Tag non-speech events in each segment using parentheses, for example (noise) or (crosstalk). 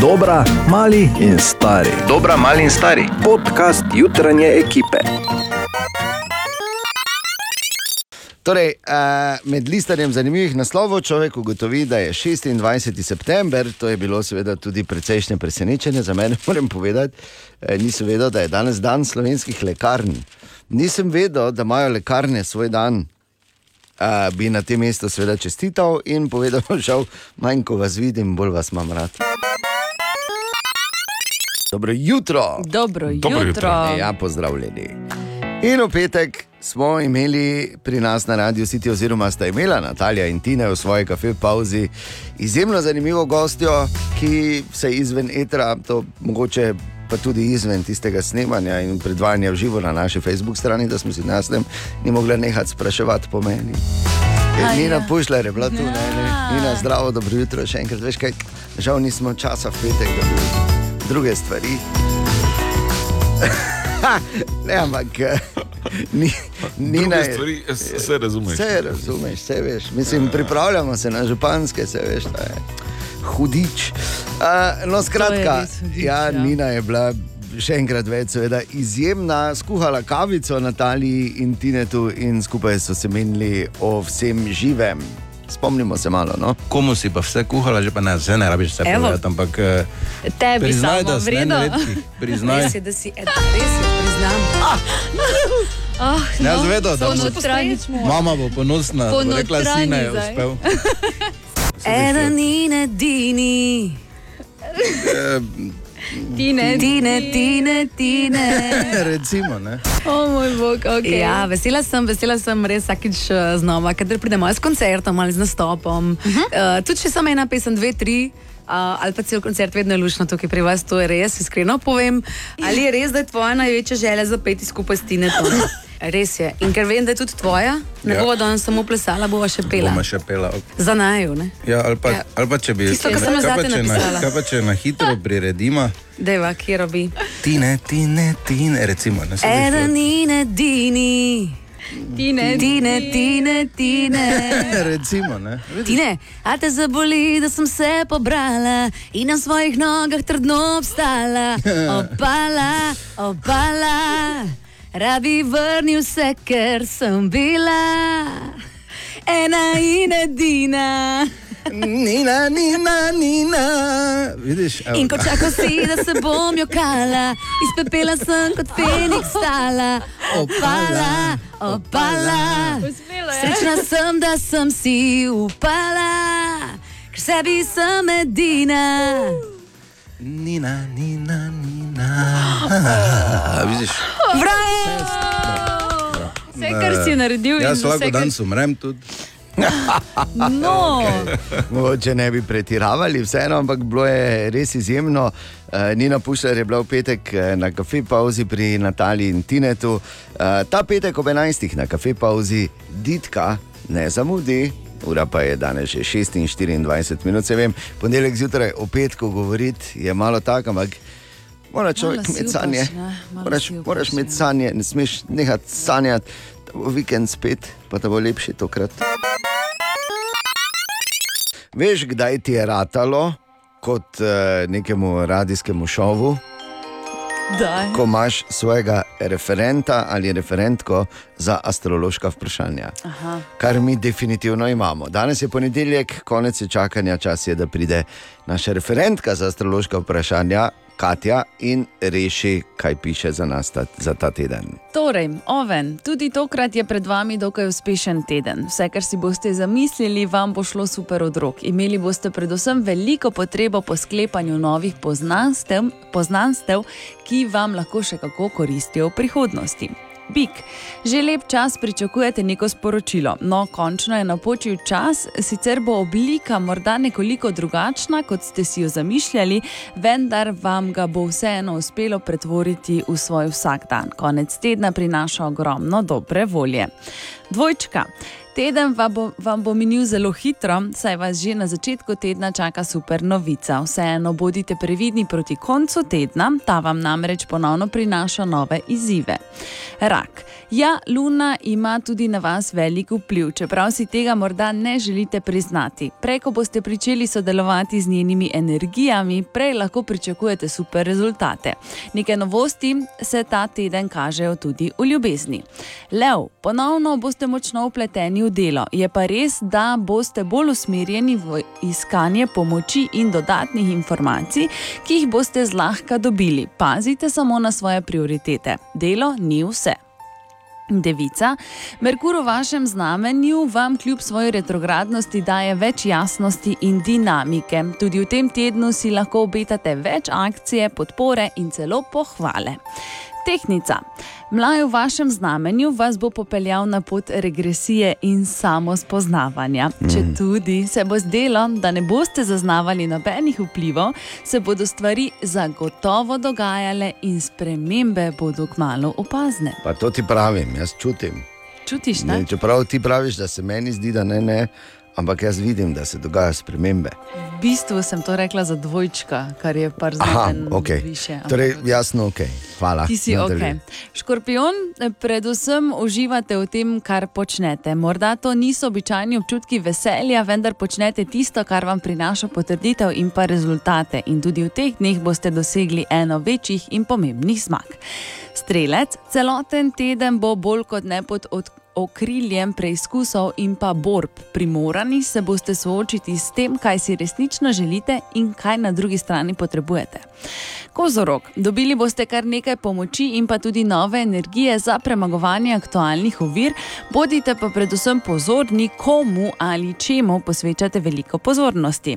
Dobra, mali in stari. Dobra, mali in stari. Podcast jutranje ekipe. Torej, eh, med listanjem zanimivih naslovov človek ugotovi, da je 26. september, to je bilo seveda tudi precejšnje presenečenje za mene, (laughs) moram povedati. Eh, nisem vedel, da je danes dan slovenskih lekarn. Nisem vedel, da imajo lekarne svoj dan. Uh, bi na tem mestu seveda čestital in povedal, (laughs) žal, manj ko vas vidim, bolj vas imam rad. Dobro jutro. Dobro Dobro jutro. jutro. Ja, pozdravljeni. In v petek smo imeli pri nas na radiju City, oziroma sta imela Natalija in Tina v svoji kafe pauzi izjemno zanimivo gostjo, ki se izven etra, to mogoče pa tudi izven tistega snemanja in predvajanja v živo na naši Facebook strani, da smo si nas tam ni mogla nehati spraševati po meni. A Nina ja. Pušler je bila tu, ne, ne. Ja. Nina, zdravo, dobro jutro, še enkrat, veš kaj, žal nismo časa v petek, da bi druge stvari. (laughs) ne, ampak eh, ni, Nina Druge je. stvari, vse razumeš. Vse razumeš, vse veš. Mislim, pripravljamo se na županske, se veš, hudič. Uh, no, skratka, hudič, ja, ja. Nina je bila. Še enkrat več, seveda, izjemna, skuhala kavico Nataliji in Tinetu, in skupaj so se menili o vsem živem. Spomnimo se malo. No? Komu si pa vse kuhala, že pa ne, vse ne rabiš Evo. povedati, ampak eh, Tebi priznaj, samo da si vredno. (laughs) Priznaj. Je, da si ed, res je, priznam. Oh, (laughs) Ne, jaz vedel, da bo mama bo ponosna, bo rekla, sine je uspel. (laughs) Eden in edini, Tine, tine, tine, tine. (laughs) Recimo, ne. O moj bog, ok. Ja, vesela sem, vesela sem res vsakič eh, znova, kadar pridemo s koncertom ali z nastopom. Uh -huh. uh, tudi če samo ena pesem, dve, tri. Uh, ali pa cel koncert, vedno je lušno tukaj pri vas, to je res, iskreno povem. Ali je res, da je tvoja največja želja zapeti skupaj s Tinetom? (laughs) Res je. In ker vem, da je tudi tvoja, ne Ja. bova danes samo plesala, bova še pela. Bomo še pela. Za naju, ne? Ja, ali, pa, Ja. ali pa če bi. Tisto, kar sem na, napisala. kaj pa če na hitro (laughs) priredimo, Deva, kje robi. tine, tine, tine, recimo. Ne, se bi šlo. Eden in edini, Tine, tine, tine, tine. (laughs) Recimo, ne. Tine, a te zaboli, da sem se pobrala in na svojih nogah trdno obstala. (laughs) Opala, opala, rabi vrnil se, ker sem bila ena in edina. Nina, Nina, Nina. Vidiš, evo. In ko čakam si, da se bom jokala, iz pepela sem kot Feniks stala. Opala, opala. Uspelo je. Srečna sem, da sem si upala, ker sebi sem edina. Nina, Nina, Nina. (gasps) Vidiš, Bravo! Vse, kar si naredil, in jaz lahko danes umrem tudi. No, (laughs) Mogoče ne bi pretiravali, vseeno, ampak bilo je res izjemno. Uh, Nina Pušler je bila v petek eh, na kafe pauzi pri Nataliji in Tinetu. Uh, ta petek ob 11. na kafe pauzi Ditka ne zamudi. Ura pa je danes že 26 minut, se vem, ponedeljek zjutraj o petku govoriti je malo tako, ampak mora človek imeti sanje. Moraš, moraš imeti ja. sanje, ne smeš nehati sanjati, vikend spet, pa da bo lepši tokrat. Veš, kdaj ti je ratalo, kot uh, nekemu radijskemu šovu, daj. ko imaš svojega referenta ali referentko za astrološka vprašanja. Aha. Kar mi definitivno imamo. Danes je ponedeljek, konec je čakanja, čas je, da pride naša referentka za astrološka vprašanja, Katja, in reši, kaj piše za nas ta, za ta teden. Torej, Oven, tudi tokrat je pred vami dokaj uspešen teden. Vse, kar si boste zamislili, vam bo šlo super od rok. Imeli boste predvsem veliko potrebo po sklepanju novih poznanstev, poznanstev ki vam lahko še kako koristijo v prihodnosti. Bik, že lep čas pričakujete neko sporočilo, no, končno je napočil čas, sicer bo oblika morda nekoliko drugačna, kot ste si jo zamišljali, vendar vam ga bo vseeno uspelo pretvoriti v svoj vsakdan. Konec tedna prinaša ogromno dobre volje. Dvojčka. Teden vam bo, vam bo minil zelo hitro, saj vas že na začetku tedna čaka super novica. Vseeno bodite previdni proti koncu tedna, ta vam namreč ponovno prinaša nove izzive. Rak. Ja, Luna ima tudi na vas velik vpliv, čeprav si tega morda ne želite priznati. Prej, ko boste pričeli sodelovati z njenimi energijami, prej lahko pričakujete super rezultate. Neke novosti se ta teden kažejo tudi v ljubezni. Lev, ponovno boste močno upleteni v delo, je pa res, da boste bolj usmerjeni v iskanje pomoči in dodatnih informacij, ki jih boste zlahka dobili. Pazite samo na svoje prioritete. Delo ni vse. Devica, Merkur v vašem znamenju vam kljub svoji retrogradnosti daje več jasnosti in dinamike. Tudi v tem tednu si lahko obetate več akcije, podpore in celo pohvale. Tehnica. Mlaj v vašem znamenju vas bo popeljal na pot regresije in samospoznavanja. Mm. Če tudi se bo zdelo, da ne boste zaznavali nobenih vplivov, se bodo stvari zagotovo dogajale in spremembe bodo kmalo opazne. Pa to ti pravim, jaz čutim. Čutiš, ne? Ne, čeprav ti praviš, da se meni zdi, da ne, ne, ampak jaz vidim, da se dogajajo spremembe. V bistvu sem to rekla za dvojčka, kar je par Aha, znamenj ok. više. ampak- Torej, jasno, ok. Hvala. Ti si ok. Nadaljuj. Škorpion, eh, predvsem uživate v tem, kar počnete. Morda to niso običajni občutki veselja, vendar počnete tisto, kar vam prinaša potrditev in pa rezultate. In tudi v teh dneh boste dosegli eno večjih in pomembnih zmag. Strelec, celoten teden bo bolj kot ne pod od. Okriljem preizkusov in pa borb, primorani se boste soočiti s tem, kaj si resnično želite in kaj na drugi strani potrebujete. Kozorog, dobili boste kar nekaj pomoči in pa tudi nove energije za premagovanje aktualnih ovir, bodite pa predvsem pozorni, komu ali čemu posvečate veliko pozornosti.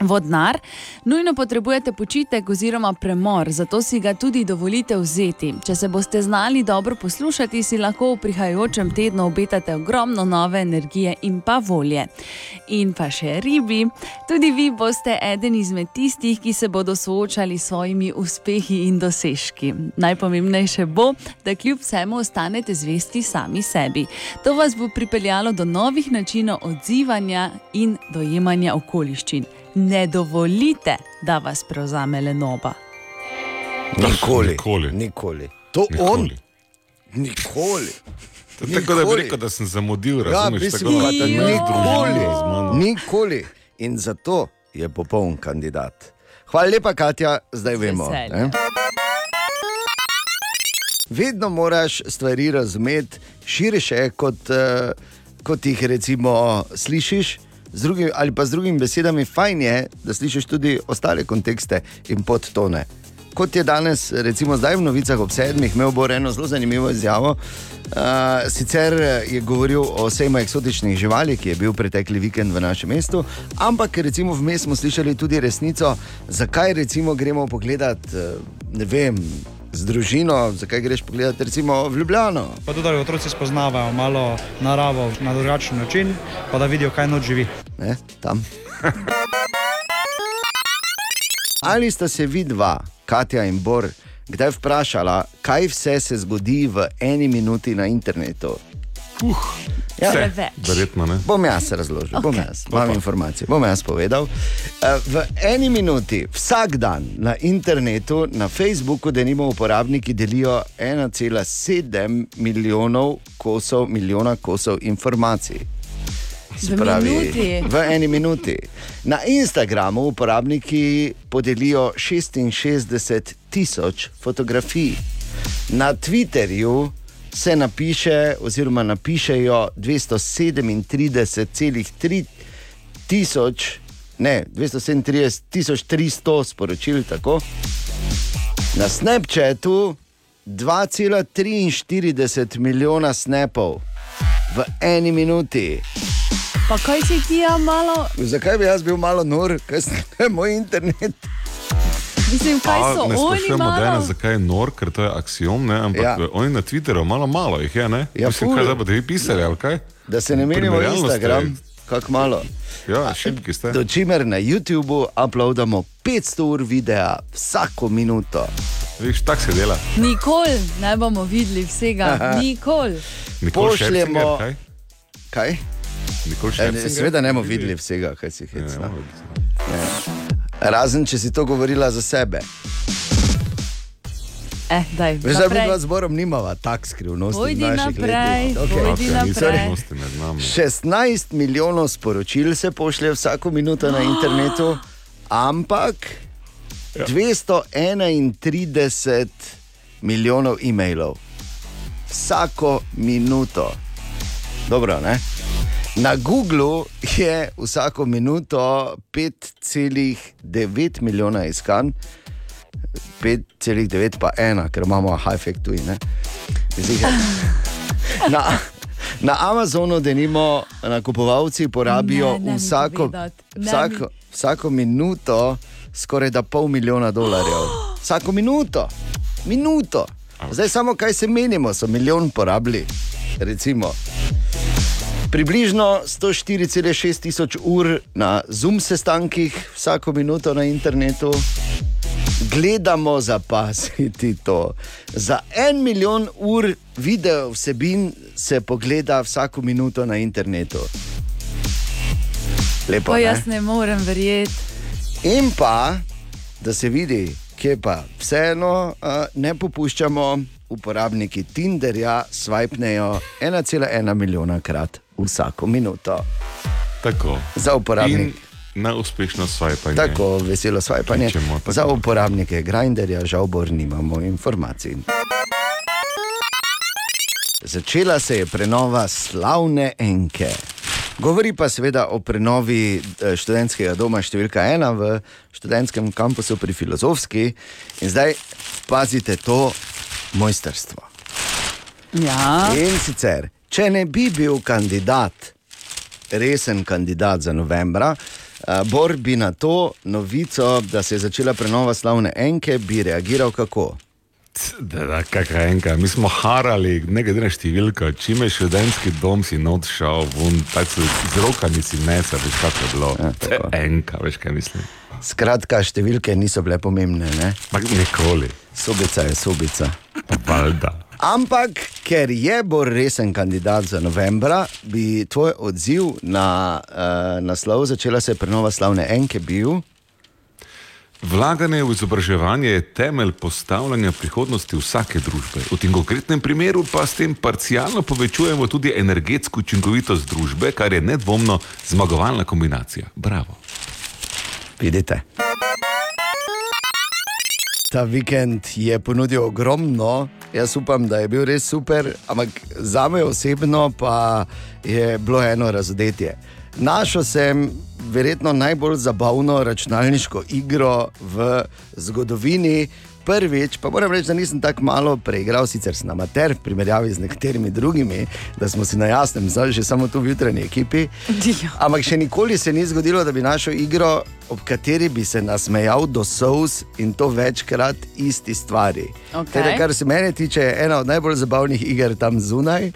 Vodnar, nujno potrebujete počitek oziroma premor, zato si ga tudi dovolite vzeti. Če se boste znali dobro poslušati, si lahko v prihajajočem tednu obetate ogromno nove energije in pa volje. In pa še ribi, tudi vi boste eden izmed tistih, ki se bodo soočali s svojimi uspehi in dosežki. Najpomembnejše bo, da kljub vsemu ostanete zvesti sami sebi. To vas bo pripeljalo do novih načinov odzivanja in dojemanja okoliščin. Ne dovolite, da vas prevzame lenoba. Nikoli. Nikoli. Nikoli. To on. Nikoli. Nikoli. To je Tako da bi Nikoli. rekel, da sem zamudil, Ja, razumeš? mislim, tako da ne nikoli. Nikoli. In zato je popoln kandidat. Hvala lepa, Katja, zdaj vemo. ne. Vedno moraš stvari razumeti širše, kot, uh, kot jih recimo slišiš. Drugim, ali pa z drugimi besedami, fajn je, da slišiš tudi ostale kontekste in podtone. Kot je danes, recimo zdaj v novicah ob sedmih, imel bo eno zelo zanimivo izjavo. Uh, sicer je govoril o sejmu eksotičnih živali, ki je bil pretekli vikend v našem mestu, ampak recimo vmes smo slišali tudi resnico, zakaj recimo gremo pogledat, eh, ne vem, z družino, zakaj greš pogledat recimo v Ljubljano. Pa tudi, da otroci spoznavajo malo naravo na drugačen način, pa da vidijo, kaj noč živi. Ne, tam. Ali sta se vidva, Katja in Bor, kdaj vprašala, kaj vse se zgodi v eni minuti na internetu? Ja, Vse. Verjetno ne. Bom jaz razložil, okay. bom jaz, imam informacije, bom jaz povedal. Eh, V eni minuti, vsak dan na internetu, na Facebooku, da nimo uporabniki delijo 1,7 milijonov kosov, milijona kosov informacij. Se V minuti? v eni minuti. Na Instagramu uporabniki podelijo 66 tisoč fotografij, na Twitterju se napiše, oziroma napišejo 237,3 tisoč, ne 237 tisoč 300 sporočil, tako. Na Snapchatu 2,43 milijona snapov v eni minuti. Pa kaj si ti ja malo, Zakaj bi jaz bil malo nor, kaj je moj internet? Mislim, kaj A, so ne oni sprašujemo malo? danes, zakaj je nor, ker to je aksiom, ne? ampak Ja. oni na Twitterju malo, malo jih je, ne? Ja, Mislim, ful. kaj bodo vi pisali, ali kaj? Da se ne menimo ste- Instagram, kako malo. Ja, šibki ste. Do čimer na YouTubu uploadamo 500 ur videa vsako minuto. Viš, tak se dela. Nikoli ne bomo videli vsega, nikoli. Nikoli Pošljemo- kaj? Kaj? Nikoli E, še ne, Seveda ne bomo videli vsega, kaj si Ja, Razen, če si to govorila za sebe. Eh, daj, Veš, da mi dva zborom nimava tak skrivnosti. v Pojdi naprej, letih. pojdi nisem naprej. skrivnosti med nami. 16 milijonov sporočil se pošlje vsako minuto na internetu, ampak 231 milijonov e-mailov. Vsako minuto. Dobro, ne? Na Googlu je vsako minuto 5,9 milijona iskanj, 5,9 pa ena, ker imamo high-fake tuji. ne. Zdaj, Na, na Amazonu, da nimo nakupovalci porabijo Ne, ne vsako, vsako, vsako minuto skoraj da pol milijona dolarjev. Vsako minuto, minuto. Zdaj samo kaj se menimo, so milijon porabili. Recimo. Približno 104,6 tisoč ur na Zoom sestankih, vsako minuto na internetu. Gledamo zapaziti to. Za en milijon ur video vsebin se pogleda vsako minuto na internetu. Lepo. Ne? jaz ne morem verjeti. In pa, da se vidi, kje pa vseeno uh, ne popuščamo, uporabniki Tinderja swipnejo 1,1 milijona krat vsako minuto. Tako. Za uporabnike. In na uspešno swipanje. Tako veselo swipanje. Kličemo tako. Za uporabnike Grinderja žal bor nimamo informacij. Začela se je prenova slavne enke. Govori pa seveda o prenovi eh, študentskega doma številka ena v študentskem kampusu pri Filozofski. In zdaj pazite to mojstrstvo. Ja. In sicer, če ne bi bil kandidat, resen kandidat za novembra, eh, Bor bi na to novico, da se je začela prenova slavne enke, bi reagiral kako? Da, da, kakšna enka. Mi smo harali, ne glede na številko, čim je študentski dom si not šel, vun, tako z rokami si mesa, veš kako je bilo. Ja, enka, veš kaj mislim. Skratka, številke niso bile pomembne, ne? Mak nikoli, sobica je sobica. pa valjda. Ampak, ker je Bor resen kandidat za novembra, bi tvoj odziv na uh, naslov začela se prenova slavne enke bil. Vlaganje v izobraževanje je temelj postavljanja prihodnosti vsake družbe. V tem konkretnem primeru pa s tem parcialno povečujemo tudi energetsko učinkovitost družbe, kar je nedvomno zmagovalna kombinacija. Bravo. Vidite. Ta vikend je ponudil ogromno, jaz upam, da je bil res super, ampak za me osebno pa je bilo eno razodetje. Našel sem verjetno najbolj zabavno računalniško igro v zgodovini. Prvič, pa moram reči, da nisem tako malo preigral, sicer sem amater v primerjavi z nekaterimi drugimi, da smo si na jasnem, zdaj že samo tu v jutranji ekipi. Ampak še nikoli se ni zgodilo, da bi našel igro, ob kateri bi se nasmejal do sous in to večkrat isti stvari. Okej. Teda, kar se mene tiče, je ena od najbolj zabavnih iger tam zunaj.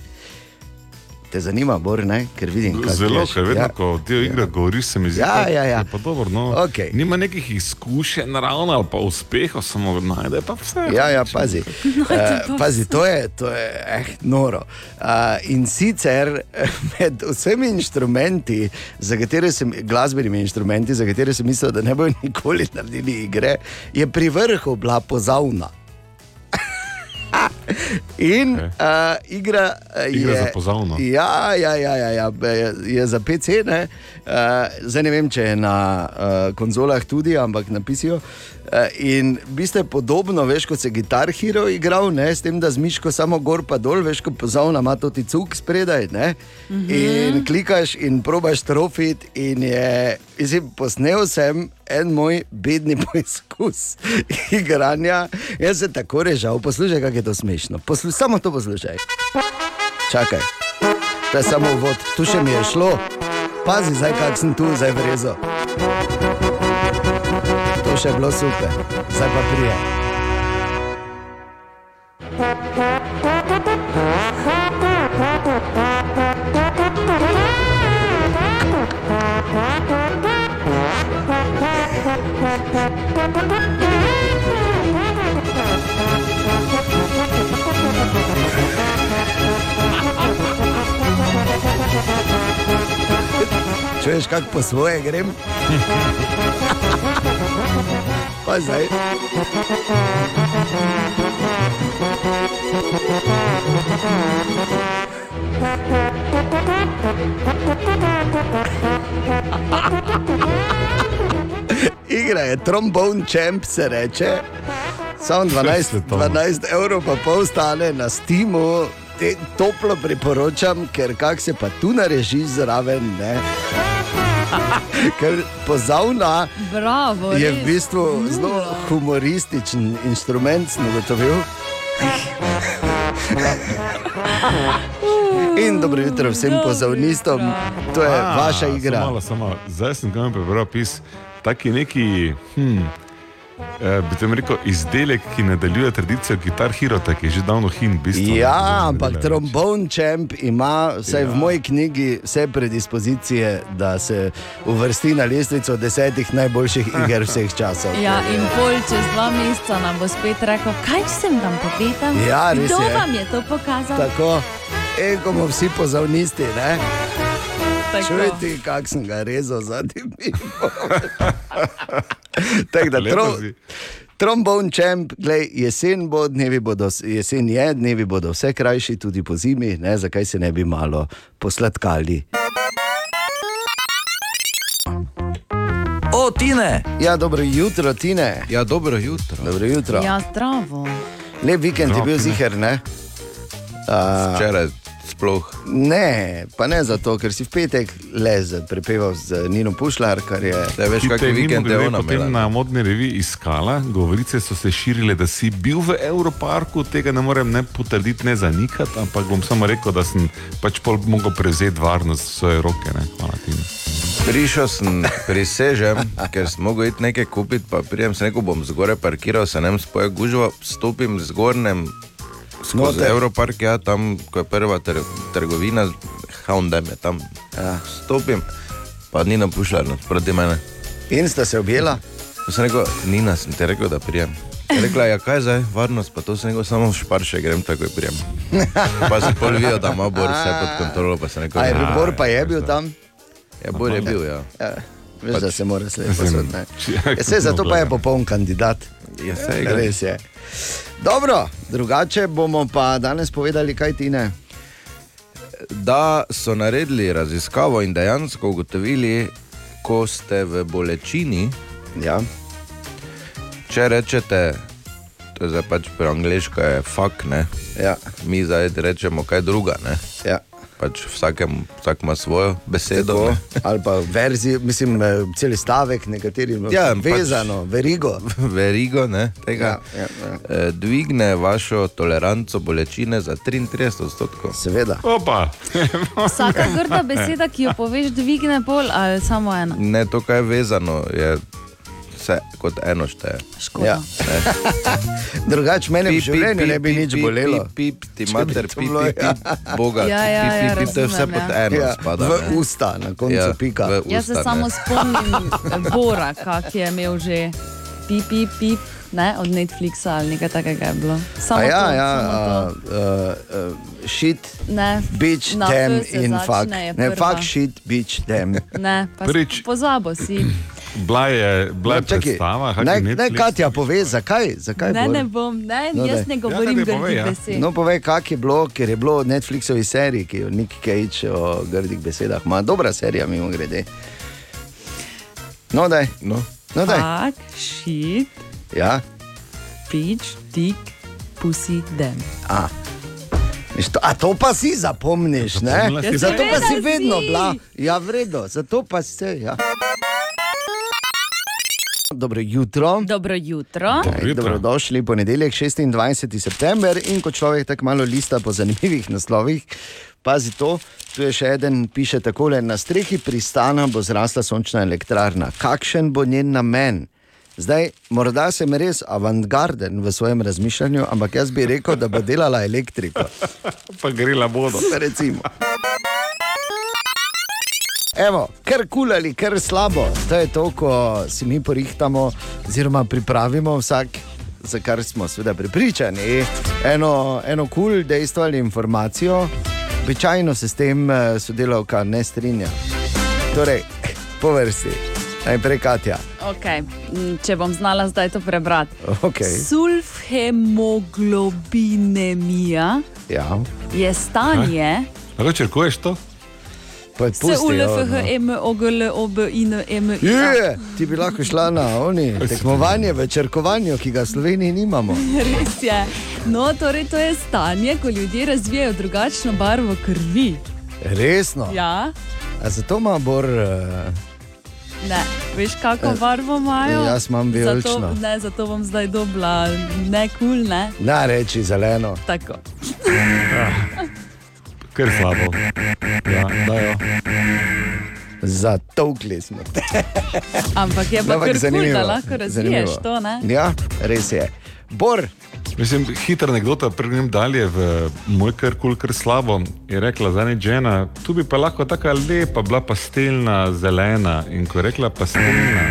Te zanima, Bor, ne? ker vidim, kaj Zelo, piješ. ker vedno, Ja. ja. ko del igre ja. govoriš, se mi zdi, Ja, tako, ja, ja. je pa dobro. No, Okej. Nima nekih izkušenj ravno ali pa uspehov, samo najde pa vse. Ja, ja, pazi. (laughs) Uh, pazi, to je, to je eh, noro. Uh, in sicer eh, (laughs) med vsemi inštrumenti, za katere sem, glasbenimi inštrumenti, za katere sem mislil, da ne bodo nikoli naredili igre, je pri vrhu bila pozavna. (laughs) In okay. uh, igra, Igra je za pozavno. Ja, ja, ja, ja, ja je, je za PC. Ne? Uh, zdaj ne vem, če je na uh, konzolah tudi, ampak na PC-ju. Uh, in v bistvu je podobno, veš, kot se Guitar Hero igral, ne? s tem, da z miško samo gor pa dol, veš, kot pozavna ima to ti cuk spredaj. Ne? Mhm. In klikaš in probaš trofit. In je, mislim, posnel sem en moj bedni (laughs) poizkus igranja. Jaz se tako režal, poslušaj, kako je to smešno. Poslu, samo to poslušaj. Čakaj, to je samo uvod, tu še mi je šlo. Pazi, zdaj kak sem tu, zdaj vrezo. To še je bilo super, zdaj pa prije. Čuješ, kako po svoje grem? (laughs) Pa zdaj. Igra je trombone champ, se reče. Samo 12, 12 evrov pa pol stane na Steamu. Te toplo priporočam, ker kak se pa tu nareži zraven. Ne? (laughs) Ker pozavna Bravo, je res. v bistvu zelo humorističen instrument, sem ugotovil. (laughs) In dobro jutro vsem pozavnistom, to je A, vaša igra. Samo, malo, samo. Zdaj sem kam prebral pis. Taki neki, hm, eh, bi tem rekel, izdelek, ki nadaljuje tradicijo Guitar Hero, ki je že davno hin. Bistvo, Ja, ampak trombone champ ima, vsaj ja. v moji knjigi, vse predispozicije, da se uvrsti na lestvico desetih najboljših iger vseh časov. Ja, in pol čez dva meseca nam bo spet rekel, kaj sem vam povedal? Ja, res Kdo je. vam je to pokazal? Tako, e, ko bomo vsi pozavnisti, ne? Čujte, kak sem ga rezal zadnji mimo. (laughs) Tako da, tro, si. trombone champ, glej, jesen bo, dnevi bodo, jesen je, dnevi bodo vse krajši, tudi po zimi, ne, zakaj se ne bi malo posladkali. O, Tine! Ja, dobro jutro, Tine. Ja, dobro jutro. Dobro jutro. Ja, zdravo. Lep vikend je bil Zdravo, ziger, ne? Uh, Včeraj sploh. ne, pa ne zato, ker si v petek lez prepeval z Nino Pušlar, kar je. Da veš, kakšen vikend je ona potem na modni reviji iskala, govorice so se širile, da si bil v Evroparku, tega ne morem ne potrditi, ne zanikati, ampak bom samo rekel, da sem pač pol mogel prevzeti varnost v svoje roke. Ne? Hvala ti. Prišel sem, (laughs) prisežem, ker sem mogel iti nekaj kupiti, pa prijem se neko bom zgoraj parkiral, se ne vem spoje gužvo, stopim zgornjem skozi Noter. Evropark, ja, tam, ko je prva tr trgovina, Houndem je tam. Ja. Stopim, pa ni napušljal proti mene. In sta se objela. Sem rekel, Nina, sem ti rekel, da prijem. Je Rekla je, ja, kaj zdaj, varnost, pa to sem rekel, samo šparše grem, takoj prijem. (laughs) Pa sem pol videl, da ima Bor vse pod kontrolo, pa sem rekel, A je ja, Bor pa je bil tam? ja, Bor je bil, ja. Ja, veš, da se mora slepo Mislim, posoditi. če- Ja, se zato pa je popoln kandidat. Ja, saj ga- Res je. Dobro, drugače bomo pa danes povedali, kaj ti ne. da so naredili raziskavo in dejansko ugotovili, ko ste v bolečini, Ja. če rečete, to je zdaj pač pri angliško je fuck, ne, Ja, mi zdaj rečemo kaj druga, ne. ja. Pač vsakem, vsak ima svojo besedo. Tako, ne. ali pa verzi, mislim, eh, cel stavek, nekateri Ja, vezano, pač... verigo. (laughs) Verigo, ne, tega. Ja, ja, ja. Eh, Dvigne vašo toleranco bolečine za 33 odstotkov. Seveda. Opa! (laughs) Vsaka grda beseda, ki jo poveš, dvigne pol ali samo ena. Ne, to, kar je vezano, je vse kot eno šteje. Škoda. Ja. (laughs) Drugače, mene v življenju ne bi nič bolelo. Pip, pip, ti mater, pip, bilo, pip, ja. pip, boga, Ja, ja, pip, ja, pip, pip, to je vse razumem, pod ja. eno Ja, spada. v ne. usta, na koncu Ja, pika. v Jaz se usta, samo ne. spomnim Bora, kak je imel že pip, pip, pip. Ne, od Netflixa ali nekaj takega je bilo. Samo A ja, to, ja, samo to. uh, uh, uh, shit, Ne, bitch, na se in fuck. Ne, fuck, shit, bitch, damn. ne, pa Prvič- pozabo si. Bila je, bila je No, čakaj, predstava, Naj, naj Netflix. Katja pove, zakaj. zakaj Ne, ne bom, ne, No, jaz ne Ja, govorim daj, grdih povej, ja. besed. No, povej, kak je bilo, ker je bilo v Netflixovi seriji, ki jo Nick Cage o grdih besedah ima. Dobra serija, mimo grede. No, daj. No. No, daj. Fuck, shit, Ja. bitch, dick, pussy, dem. A. To- A to pa si zapomniš, ne? Si. Zato pa si vedno bila. Ja, vredno, zato pa si. Ja. Dobro jutro. Dobro jutro. Dobro jutro. Dobrodošli, ponedeljek 26. september in ko človek tako malo lista po zanimivih naslovih, pazi to, tu je še en, piše takole: Na strehi pristana bo zrasla sončna elektrarna. Kakšen bo njen namen? Zdaj, morda sem res avantgarden v svojem razmišljanju, ampak jaz bi rekel, da bo delala elektriko. Pa grela bodo. Recimo. Evo, kar kul ali kar slabo, to je to, ko si mi porihtamo, oziroma pripravimo vsak, za kar smo seveda pripričani, eno, eno kul cool dejstvo ali informacijo. Običajno se s tem eh, sodelavka ne strinja. Torej, po vrsti. Najprej Katja. Okay. mm, Če bom znala zdaj to prebrati. Okay. Sulfhemoglobinemija Ja, je stanje. Lahko črkuješ to? Pa Se pusti, ja, no. ulfhemoglobinemija. Je, ti bi lahko šla na oni, (laughs) tekmovanje v črkovanju, ki ga v Sloveniji nimamo. (laughs) Res je. No, torej to je stanje, ko ljudje razvijajo drugačno barvo krvi. Resno. Ja, A zato ima Bor, uh, ne. Veš, kako barvo imajo? Eh, jaz imam vijolično. Zato, ne, zato bom zdaj dobila ne kul, cool, ne. ne reči zeleno. Tako. Ker slabo. Ja, dajo. Zatovkli smo te. Ampak je pa kar kul, zanimivo, da lahko razviješ zanimivo. to, ne? Ja, res je. Bor, Mislim, hitra anekdota, pregnem dalje v moj kar kul, kar slabo. Je rekla za nek žena, tu bi pa lahko tako lepa, bila pastelna, zelena. In ko je rekla pastelna,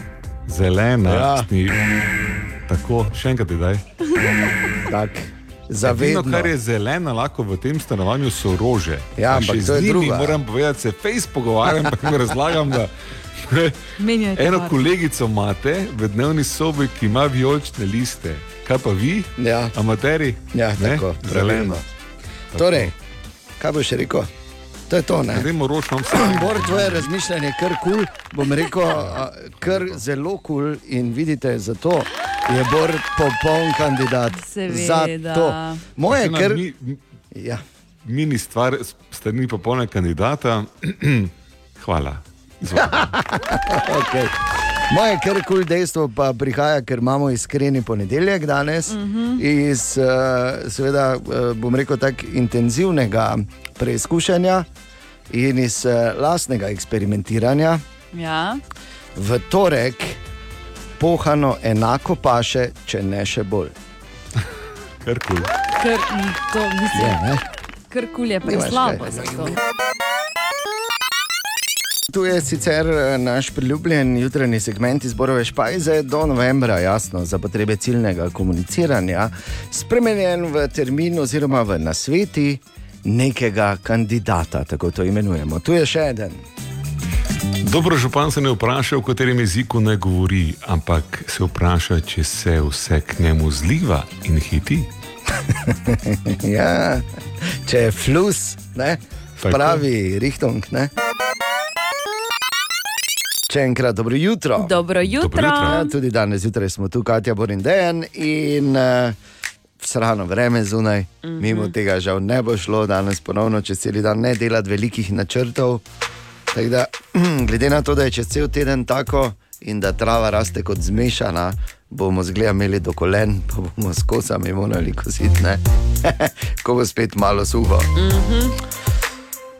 (laughs) zelena, Ja. sni, tako, še enkrat ti daj. Tak, Edino, zavedno. kar je zelena, lahko v tem stanovanju so rože. Ja, Pa ampak to z njimi druga. Moram povedati, se fejs pogovarjam, pa jim razlagam, da (laughs) Menjajte (laughs) eno barvo. kolegico imate v dnevni sobi, ki ima vijolične liste. Kaj pa vi, Ja. amateri? Ja, Ne? tako, zeleno. pravilno. Torej, kaj boš rekel? To je to, ne? Gremo ročno vse. (clears throat) Bor, tvoje razmišljanje je kar kul, cool, bom rekel, kar zelo kul cool in vidite, zato je Bor popoln kandidat. Seveda. Za to. Moje, ker. mi- Ja. Mini stvar, strani popolnega kandidata. (clears throat) Hvala. (laughs) Okay. Moje kar kul cool dejstvo pa prihaja, ker imamo iskreni ponedeljek danes, uh -huh. iz uh, seveda, uh, bom rekel, tako intenzivnega preizkušanja in iz uh, lastnega eksperimentiranja. Ja. V torek pohano enako paše, če ne še bolj. Kar kul. Ker, to, mislim, Je, ne? kar kul je Nimaš preslabo kaj. za to. Tu je sicer eh, naš priljubljen jutranji segment izborove špajze do novembra, jasno, za potrebe ciljnega komuniciranja, spremenjen v termin oziroma v nasveti nekega kandidata, tako to imenujemo. Tu je še en. Dobro, župan se ne vpraša, v katerem jeziku ne govori, ampak se vpraša, če se vse k njemu zliva in hiti. (laughs) Ja, če je flus, ne, Tako. pravi Richtung. Ne. Še enkrat dobro jutro. Dobro jutro. jutro. Ja, tudi danes zjutraj smo tu, Katja Borin Dejan in uh, srano vreme zunaj. Mm -hmm. Mimo tega žal ne bo šlo danes ponovno čez cel dan ne delati velikih načrtov. Tako Da, (clears throat) glede na to, da je čez cel teden tako in da trava raste kot zmešana, bomo zgleda imeli do kolen, pa bomo s kosami morali kositi, (laughs) ko bo spet malo suho.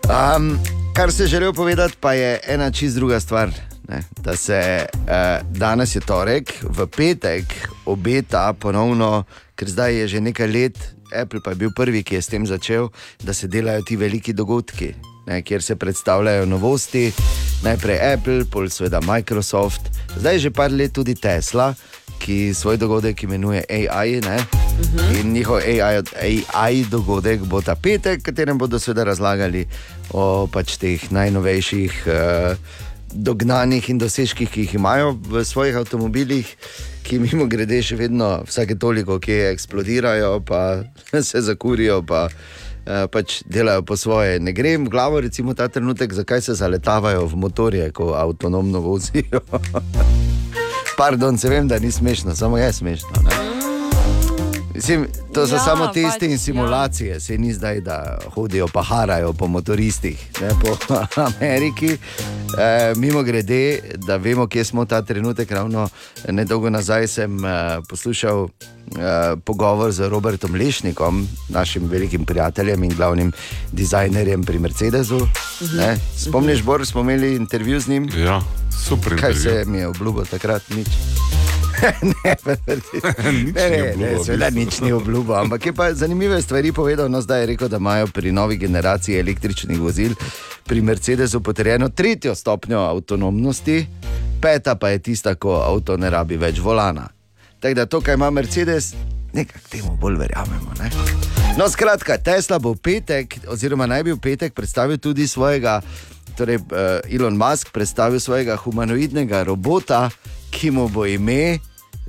Um, kar se želel povedati, pa je ena čist druga stvar. Ne, da se uh, danes je torek, v petek obeta ponovno, ker zdaj je že nekaj let, Apple pa je bil prvi, ki je s tem začel, da se delajo ti veliki dogodki, ne, kjer se predstavljajo novosti. Najprej Apple, pol seveda Microsoft, zdaj že par let tudi Tesla, ki svoj dogodek imenuje AI. Ne, In njihov AI, AI dogodek bo ta petek, katerem bodo seveda razlagali o pač teh najnovejših uh, dognanjih in dosežkih, ki jih imajo v svojih avtomobilih, ki mimo grede še vedno vsake toliko, ki eksplodirajo, pa (laughs) se zakurijo. Pa, Uh, pač delajo po svoje. Ne grem v glavo, recimo ta trenutek, zakaj se zaletavajo v motorje, ko avtonomno vozijo. (laughs) Pardon, se vem, da ni smešno, samo je smešno. Ne? Mislim, to so Ja, ja, samo testi pač, in simulacije, ja. se ni zdaj, da hodijo pa harajo po motoristih, ne po (laughs) Ameriki. E, mimo grede, da vemo, kje smo ta trenutek. Ravno nedolgo nazaj sem e, poslušal e, pogovor z Robertom Lešnikom, našim velikim prijateljem in glavnim dizajnerjem pri Mercedesu. Ne? Spomniš, Bor, smo imeli intervju z njim? Ja, super. Kaj intervju. se mi je obljubil takrat? Nič. (laughs) (laughs) ne, ne, ne, ne, v seveda bistvu. nič ni obljubil, ampak je pa zanimive stvari povedal. No, zdaj je rekel, da imajo pri novi generaciji električnih vozil pri Mercedesu potrjeno tretjo stopnjo avtonomnosti, peta pa je tista, ko avto ne rabi več volana. Tako da to, kar ima Mercedes, nekako temu bolj verjamemo. Ne? No, skratka, Tesla bo v petek, oziroma naj bi v petek predstavil tudi svojega torej, uh, Elon Musk predstavil svojega humanoidnega robota, ki mu bo ime,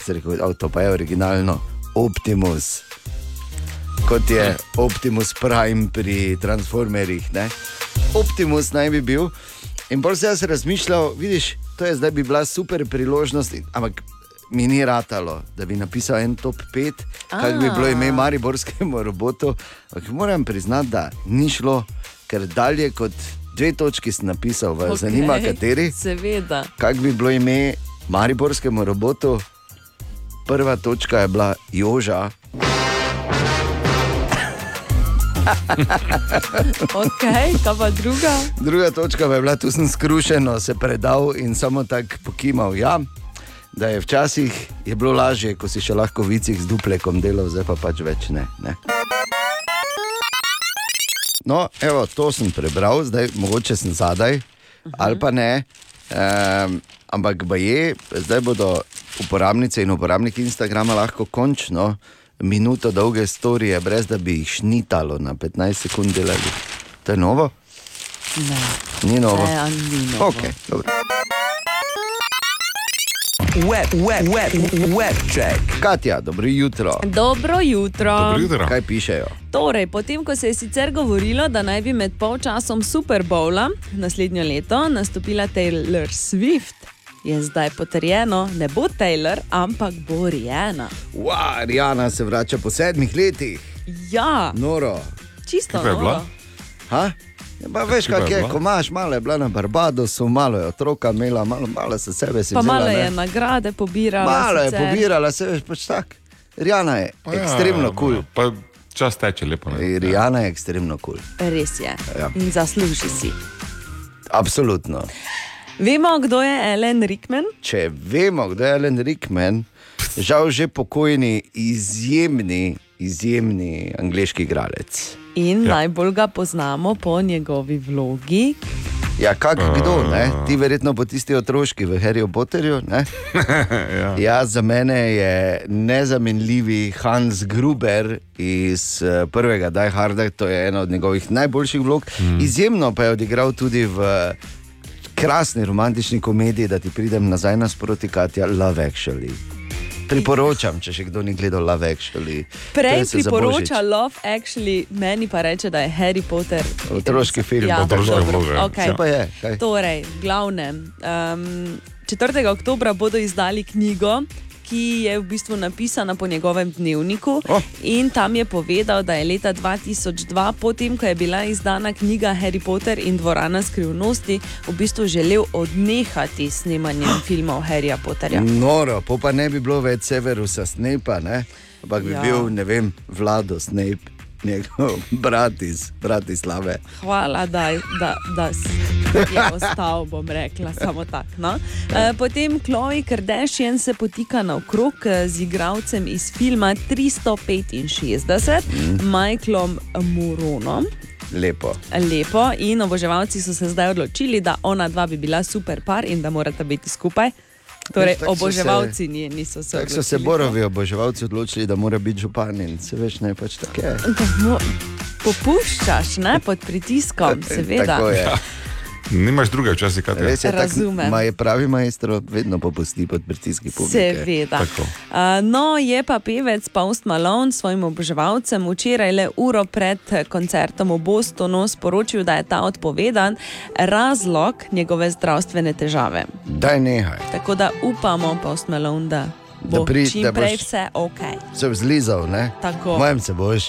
zdaj rekel, "Au, to pa je originalno, Optimus. Kot je Optimus Prime pri Transformerjih. Ne? Optimus naj bi bil. In bolj se jaz razmišljal, vidiš, to je zdaj bi bila super priložnost, ampak mi ni ratalo, da bi napisal en top 5, kaj bi bilo ime Mariborskemu robotu. Ampak moram priznati, da ni šlo, ker dalje kot dve točki sem napisal, vas okay. zanima kateri. Seveda. Kaj bi bilo ime Mariborskemu robotu? Prva točka je bila Joža, Ok, kaj pa druga? druga točka pa je bila, tu sem skrušeno se predal in samo tako pokimal. Ja, da je včasih je bilo lažje, ko si še lahko v vicih z duplekom delal, zdaj pa pač več ne. ne. No, evo, to sem prebral, zdaj mogoče sem zadaj ali pa ne. Um, ampak je, zdaj bodo uporabnice in uporabniki Instagrama lahko končno minuto dolge storije, brez da bi jih šnitalo na 15 sekund delali. To je novo? Ne, Ni novo. ne, ni novo. Okay, dobro. Web, web, web, web check. Katja, dobro jutro. Dobro jutro. Dobro jutro. Kaj pišejo? Torej, potem, ko se je sicer govorilo, da naj bi med polčasom Super Bowla naslednje leto nastopila Taylor Swift, je zdaj potrjeno, ne bo Taylor, ampak bo Rihanna. Wow, Rijana se vrača po sedmih letih, Ja, noro. čisto. Je bila? noro. Ha? Ja, pa veš, kaj je je, ko imaš malo, je bila na Barbadosu, malo je otroka imela, malo, malo se sebe si Pa vzela, malo ne. je nagrade pobirala. Malo je sicer. pobirala, se veš pač tak. Rijana je Pa ja, ekstremno kul. Cool. Pa čas teče lepo. ne. Rijana je ekstremno kul. Cool. Res je. Ja. In zasluži si. Absolutno. Vemo, kdo je Ellen Rickman. Če vemo, kdo je Alan Rickman, žal že pokojni, izjemni, izjemni angliški igralec. In Ja. najbolj ga poznamo po njegovi vlogi. Ja, kak kdo, ne? Ti verjetno po tisti otroški v Harryju Potterju, ne? (laughs) ja. Ja, za mene je nezamenljivi Hans Gruber iz uh, prvega Die Harda, to je ena od njegovih najboljših vlog. Mm. Izjemno pa je odigral tudi v krasni romantični komediji, da ti pridem nazaj nasproti, Katja, Love Actually. Priporočam, če še kdo ni gledal Love Actually. Prej priporoča. Love, actually, meni pa reče, da je Harry Potter. Otroški film, Ja, Otroška dobro, vloga, ja. je? Kaj? Torej, glavnem. Um, 4. oktober bodo izdali knjigo, ki je v bistvu napisana po njegovem dnevniku. Oh. In tam je povedal, da je leta 2002, potem ko je bila izdana knjiga Harry Potter in dvorana skrivnosti, v bistvu želel odnehati snemanjem (gasps) filmov Harryja Potterja. Noro, pa ne bi bilo več Severusa Snape'a, ne? ampak bi. Ja. bil, ne vem, Vlado Snape, njegov brat iz Bratislave. Hvala, da, da, da je ostal, bom rekla, samo tako. No? E, potem Chloe Kardashian se potika naokrog eh, z igralcem iz filma 365, mm. Michaelom Moronom. Lepo. Lepo in oboževalci so se zdaj odločili, da ona dva bi bila super par in da morata biti skupaj. Torej, Veš, so se- oboževalci ni, niso se Tako so se odločili. borovi oboževalci odločili, da mora biti župan in se veš, ne pač tako je. Mo- Popuščaš, ne pod pritiskom, (laughs) seveda. Tako je. Nimaš druge včasih, kaj te Res je, Razumem. ma je pravi majstro, vedno popusti pod pritiski publike. Seveda. Tako. Uh, no, je pa pevec Post Malone svojim oboževalcem včeraj le uro pred koncertom v Bostonu sporočil, da je ta odpovedan, razlog njegove zdravstvene težave. Daj nehaj, Tako da upamo, Post Malone, da bo Da pri- čim da boš- prej vse ok. se vzlizal, ne? Tako. Mojem se boš.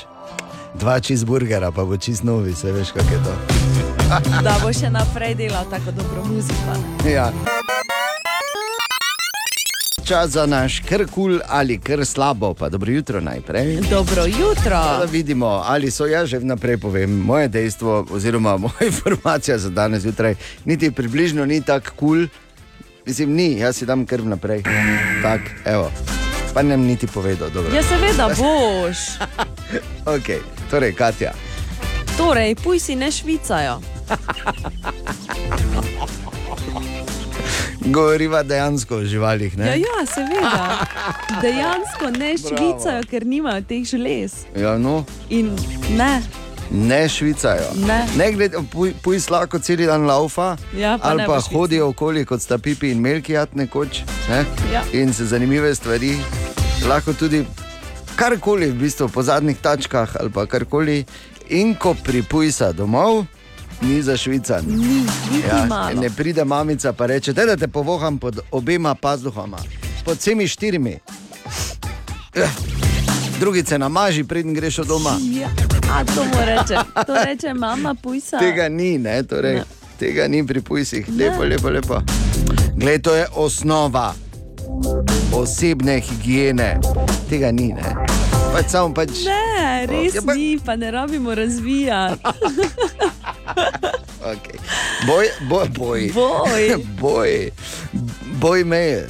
Dva cheeseburgera, pa bo čist novi, se veš, kak je to. Da bo še naprej delal tako dobro muziko. Ja. Čas za naš kar kul ali kar slabo, pa dobro jutro najprej. Dobro jutro. Da vidimo, ali so jaz že vnaprej povem. Moje dejstvo, oziroma (laughs) moja informacija za danes zjutraj, niti približno ni tako kul. Cool. Mislim, ni, jaz si dam krv naprej. Tak, evo. Pa ne bom niti povedal. Dobro. Ja, seveda (laughs) boš. Okay. Torej, Katja. Torej, puj si ne švicajo. (laughs) Govoriva dejansko o živalih. Ja, Ne? ja, seveda. (laughs) Dejansko ne švicajo, ker nimajo teh želez. Ja, no, In ne, ne švicajo. Ne. ne glede, puj, puj lahko cel dan laufa, Ja, pa ali pa hodijo okoli kot sta pipi in melkijat nekoč. Ne? Ja. In se zanimive stvari, lahko tudi karkoli, v bistvu po zadnjih tačkah ali pa karkoli. In ko pripujsa domov, ni za švican. Ni, Ja, malo. ne pride mamica pa reče, "Daj, da te povoham pod obema pazduhama, pod vsemi štirimi. Eh, Drugice namaži, preden greš od doma. Ja, a to mu reče, to reče mama pujsa. Tega ni, ne, torej, Ne. tega ni pri pujsih, lepo, lepo, lepo. Glej, to je osnova osebne higiene. Tega ni, ne. Pač samo pač. Ne, res Ja, pa- ni, pa ne rabimo razvijati. (laughs) (laughs) Okay. Boj, boj, boj. Boj. (laughs) boj. Boj meje.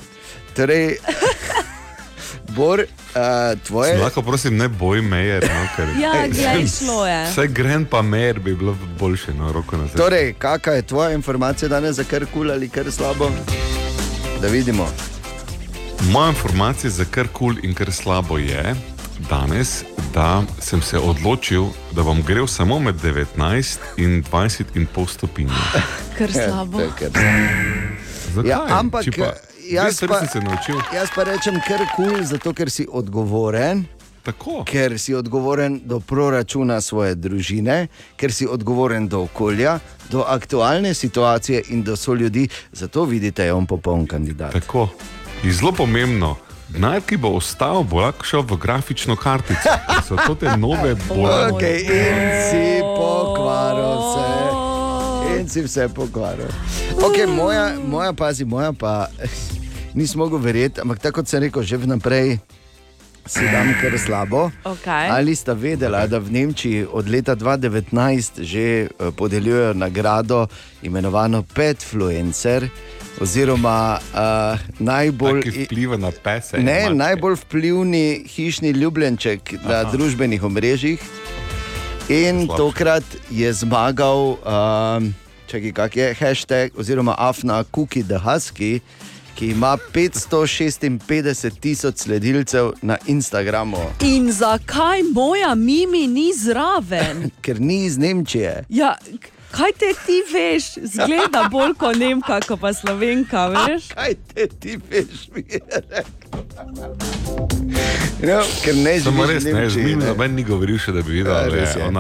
Torej, (laughs) Bor, uh, tvoje. Lahko prosim, ne boj mejer. No, ker... Ja, glej, šlo je. Vse gren pa mer bi bilo boljše, no, roko na srce. Torej, kakšna je tvoja informacija danes za kar kul ali kar slabo? Da vidimo. Moja informacija za kar kul in kar slabo je danes, da sem se odločil, da bom grel samo med 19 in 20 in pol stopinj. Kar slabo. To je kar Zakaj? Ja, ampak Če pa, jaz pa, sem se naučil. jaz pa rečem kar kul, cool, zato ker si odgovoren. Tako. Ker si odgovoren do proračuna svoje družine, ker si odgovoren do okolja, do aktualne situacije in do so ljudi. Zato vidite, je on popoln kandidat. Tako. In zelo pomembno. Denar, ki bo ostal, bo lahko šel v grafično kartico. So to te nove (laughs) bolje. Okay, in si pokvaril se. In si vse pokvaril. Okay, moja, moja, pazi, moja pa nisem mogel verjeti, ampak tako kot sem rekel, že vnaprej si dam kar slabo. Okay. Ali sta vedela, da v Nemčiji od leta 2019 že eh, podeljujejo nagrado imenovano Petfluencer, oziroma uh, najbolj. Ki vpliva na pese. Ne, mačke. najbolj vplivni hišni ljubljenček na Aha. družbenih omrežjih. In Slabše. tokrat je zmagal, um, čakaj, kak je hashtag, oziroma Afna Cookie the Husky, ki ima 556 tisoč sledilcev na Instagramu, In zakaj moja mimi ni zraven? (laughs) ker ni iz Nemčije. Ja, kaj te ti veš, zgleda bolj kot Nemka, kot pa Slovenka, veš? (laughs) Kaj te ti veš, mi je rekel? No, ker ne v ne, z Nemčiji. njim ne. noben ni govoril še, da bi videl, Ja, da je je.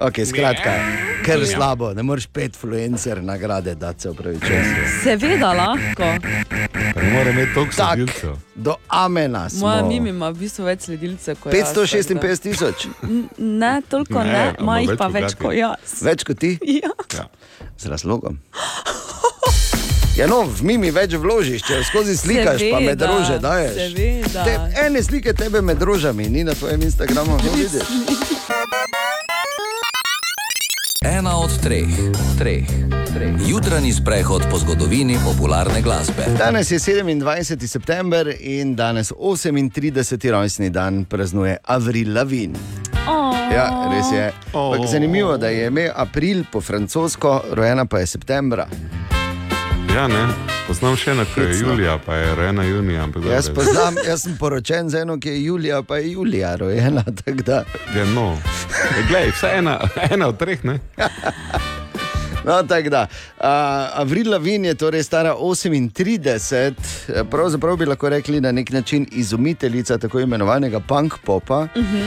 Okay, skratka, ker slabo, ne moreš pet influencer nagrade dati, se upravičujem. Seveda lahko. Ne more imeti toliko Tak, sledilcev. do amena smo. Moja mimi ima v bistvu več sledilcev kot jaz. 556 tisoč, Ne, toliko Ne, ne, ima jih pa več kot jaz. več kot ti, (laughs) Ja. Ja. z razlogom. Ja, no, v mimi več vložiš, če skozi slikaš, pa med Seveda, rože daješ. seveda. Te, ene slike tebe med rožami, ni na tvojem Instagramu, no vidiš. Ena od treh, treh, treh. Jutranji sprehod po zgodovini popularne glasbe. Danes je 27. september in danes 38. rojstni dan praznuje Avril Lavin. Oh. Ja, res je. Oh. Zanimivo je, da je ime april po francosko, rojena pa je septembra. Ja, ne. Poznam še eno, ki je Hecno. Julija, pa je rojena junija. Jaz poznam, (laughs) jaz sem poročen z eno, ki je Julija, pa je Julija rojena. (laughs) Ja, no. Ja, Glej, vse ena, (laughs) ena od treh, ne? No, tako da. Uh, Avril Lavin je torej stara 38, eh, pravzaprav bi lahko rekli na nek način izumiteljica tako imenovanega punk popa. Uh -huh.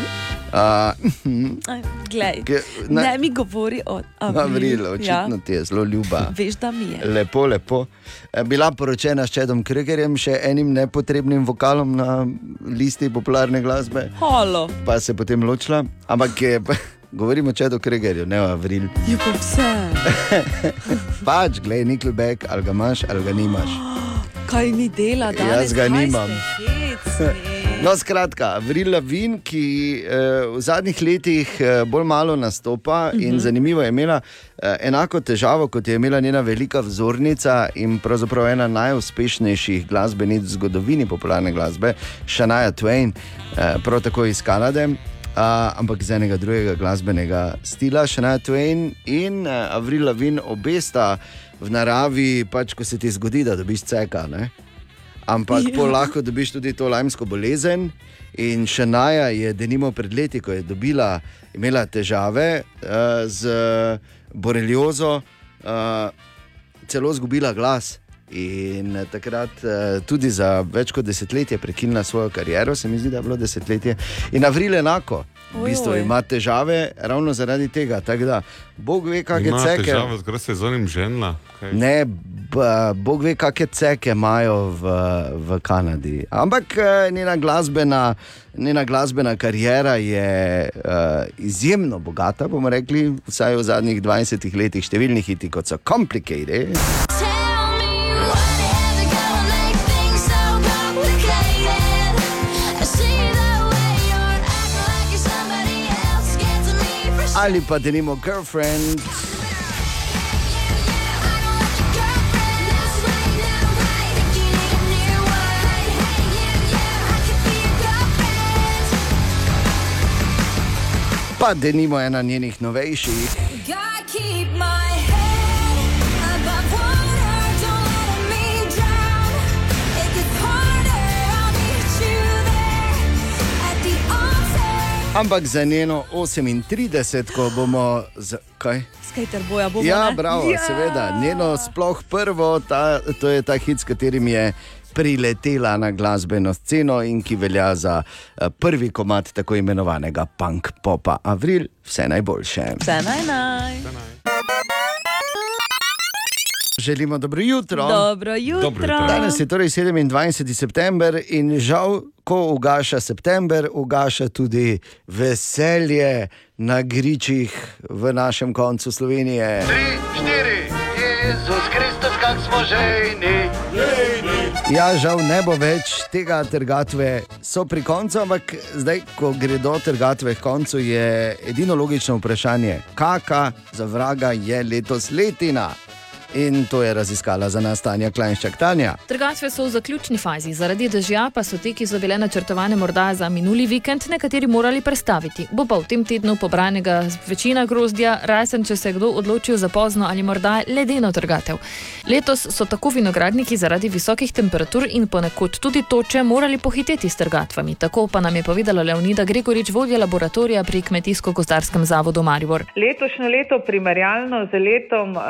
uh, Glej, Ke- ne. mi govori o Avril. Avril, očitno ti je zelo ljuba. Veš, da mi je. Lepo, lepo. Eh, Bila poročena s Čedom Kregerjem, še enim nepotrebnim vokalom na listi popularne glasbe, Halo, pa se je potem ločila. Ampak je, govorimo o Čedu Kregerju, ne o Avril. je pa vse. (laughs) Pač, gledaj, Nickelback, ali ga imaš, ali ga nimaš. Kaj mi dela, da Jaz ga nimam. (laughs) No, skratka, Avril Lavin, ki eh, v zadnjih letih eh, bolj malo nastopa uh -huh. in zanimivo je imela eh, enako težavo, kot je imela njena velika vzornica in pravzaprav ena najuspešnejših glasbenic v zgodovini popularne glasbe, Shania Twain, eh, prav tako iz Kanade. Uh, ampak iz enega drugega glasbenega stila, Shania Twain in uh, Avril Lavin, obe sta v naravi, pač ko se ti zgodi, da dobiš ceka. Ne? ampak Ja. ja. lahko dobiš tudi to lajmsko bolezen. In še Naja je denimo pred leti, ko je dobila, imela težave uh, z boreliozo, uh, celo izgubila glas. In eh, takrat uh, tudi za več kot desetletje prekinila svojo kariero, se mi zdi, da je bilo desetletje. In Avril enako. V bistvu ima težave ravno zaradi tega. Tako da Bog ve, kakšne ceke. težave z sezonim ženla. kaj? Ne, Bog ve, kakšne ceke imajo v, v Kanadi. Ampak eh, njena glasbena, njena glasbena karijera je uh, izjemno bogata, bomo rekli, vsaj v zadnjih 20 letih, številni hiti, kot so Complicated. Ali pa denimo Girlfriend. Pa denimo ena njenih novejših. Gotta keep my Ampak za njeno 38, ko bomo. Z, kaj? Skater boja bomo. Ja, ne? bravo, ja. seveda. Njeno sploh prvo, ta, to je ta hit, s katerim je priletela na glasbeno sceno in ki velja za eh, prvi komat tako imenovanega punk popa. Avril, vse najboljše. Vse naj naj. Želimo dobro jutro. Dobro jutro. Dobro jutro. Danes je torej 27. september in žal, ko ugaša september, ugaša tudi veselje na gričih v našem koncu Slovenije. Tri, štiri, Jezus Kristus, kak smo žejni. Ja, žal ne bo več tega trgatve, so pri koncu, ampak zdaj, ko gredo trgatve k koncu, je edino logično vprašanje, kakšna za vraga je letos letina. In to je raziskala za nas Tanja Klajnščak. Tanja. Trgatve so v zaključni fazi, zaradi dežja pa so te, ki so bile načrtovane morda za minuli vikend, nekateri morali prestaviti. Bo pa v tem tednu pobranega večina grozdja, razen če se je kdo odločil za pozno ali morda ledeno trgatev. Letos so tako vinogradniki zaradi visokih temperatur in ponekod tudi toče morali pohiteti s trgatvami. Tako pa nam je povedala Leonida Gregorič, vodja laboratorija pri Kmetijsko-gozdarskem zavodu Maribor. Letošnje leto, primerjalno z letom uh,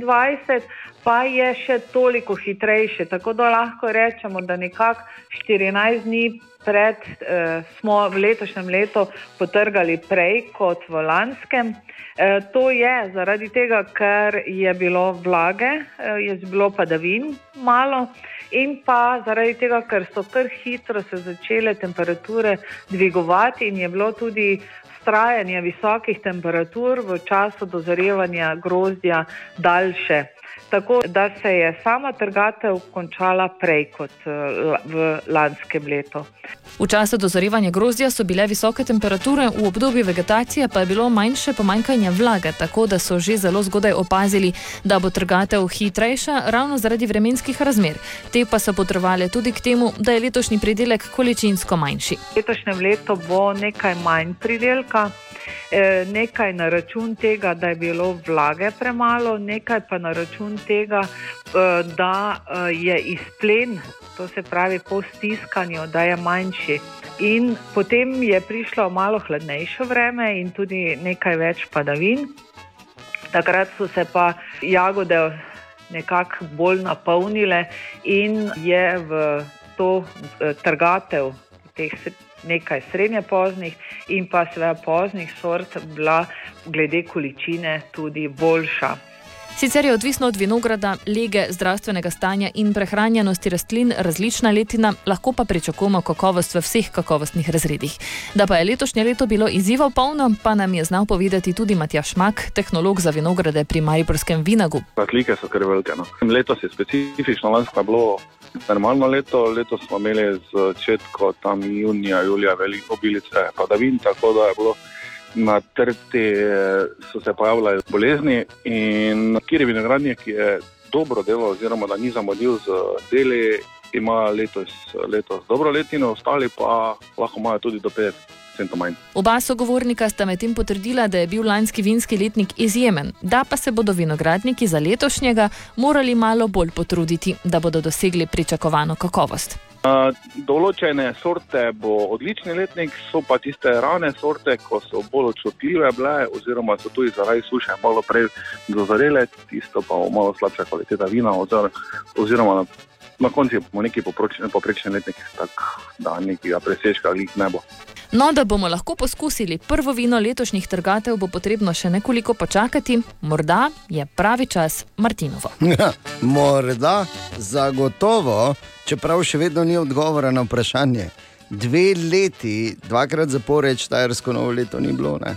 2021, pa je še toliko hitrejše. Tako da lahko rečemo, da nekako 14 dni pred uh, smo v letošnjem letu potrgali prej kot v lanskem. Uh, to je zaradi tega, ker je bilo vlage, uh, je bilo padavin malo. In pa zaradi tega, ker so kar hitro se začele temperature dvigovati in je bilo tudi trajanje visokih temperatur v času dozorevanja grozdja daljše. Tako da se je sama trgatev končala prej kot eh, v lanskem letu. V času dozorevanja grozdja so bile visoke temperature, v obdobju vegetacije pa je bilo manjše pomankanje vlage, tako da so že zelo zgodaj opazili, da bo trgatev hitrejša ravno zaradi vremenskih razmer. Te pa so potrebovali tudi k temu, da je letošnji pridelek količinsko manjši. Letošnjem letu bo nekaj manj pridelka, nekaj na račun tega, da je bilo vlage premalo, nekaj pa na račun tega, eh, da eh, je izplen, to se pravi po stiskanju, da je manjši. In potem je prišlo malo hladnejše vreme in tudi nekaj več padavin. Takrat so se pa jagode nekako bolj napolnile in je v to eh, trgatev teh nekaj srednje poznih in pa seveda poznih sort bila glede količine tudi boljša. Sicer je odvisno od vinograda, lege, zdravstvenega stanja in prehranjenosti rastlin različna letina, lahko pa pričakujemo kakovost v vseh kakovostnih razredih. Da pa je letošnje leto bilo izzivov polno, pa nam je znal povedati tudi Matjaš Mak, tehnolog za vinograde pri Mariborskem Vinagu. Razlike so kar velike. No. Letos je specifično, lansko je bilo normalno leto, letos smo imeli z začetka tam junija, julija veliko obilice padavin, tako da je bilo na trti eh, so se pojavljale bolezni in kjer je vinogradnik, ki je dobro delal oziroma da ni zamudil z deli, imajo letos, letos dobro letino, ostali pa lahko imajo tudi do 50 centov manj. Oba sogovornika sta medtem potrdila, da je bil lanski vinski letnik izjemen, da pa se bodo vinogradniki za letošnjega morali malo bolj potruditi, da bodo dosegli pričakovano kakovost. Uh, določene sorte bo odlični letnik, so pa tiste rane sorte, ko so bolj občutljive bile, oziroma so tudi zaradi suše malo prej dozorele, tisto pa bo malo slabša kvaliteta vina, ozir, oziroma na, na koncu bomo neki poprečni, letnik, tako da nekega presežka glih ne bo. No, da bomo lahko poskusili prvo vino letošnjih trgatev, bo potrebno še nekoliko počakati, morda je pravi čas Martinovo. Ja, morda, zagotovo, čeprav še vedno ni odgovora na vprašanje. Dve leti, dvakrat zapored, Štajersko novo leto ni bilo. Ne?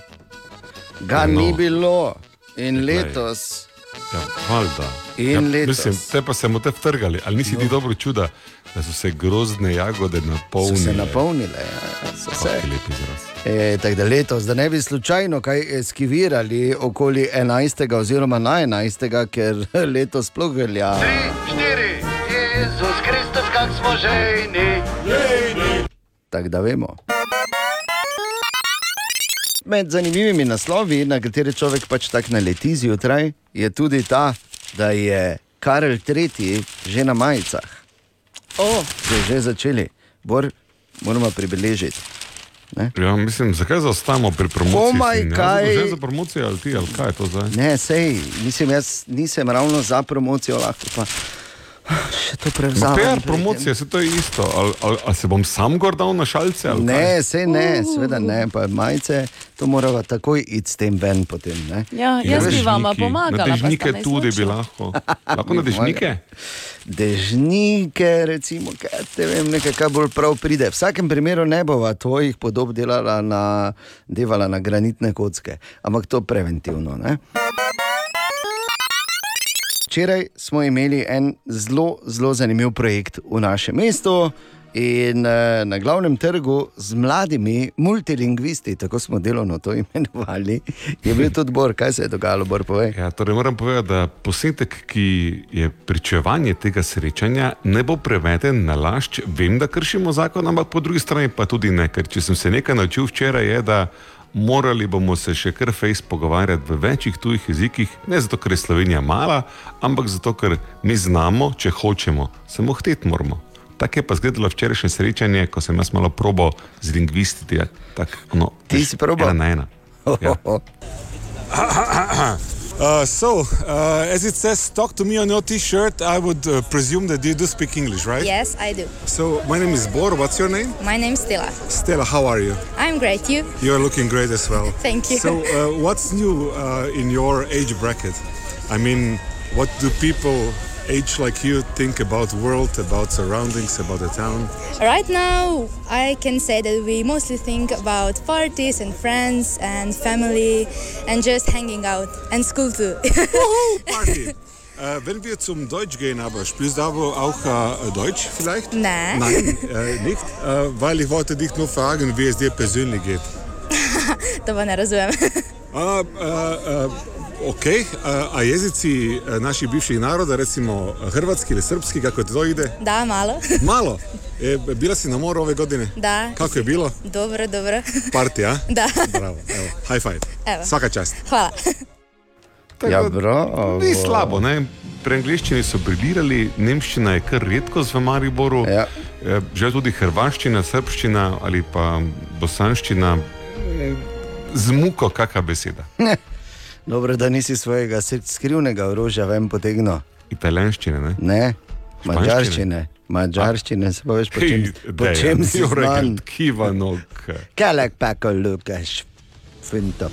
Ga No. no. ni bilo in letos. Ja, valjda. In ja. Mislim, te pa se mu te vtrgali. Ali nisi ti dobro čuda, da so se grozne jagode So napolnile? se napolnile, ja, so se. Kakšen lep izraz. E, tako da letos, da ne bi slučajno kaj skivirali okoli 11. oziroma na 11. ker (laughs) letos sploh velja. Štiri, Jezus Kristus, kak smo žejni. Tako da vemo. Med zanimivimi naslovi, na katere človek pač tako naleti zjutraj, je tudi ta, da je Karel III. že na majicah. O, So že začeli, Bor, moramo pribeležiti. Ja, mislim, zakaj zaostajamo pri promociji? Komaj sin? Ja, kaj. Že za promocijo ali ti, ali kaj je to zdaj? Ne, sej, mislim, jaz nisem ravno za promocijo, lahko pa še to prevzamem. PR pri promocija, se to je isto. Ali, ali, ali se bom sam gor dal na šalce? Ne, se ne, seveda ne, pa majice, to moramo takoj iti s tem ven. Potem, ne. ja, In jaz bi vam pomagala. Dežnike tudi bi lahko. Lahko na (laughs) dežnike? Dežnike, recimo, kaj te vem, nekaj kaj bolj prav pride. V vsakem primeru ne bova tvojih podob delala na, devala na granitne kocke, ampak to preventivno. Ne? Včeraj smo imeli en zelo, zelo zanimiv projekt v našem mestu. In eh, na glavnem trgu z mladimi multilingvisti, tako smo delovno to (laughs) imenovali, je bil tudi Bor, kaj se je dogajalo, Bor, povej. Ja, torej moram povedati, da posnetek, ki je pričevanje tega srečanja, ne bo preveden na lašč. Vem, da kršimo zakon, ampak po drugi strani pa tudi ne. Ker če sem se nekaj naučil včeraj, je, da morali bomo se še kar fejs pogovarjati v večjih tujih jezikih, ne zato, ker je Slovenija mala, ampak zato, ker mi znamo, če hočemo, samo hteti moramo. Tako je pa izgledalo včerajšnje srečanje, ko sem jaz malo probo z lingvisti. ja, tak, no, Ti si probal? Ena na ena. Ja. (laughs) Uh, so, uh, as it says, talk to me on your T-shirt. I would uh, presume that you do speak English, right? Yes, I do. So, my name is Bor. What's your name? My name is Stella. Stella. How are you? I'm great. You? You are looking great as well. (laughs) Thank you. So, uh, what's new uh, in your age bracket? I mean, what do people age like you think about world, about surroundings, about the town? Right now, I can say that we mostly think about parties and friends and family and just hanging out and school too. (laughs) Party. Äh, wenn wir zum Deutsch gehen, aber spielst du aber auch äh, Deutsch vielleicht? Nein. Nein, äh, nicht. Äh, weil ich wollte dich nur fragen, wie es dir persönlich geht. to pa ne razumem. A, a, a, ok, a, jezici a, naših bivših naroda, recimo hrvatski ili srpski, kako to ide? da, malo. (laughs) Malo. E, bila si na moru ove godine? Da. Kako je bilo? Dobro, dobro. Party, a? (laughs) Da. Bravo, evo, high five. Evo. Svaka čast. Hvala. Ja, bravo. Ni slabo, ne? Pri angliščini so briljirali, nemščina je kar redko v Mariboru, ja. že tudi hrvaščina, srpščina ali pa bosanščina, z muko, kakšna beseda. Dobro, da nisi svojega skrivnega orožja ven potegnil. Italijanščine, ne? Ne, Španščine? mačarščine. Mačarščine, se pa veš, po čem, po Dejan, čem si znan. Kivanok. Kalek peko lukaš, finto.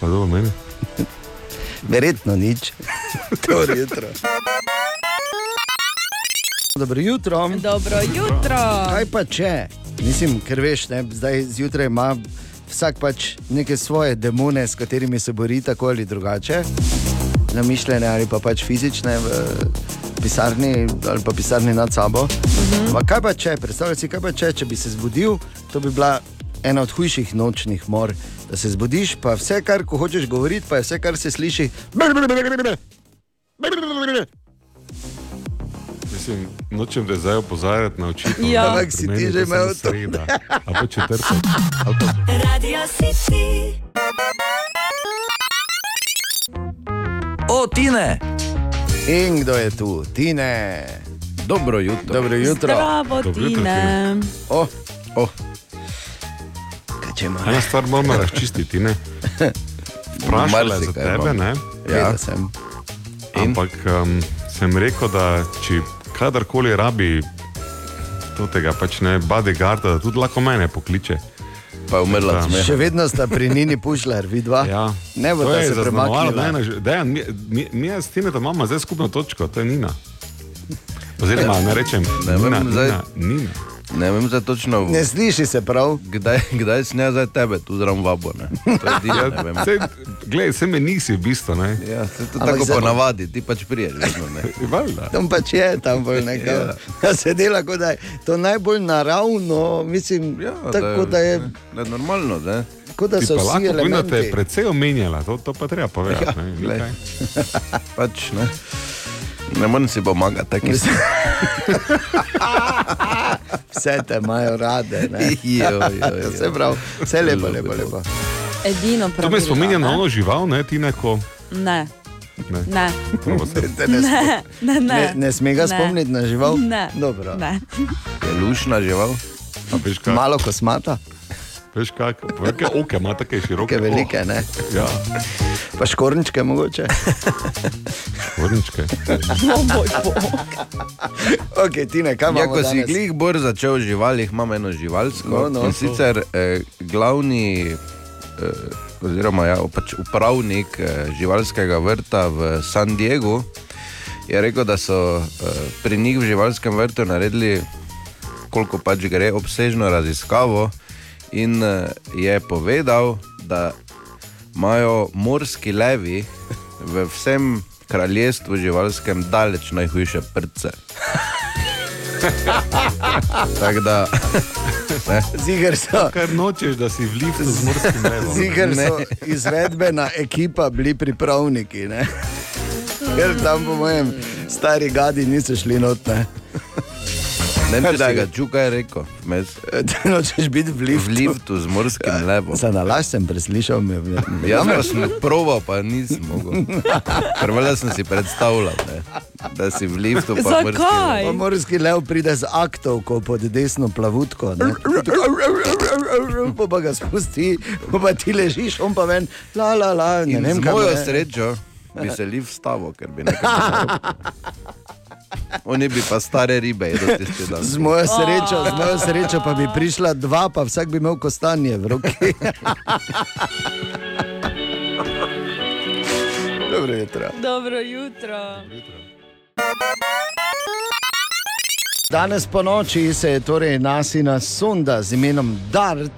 Pa dobro, meni. Verjetno nič. (laughs) Dobro jutro. Dobro jutro. Dobro jutro. Kaj pa če? Mislim, ker veš, ne, zdaj zjutraj ima vsak pač neke svoje demone, s katerimi se bori tako ali drugače, namišljene ali pa pač fizične v pisarni ali pa pisarni nad sabo. Mhm. Kaj pa če, predstavljaj si, kaj pa če, če bi se zbudil, to bi bila ena od hujših nočnih mor. Da se zbudiš, pa vse, kar hočeš govoriti, pa je vse, kar se sliši. Mislim, nočem te zdaj opozarjati na očitno. Ja. Ampak si ti že imel to. sreda. A pa četrtek. Radio City. O, Tine! In kdo je tu? Tine. Dobro jutro. Dobro jutro. Zdravo, Dobro jutro, Tine. Oh, oh. Kaj če ima? Ena stvar moramo razčistiti, ne? Vprašala je za tebe, ne? Ja, sem. Ampak um, sem rekel, da če kadarkoli rabi to tega, pač ne bodyguarda, da tudi lahko mene pokliče. Pa je umrla od smeha. Še vedno sta pri Nini Pušler, vidva. Ja. Ne bo to ta je se zaznamovalo, premaknila. da je ena, Dejan, mi, mi, mi s tem, da imamo zdaj skupno točko, to je Nina. Oziroma, ne rečem, Ne vem, Nina, zdaj- Nina, Nina. Ne vem zdaj točno, Ne sliši se prav. kdaj, kdaj sem jaz zdaj tebe tu zraven vabo. Ne? Je ne glej, se me nisi v bistvu, ne? Ja, se to Ampak tako zdaj- ponavadi, ti pač priješ. Ne. (laughs) Tam pač je, tam bolj nekaj. (laughs) Ja. Se dela, kot da je to najbolj naravno, mislim, Ja, tako da je, Ne, normalno, ne? kot da so pa vsi da te je elementi. predvsej omenjala, to, to pa treba povedati. Ja, ne. (laughs) Pač, ne. Ne morem si pomagati, tako je. (laughs) Vse te imajo rade. ne. Jo, jo, jo. (laughs) Vse prav, vse lepo, lepo, lepo. Edino To pravilo. me spominja na ne? ono žival, ne, ti neko. Ne, Ne, (laughs) ne, ne, spo- ne, ne. ne, ne sme ga Ne. spomniti na žival? Ne. Dobro. ne. Je lušna žival. Malo kosmata, Veš kaj? Velike oke ima take široke. ki velike, ne? Oh, ja, Pa škorničke mogoče. vrničke. O moj bog. Ok, Tine, kaj Ja, imamo ko si danes? glih bolj začel z živalih, imam eno živalsko. No, no. In sicer eh, glavni, eh, oziroma ja, pač upravnik eh, živalskega vrta v San Diegu je rekel, da so eh, pri njih v živalskem vrtu naredili, koliko pač gre, obsežno raziskavo in eh, je povedal, da imajo morski levi v vsem kraljestvu živalskem daleč najhujše prce. Tako da, ne, Ziger so, Kar nočeš, da si v liftu z morskim levom. ziger so izvedbena ekipa bili pripravniki. Ne? Ker tam, po mojem, stari gadi niso šli not. Ne? vem, če Da si ga- ga čukaj rekel, mes, Ti (laughs) nočeš biti v v liftu. liftu z morskim levom. Za nalaž sem preslišal, mi je Jaz pa sem proval, pa nisem mogel. Prvo sem si predstavljal, ne, da si v liftu pa morski lev. Pa morski lev pride z aktovko pod desno plavutko. ne. Pa, pa ga spusti, pa, ti ležiš, on pa ven, la la la. Ne In vem, z kaj mojo je. srečo bi se liv stavil, ker bi nekaj. (laughs) Oni bi pa stare ribe jedli tisti dan. Z mojo srečo, z mojo srečo pa bi prišla dva, pa vsak bi imel kostanje v roki. (laughs) Dobro jutro. Dobro jutro. Danes po noči se je torej nasina sonda z imenom Dart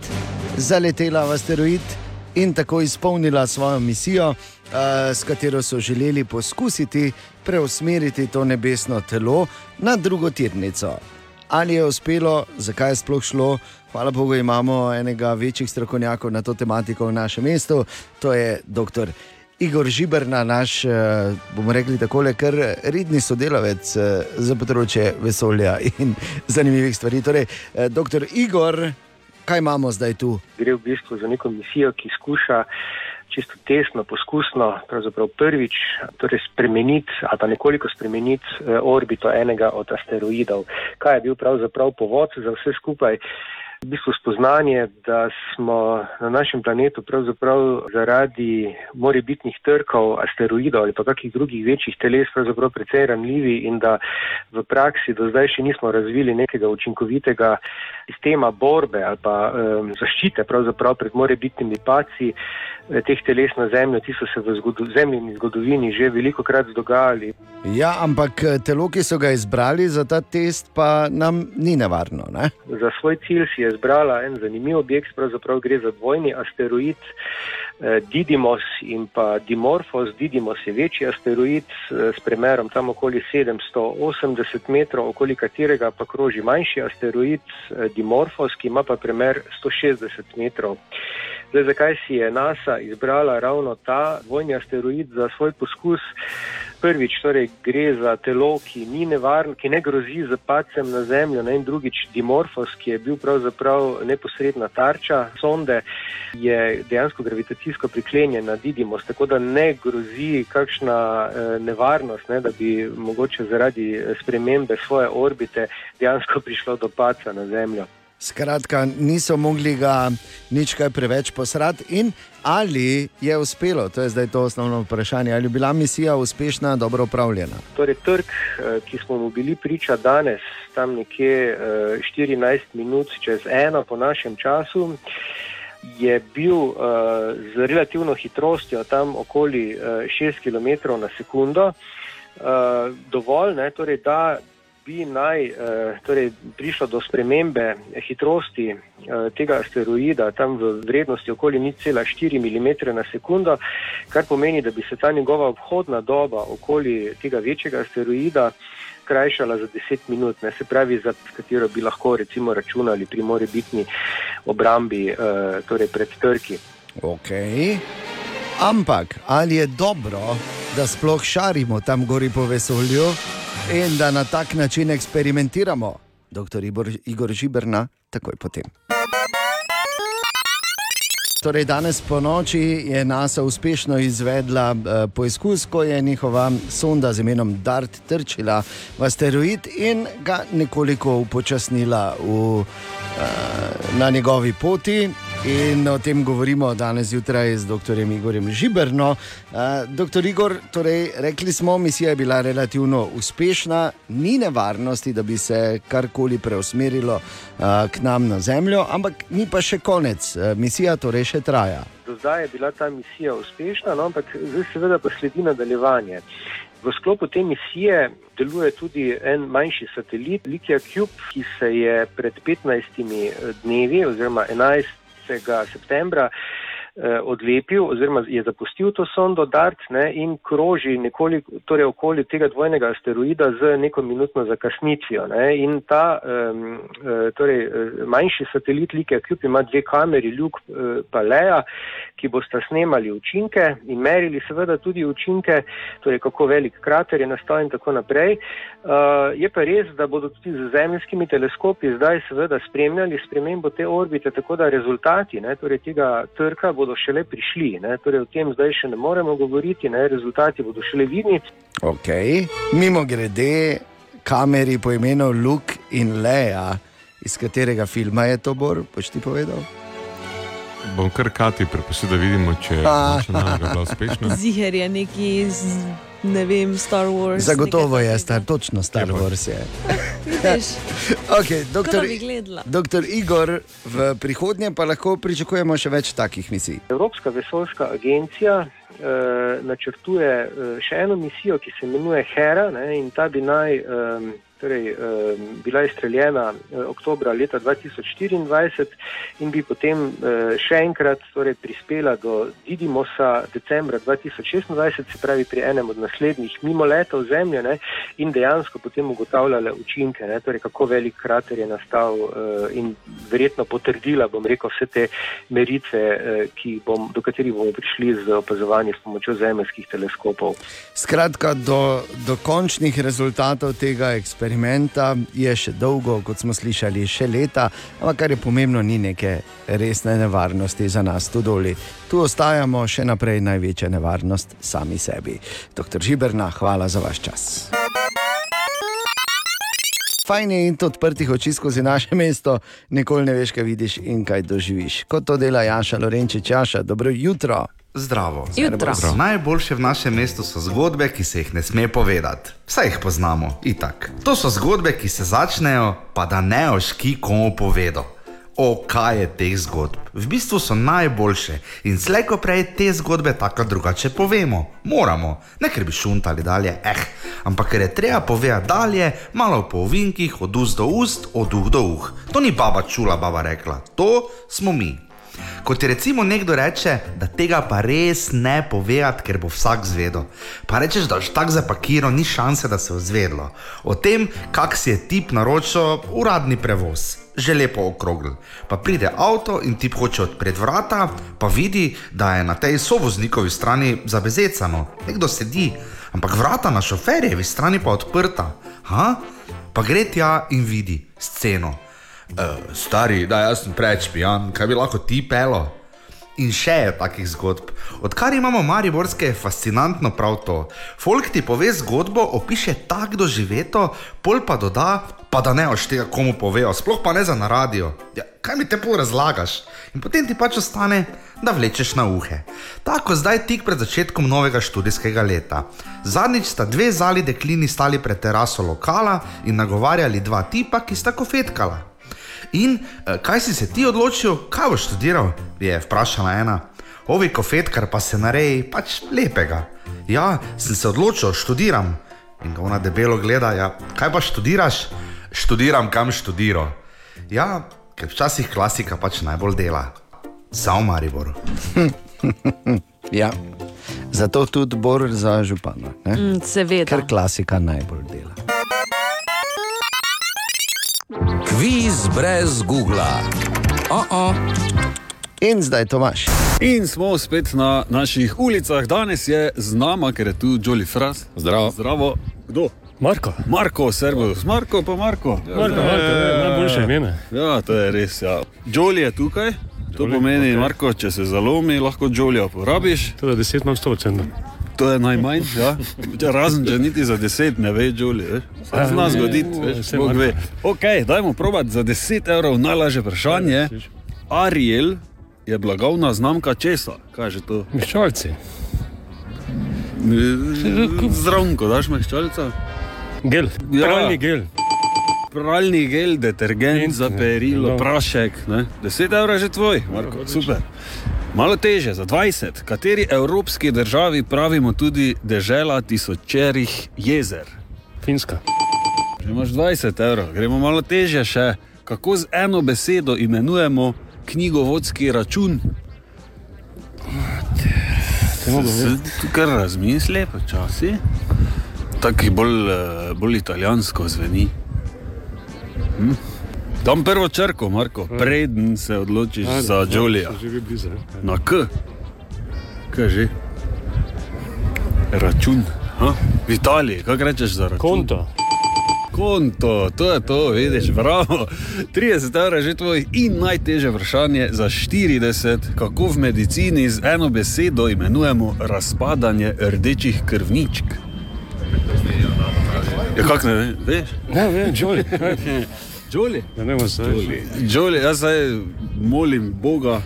zaletela v asteroid in tako izpolnila svojo misijo, uh, s katero so želeli poskusiti preusmeriti to nebesno telo na drugo tirnico. Ali je uspelo, zakaj je sploh šlo? Hvala Bogu, imamo enega večjih strokovnjakov na to tematiko v našem mestu, to je dr. Igor Žibrna, naš, eh, bomo rekli tako, kar redni sodelavec eh, za področje vesolja in (laughs) zanimivih stvari. Torej, eh, doktor Igor, kaj imamo zdaj tu? gre v bistvu za neko misijo, ki skuša čisto tesno, poskusno, pravzaprav prvič torej spremeniti ali pa nekoliko spremeniti eh, orbito enega od asteroidov. Kaj je bil pravzaprav povod za vse skupaj? V bistvu spoznanje, da smo na našem planetu pravzaprav zaradi morebitnih trkov asteroidov ali pa kakih drugih večjih teles pravzaprav precej ranljivi in da v praksi do zdaj še nismo razvili nekega učinkovitega sistema borbe ali pa um, zaščite pravzaprav pred morebitnimi paci teh teles na Zemljo. Ti so se v zgodu, zemljini zgodovini že veliko krat dogajali. Ja, ampak eh, telo, ki so ga izbrali za ta test, pa nam ni nevarno. Ne? Za svoj cilj si je izbrala en zanimiv objekt, pravzaprav gre za dvojni asteroid eh, Didymos in pa Dimorphos. Didymos je večji asteroid eh, s premerom tam okoli 780 metrov, okoli katerega pa kroži manjši asteroid eh, Dimorphos, ki ima pa premer 160 metrov. Zdaj, zakaj si je NASA izbrala ravno ta dvojni asteroid za svoj poskus? Prvič, torej gre za telo, ki ni nevarno, ki ne grozi z padcem na Zemljo, ne? in drugič Dimorphos, ki je bil pravzaprav neposredna tarča sonde, je dejansko gravitacijsko priklenjen na Didymos, tako da ne grozi kakšna eh, nevarnost, ne? da bi mogoče zaradi eh, spremembe svoje orbite dejansko prišlo do padca na Zemljo. Skratka, niso mogli ga nič kaj preveč posrati. In ali je uspelo, to je zdaj to osnovno vprašanje, ali je bila misija uspešna, dobro upravljena. Torej, trg, eh, ki smo mu bili priča danes, tam nekje eh, 14 minut čez eno po našem času, je bil uh, z relativno hitrostjo tam okoli uh, 6 km na sekundo uh, dovolj, ne, torej, da bi naj eh, torej prišlo do spremembe hitrosti eh, tega asteroida tam v vrednosti okoli 0,4 mm na sekundo, kar pomeni, da bi se ta njegova obhodna doba okoli tega večjega asteroida krajšala za 10 minut, ne se pravi, za katero bi lahko recimo računali pri morebitni obrambi eh, torej pred trki. Okay. Ampak ali je dobro, da sploh šarimo tam gori po vesolju in da na tak način eksperimentiramo? Doktor Igor, Igor Žiberna, takoj potem. Torej, danes po noči je NASA uspešno izvedla uh, poizkus, ko je njihova sonda z imenom DART trčila v asteroid in ga nekoliko upočasnila v, uh, na njegovi poti. In o tem govorimo danes zjutraj z dr. Igorjem Žiberno. Uh, doktor Igor, torej, rekli smo, misija je bila relativno uspešna, ni nevarnosti, da bi se karkoli preusmerilo uh, k nam na Zemljo, ampak ni pa še konec. Uh, misija torej še traja. Do zdaj je bila ta misija uspešna, no, ampak zdaj seveda pa sledi nadaljevanje. V sklopu te misije deluje tudi en manjši satelit, Likija Cube, ki se je pred 15 dnevi oziroma 11. septembra odlepil oziroma je zapustil to sondo DART ne, in kroži nekoliko, torej okoli tega dvojnega asteroida z neko minutno zakasnitvijo. Ne. In ta um, torej, eh, manjši satelit Like Cube ima dve kameri, uh, pa Leja, ki bosta snemali učinke in merili seveda tudi učinke, torej kako velik krater je nastal in tako naprej. Uh, je pa res, da bodo tudi z zemljskimi teleskopi zdaj seveda spremljali spremembo te orbite, tako da rezultati ne, torej tega trka bodo šele prišli. Ne, torej o tem zdaj še ne moremo govoriti, ne, rezultati bodo šele vidni. Okay. Mimo grede, kameri po imenu Luke in Leja, iz katerega filma je to Bor, boš ti povedal? Bom kar kati prepustil, da vidimo, če je bila uspešna. Ziger je neki iz, ne vem, Star Wars. Zagotovo je star, točno Star Wars je. (laughs) (laughs) Okay, doktor, doktor Igor, v prihodnje pa lahko pričakujemo še več takih misij. Evropska vesoljska agencija eh, načrtuje eh, še eno misijo, ki se imenuje Hera ne, in ta bi naj eh, torej, eh, bila izstreljena eh, oktobra leta 2024 in bi potem eh, še enkrat torej, prispela do Didymosa decembra 2026, se pravi pri enem od naslednjih mimoletov Zemlje ne, in dejansko potem ugotavljala učinke, ne, torej kako velik krater je nastal eh, in verjetno potrdila, rekel, vse te meritve, eh, bom, do katerih bomo prišli z opazovanjem s pomočjo zemeljskih teleskopov. Skratka, do, do končnih rezultatov tega eksperimenta je še dolgo, kot smo slišali, še leta, ampak kar je pomembno, ni neke resne nevarnosti za nas tu doli. Tu ostajamo še naprej največja nevarnost sami sebi. Doktor Žiberna, hvala za vaš čas. Fajn je in odprtih oči skozi naše mesto, nikoli ne veš, kaj vidiš in kaj doživiš. Kot to dela Jaša Lorenčič, Jaša, dobro jutro. Zdravo. Jutro. Zdravo. Najboljše v našem mestu so zgodbe, ki se jih ne sme povedati. Vse jih poznamo, itak. To so zgodbe, ki se začnejo, pa da ne oški komu povedo. O, kaj je teh zgodb? V bistvu so najboljše in slejko prej te zgodbe tako drugače povemo. Moramo, ne ker bi šuntali dalje, eh, ampak ker je treba povedati dalje, malo po ovinkih, od ust do ust, od uh do uh. To ni baba čula, baba rekla, to smo mi. Ko ti recimo nekdo reče, da tega pa res ne povedati, ker bo vsak zvedel. Pa rečeš, da boš tako zapakiral, ni šanse, da se bo zvedlo. O tem, kak si je tip naročil uradni prevoz. Že lepo okrogl. Pa pride avto in ti hoče odpreti vrata, pa vidi, da je na tej sovoznikovi strani zabezecano. Nekdo sedi, ampak vrata na šoferjevi strani pa odprta. Ha? Pa gre tja in vidi sceno. Uh, stari, da jaz sem preveč pijan, kaj bi lahko ti pelo? In še je takih zgodb. Odkar imamo Mariborske, je fascinantno prav to. Folk ti pove zgodbo, opiše tako doživeto, pol pa doda, pa da ne oš tega komu povejo, sploh pa ne za na radio. Ja, kaj mi te pol razlagaš? In potem ti pač ostane, da vlečeš na uhe. Tako zdaj tik pred začetkom novega študijskega leta. Zadnjič sta dve zali deklini stali pred teraso lokala in nagovarjali dva tipa, ki sta kofetkala. In eh, kaj si se ti odločil, kaj boš študiral? je vprašala ena. Ovi kofetkar pa se nareji pač lepega. Ja, sem se odločil, študiram. In ga ona debelo gleda, ja, kaj pa študiraš? Študiram, kam študiro. Ja, ker včasih klasika pač najbolj dela. Samo Maribor. (laughs) ja. Zato tudi bor za župana. ne? Mm, seveda. Ker klasika najbolj dela. Kviz brez Google. Oh -oh. In zdaj Tomaš. In smo spet na naših ulicah. Danes je z nama, ker je tu Jolly Fras. Zdravo. Zdravo. Kdo? Marko. Marko, servus. Marko, pa Marko. Marko, Marko, ne, najboljše ime. Ja, to je res. Ja. Jolly je tukaj. To Jolly, pomeni, okej. Marko, če se zalomi, lahko Jolija uporabiš. To je 10 na 100 To je najmanj, ja. Če Razen, če niti za 10 ne ve, veš. Se Ja, zna ne, zgoditi, veš, Bog Marko. ve. Ok, dajmo provat za 10 evrov najlažje vprašanje. Ariel je blagovna znamka česa? Kaj je že to? Meščalci. Zraven, ko daš mehčalca? Gel, pralni gel. Pralni gel, detergent za perilo, no. prašek. Ne? 10 evrov je že tvoj, Marko, super. Malo teže, za 20. Kateri evropski državi pravimo tudi dežela tisočerih jezer? Finska. Že imaš 20 evrov, gremo malo teže še. Kako z eno besedo imenujemo knjigovodski račun? Tukaj razmisli, počasi. Tako bolj, eh, bolj italijansko zveni. Hm? Dam prvo črko, Marko, preden se odločiš Ajde, za ja, blizu, ja. Na K. Kaj že? Račun. Ha? V Italiji, kaj rečeš za račun? Konto. Konto, to je to, vidiš, bravo. 30 evrov je že tvoj in najtežje vprašanje za 40, kako v medicini z eno besedo imenujemo razpadanje rdečih krvničk. Ja, kako ne ve- veš? Ne, vem, Jolly. (laughs) kaj? Jolly. Ja, ne, vem, Jolly. Jolly, jaz zdaj molim Boga,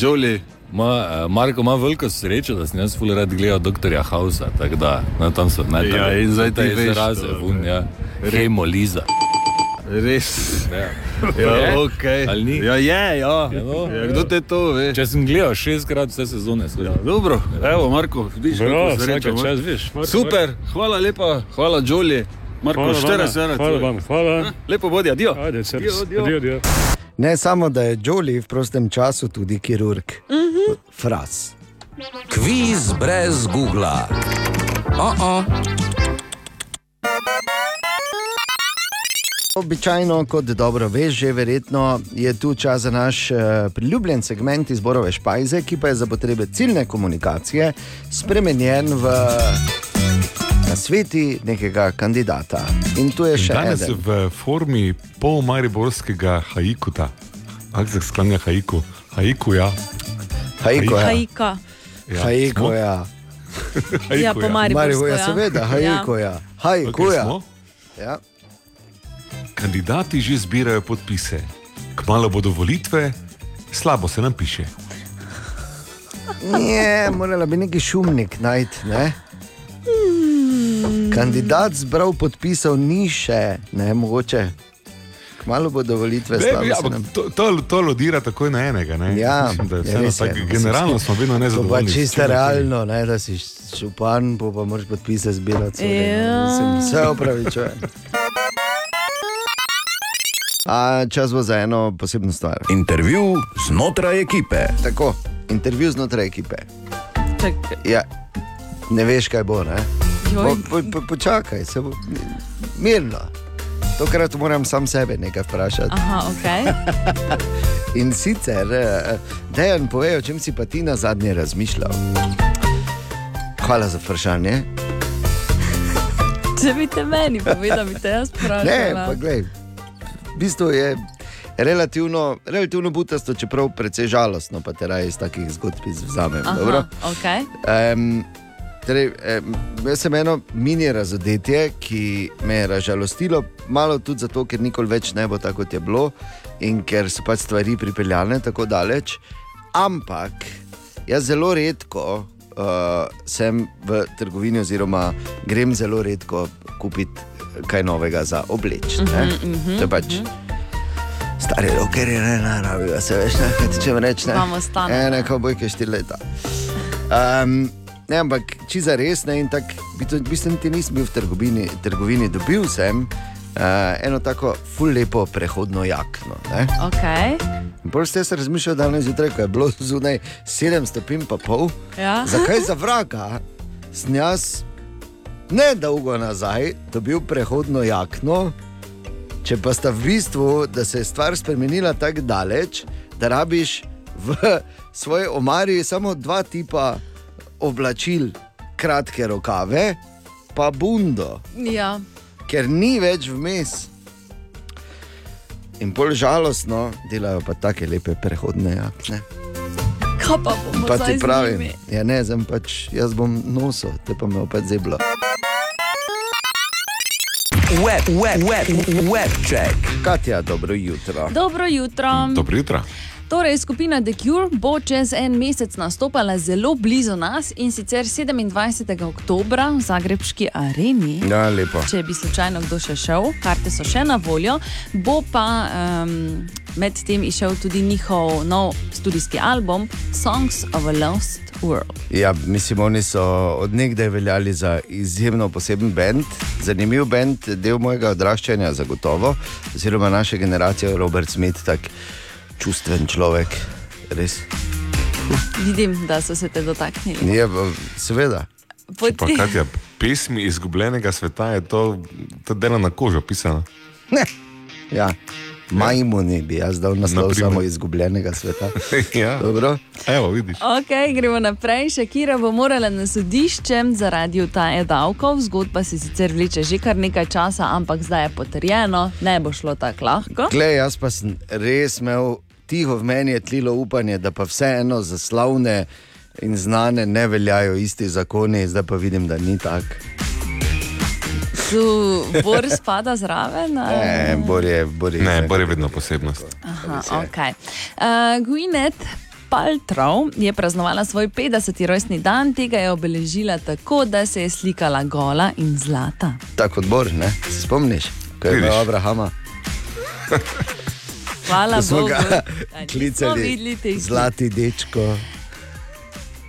Jolly. Ma, eh, Marko ima veliko srečo, da sem jaz ful rad gledal doktorja Hausa, tako da na tam so ne Ja, in zdaj ti veš izraze, to, vun, ja. Hemoliza. Res. Ja, (laughs) Ja, okay. Ali ni? ja je, ja. Ja, no, ja, kdo te to ve? Če sem gledal šestkrat vse sezone, ja, Dobro, evo, Marko, vidiš, kako srečo vsake imaš. čas, Marko, Super, hvala lepa, hvala Jolly. Marko, Hvala vama, 40 evrov. hvala vam, hvala. Lepo bodi, adijo. Ajde, src. Adio, adio. Adio, adio. Ne samo, da je Jolly v prostem času tudi kirurg. Mhm. Fras. Kviz brez Google. Oh -oh. Običajno, kot dobro veš, že verjetno je tu čas za naš uh, priljubljen segment izborove špajze, ki pa je za potrebe ciljne komunikacije spremenjen v nasveti nekega kandidata. In tu je še Danes je eden. v formi pol mariborskega haikuta. Kako se sklanja haiku? Haiku, ja. Haiku, ja. Hajka. Ja, Haiku, smo? ja. (laughs) Ja, po mariborsko, ja, seveda, haiku, ja. Haiku, ja. smo? ja. Kandidati že zbirajo podpise. Kmalo bodo volitve, slabo se nam piše. Ne, morala bi neki šumnik najti. Ne? Kandidat zbral podpisov ni še, ne mogoče. Kmalo bodo volitve slabo. ja, to, to, to lodira takoj na enega. Ne? Ja, Mislim, da je ja, vseeno res je. tako, Mislim, generalno smo vedno To nezadovoljni. čisto čim je to. realno, ne, da si župan, pa, pa moraš podpise zbirati. no, Ja. Vse opravičujem. A čas bo za eno posebno stvar. Intervju znotraj ekipe. Tako, intervju znotraj ekipe. Čak, Ja, ne veš, kaj bo. Ne? Po, po, po, počakaj, se bo mirno. Tokrat moram sam sebe nekaj vprašati. aha, ok. (laughs) In sicer, da jim povejo, čem si pa ti na zadnje razmišljal. Hvala za vprašanje. Če bi te meni povedal, bi te jaz Ne, vprašala. pa gledaj. V bistvu je relativno, relativno butasto, čeprav precej žalostno, pa te raje iz takih zgodb izvzamem. dobro? Aha, okay. Um, torej, um, jaz sem eno mini razodetje, ki me je razžalostilo, malo tudi zato, ker nikoli več ne bo tako, kot je bilo in ker so pač stvari pripeljane tako daleč. Ampak jaz zelo redko uh, sem v trgovini, oziroma grem zelo redko kupiti kaj novega za obleč. ne. Mhm, mhm, To je pač. Stari roker je ne naravi, se veš, ne, kaj ti če reči. Vam ostane, Ne, ne. kao bojke štiri leta. Um, ne, ampak če za res ne, in tako, v bistvu niti nisem bil v trgovini, trgovini dobil sem uh, eno tako ful lepo prehodno jakno. Ne? Okay. In Pol ste se razmišljali danes zjutraj, ko je bilo (laughs) zunaj 7 stopinj pa pol. Ja. (laughs) Zakaj za vraga sem jaz ne dolgo nazaj dobil prehodno jakno, če pa sta v bistvu, da se je stvar spremenila tako daleč, da rabiš v (laughs) svoji omari samo dva tipa oblačil, kratke rokave, pa bundo, Ja. ker ni več vmes. In bolj žalostno delajo pa tako lepe prehodne jakne. Kaj pa bomo Pa ti njimi? ja, ne, zdaj pač, jaz bom nosil, te pa me opet zeblo. Web, web, web, web check. Katja, dobro jutro. Dobro jutro. Dobro jutro. Torej, skupina The Cure bo čez en mesec nastopala zelo blizu nas in sicer 27. oktober v Zagrebški areni. Ja, lepo. Če bi slučajno kdo še šel, karte so še na voljo, bo pa um, medtem išel tudi njihov nov studijski album Songs of a Lost World. Ja, mislim, oni so odnegdaj veljali za izjemno poseben bend, zanimiv bend, del mojega odraščanja, zagotovo, oziroma naše generacije, Robert Smith, tak čustven človek, res. Vidim, da so se te dotaknili. Je, pa seveda. Pa Katja, pesmi izgubljenega sveta je to, to delo na kožo pisano. Ne. Ja. Majmuni bi jaz dal naslov Naprimer. samo izgubljenega sveta. (laughs) ja. Dobro. Evo, vidiš. Ok, gremo naprej. Shakira bo morala na sodišče zaradi utaje davkov. Zgodba se sicer vleče že kar nekaj časa, ampak zdaj je potrjeno, ne bo šlo tako lahko. Glej, jaz pa sem res imel tiho v meni je tlilo upanje, da pa vseeno za slavne in znane ne veljajo isti zakoni, zdaj pa vidim, da ni tako. Tu Bor spada zraven. ali? Ne, Bor je, Bor je, Ne, Bor je vedno posebnost. Aha, okay. uh, Gwyneth Paltrow je praznovala svoj 50. rojstni dan, tega je obeležila tako, da se je slikala gola in zlata. Tako kot Bor, ne? se spomniš, ko je imel Abrahama. (laughs) Hvala Ko smo Bogu, (laughs) ga da klicali Zlati dečko.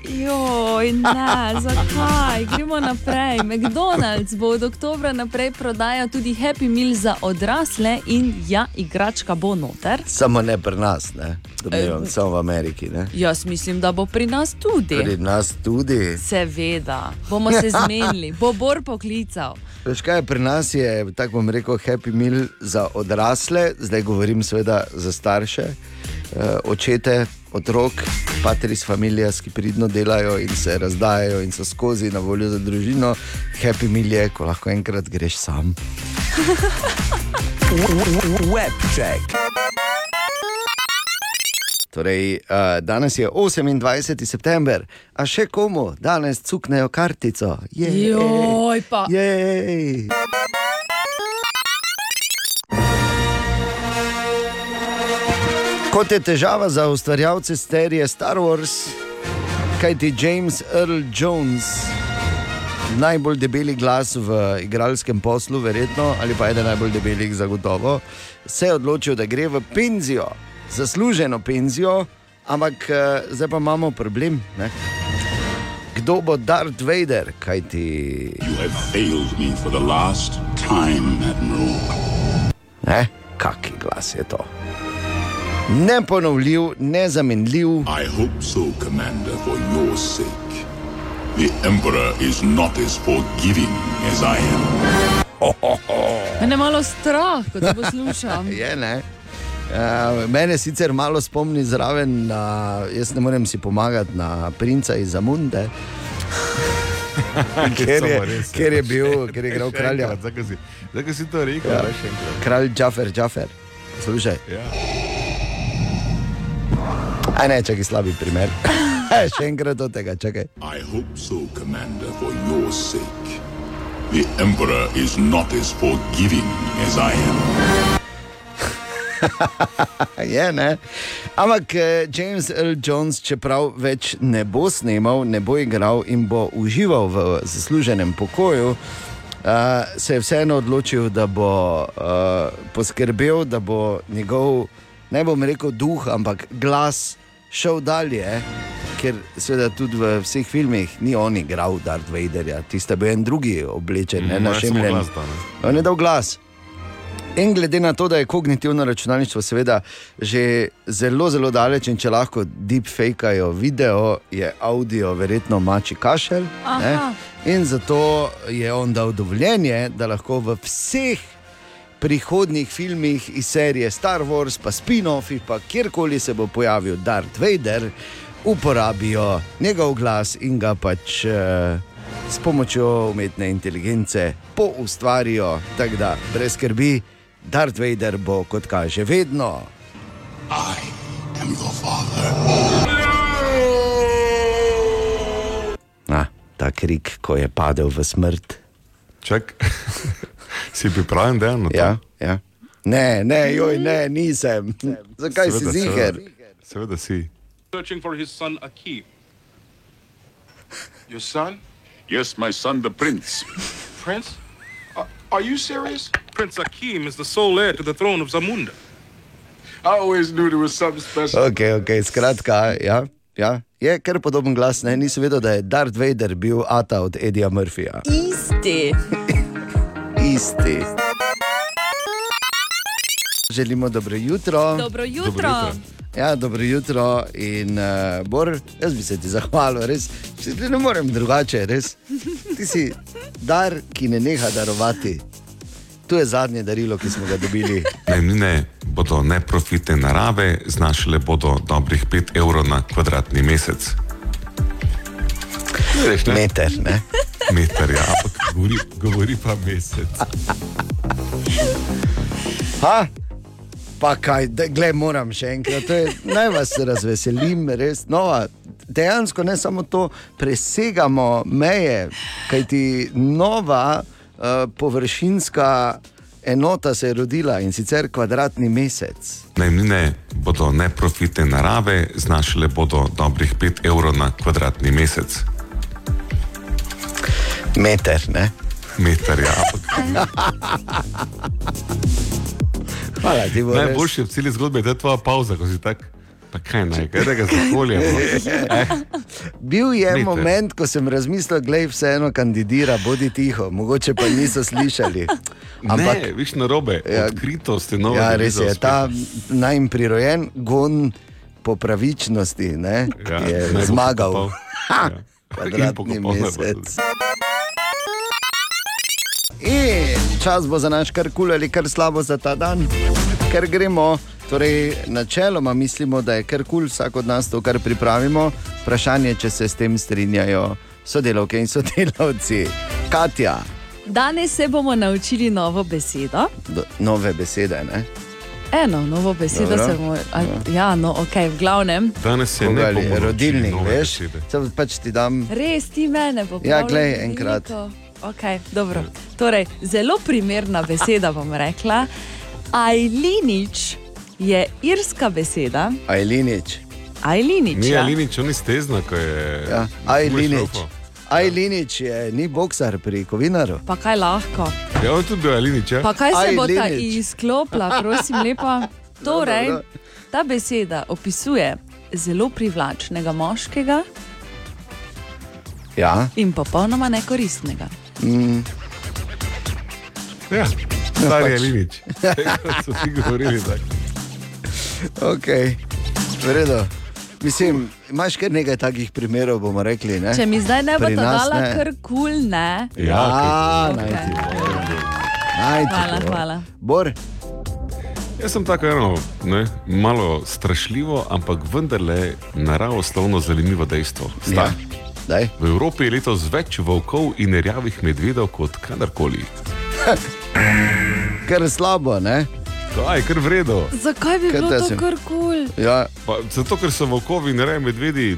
Joj, ne, zakaj? Gremo naprej. McDonald's bo od oktobra naprej prodajal tudi Happy Meal za odrasle in ja, igračka bo noter. Samo ne pri nas, ne? Domnevam, Eh, samo v Ameriki. Ne? Jaz mislim, da bo pri nas tudi. Pri nas tudi. Seveda, bomo se zmenili, bo Bor poklical. Veš kaj, pri nas je, tako bom rekel, happy meal za odrasle, zdaj govorim seveda za starše, očete, otrok, patris familijas, ki pridno delajo in se razdajajo in so skozi na voljo za družino. Happy meal je, ko lahko enkrat greš sam. (laughs) Web check. Torej, uh, danes je 28. september, a še komu danes cuknejo kartico? Jej. Joj, pa. Jej. Kot je težava za ustvarjalce serije Star Wars, kajti James Earl Jones, najbolj debeli glas v igralskem poslu, verjetno, ali pa eden najbolj debelih, zagotovo, se je odločil, da gre v penzijo, zasluženo penzijo, ampak eh, zdaj pa imamo problem. Ne? Kdo bo Darth Vader, kajti. You have failed me for the last time, Admiral. Ne? Kaki glas je to. Neponovljiv, nezamenljiv. I hope so, Commander, for your sake. The Emperor is not as forgiving as I am. Mene je malo strah, ko te poslušam. (laughs) je, ne? Uh, mene sicer malo spomni zraven, na, jaz ne morem si pomagati na princa iz Zamunde. (laughs) ker, je, res, ja. ker je bil, ker je igral kralja. Zakaj si, si to rekel? Ja. Kralj Džafer, Džafer. Slušaj. Ja. Aj ne, čakaj, slabi primer. (laughs) Še enkrat od tega, čakaj. I hope so, Commander, for your sake. The Emperor is not as forgiving as I am. (laughs) je, ne. Ampak eh, James Earl Jones, čeprav več ne bo snemal, ne bo igral in bo užival v zasluženem pokoju, uh, se je vseeno odločil, da bo uh, poskrbel, da bo njegov, ne bom rekel duh, ampak glas šel dalje. Ker seveda tudi v vseh filmih ni on igral Darth Vaderja, tiste bil en drugi oblečen, ne našemljen. glas da, ne. On je dal glas. In glede na to, da je kognitivno računalništvo seveda že zelo, zelo daleč in če lahko deepfakajo video, je audio verjetno mači kašelj. In zato je on dal dovoljenje, da lahko v vseh prihodnjih filmih iz serije Star Wars, pa spin-offih, pa kjerkoli se bo pojavil Darth Vader, uporabijo njegov glas in ga pač eh, s pomočjo umetne inteligence poustvarijo. Tako da brez skrbi, Darth Vader bo kot kaže vedno. Am your father. Ah, ta krik, ko je padel v smrt. Čak, (laughs) (laughs) si pripravljen, da je na to? Ja, ja. Ne, ne, joj, ne, nisem. (laughs) Zakaj si Seveda, ziger? seveda. Seveda si. searching for his son Akib. (laughs) Your son? Yes, my son, the prince. Prince? Uh, are you serious? Prince Akeem is the sole heir to the throne of Zamunda. I always knew there was something special. Ok, ok, skratka, ja, ja. je kar podoben glas. Ne? Nisem vedel, da je Darth Vader bil ata od Edija Murphyja. Isti. Isti. Želimo dobro jutro. Dobro jutro. Ja, dobro jutro in uh, Bor, jaz bi se ti zahvalil, res. Si ti ne morem drugače, res. Ti si dar, ki ne neha darovati. To je zadnje darilo, ki smo ga dobili. Najemnine bodo neprofitne narave, znašale bodo dobrih 5 evrov na kvadratni mesec. Veš, ne? Meter, ne? Meter, ja, ampak govori, govori pa mesec. Ha? Pa kaj, gled, moram še enkrat, je, naj vas razveselim, res nova. Dejansko ne samo to, presegamo meje, kajti nova uh, površinska enota se je rodila in sicer kvadratni mesec. Najemnine bodo neprofitne narave, znašale bodo dobrih 5 evrov na kvadratni mesec. Meter, ne? Meter, ja, Hvala ti, bo res. najboljši v celi zgodbi je ta tvoja pauza, ko si tak. Pa kaj naj, kaj da ga zakolje. Eh, (laughs) Bil je Meter. moment, ko sem razmislil, da vseeno kandidira, bodi tiho, mogoče pa niso slišali. Ampak, ne, viš na robe, ja, odkritost je nova. Ja, res je, uspeh. ta najm prirojen gon po pravičnosti ne, Ja, je zmagal. Ja. Kvadratni In pokopal mesec. In čas bo za naš kar kul ali kar slabo za ta dan, ker gremo. Torej, načeloma mislimo, da je kar kul vsak od nas to, kar pripravimo. Vprašanje, če se s tem strinjajo sodelavke in sodelavci. Katja, Danes se bomo naučili novo besedo. do, nove besede. Ne? Eno novo besedo Dobro. se bomo. a- Ja, no, ok, v glavnem. Danes se Koga ne rodilnik, veš? pač ti dam. Res ti mene bo Ja, glej, enkrat. Okay, dobro. torej, zelo primerna beseda bom rekla. Ajlinič je irska beseda. Ajlinič. Ajlinič. Ni ja. Alinič, on iz Tezna, ko je. Ja, Ajlinič. Ajlinič je ni boksar pri Kovinaru. Pa kaj lahko. Ja, on tudi bil Alinič, ja. Pa kaj se bo ta Ajlinič. izklopila, prosim, lepa. (laughs) Torej, dobro. ta beseda opisuje zelo privlačnega moškega Ja. in popolnoma nekoristnega. Mm. Ja. Stari pač. je Linič. (laughs) So ti govorili tako. Ok, v redu. Mislim, imaš kar nekaj takih primerov, bomo rekli. Ne? Če mi zdaj ne bo nas dala ne. kar kul, cool, ne. Ja, Ok. najti. Najti. Hvala, bo. hvala. Bor, Jaz sem tako eno, ne, malo strašljivo, ampak vendarle naravoslovno zanimivo dejstvo. Ja. V Evropi je letos več volkov in rjavih medvedov kot kadarkoli. kar slabo, ne? Kaj, kar vredno. Zakaj bi Kaj bilo to sem- kar kul? Cool? Ja, Pa, zato, ker so volkovi in reje medvedi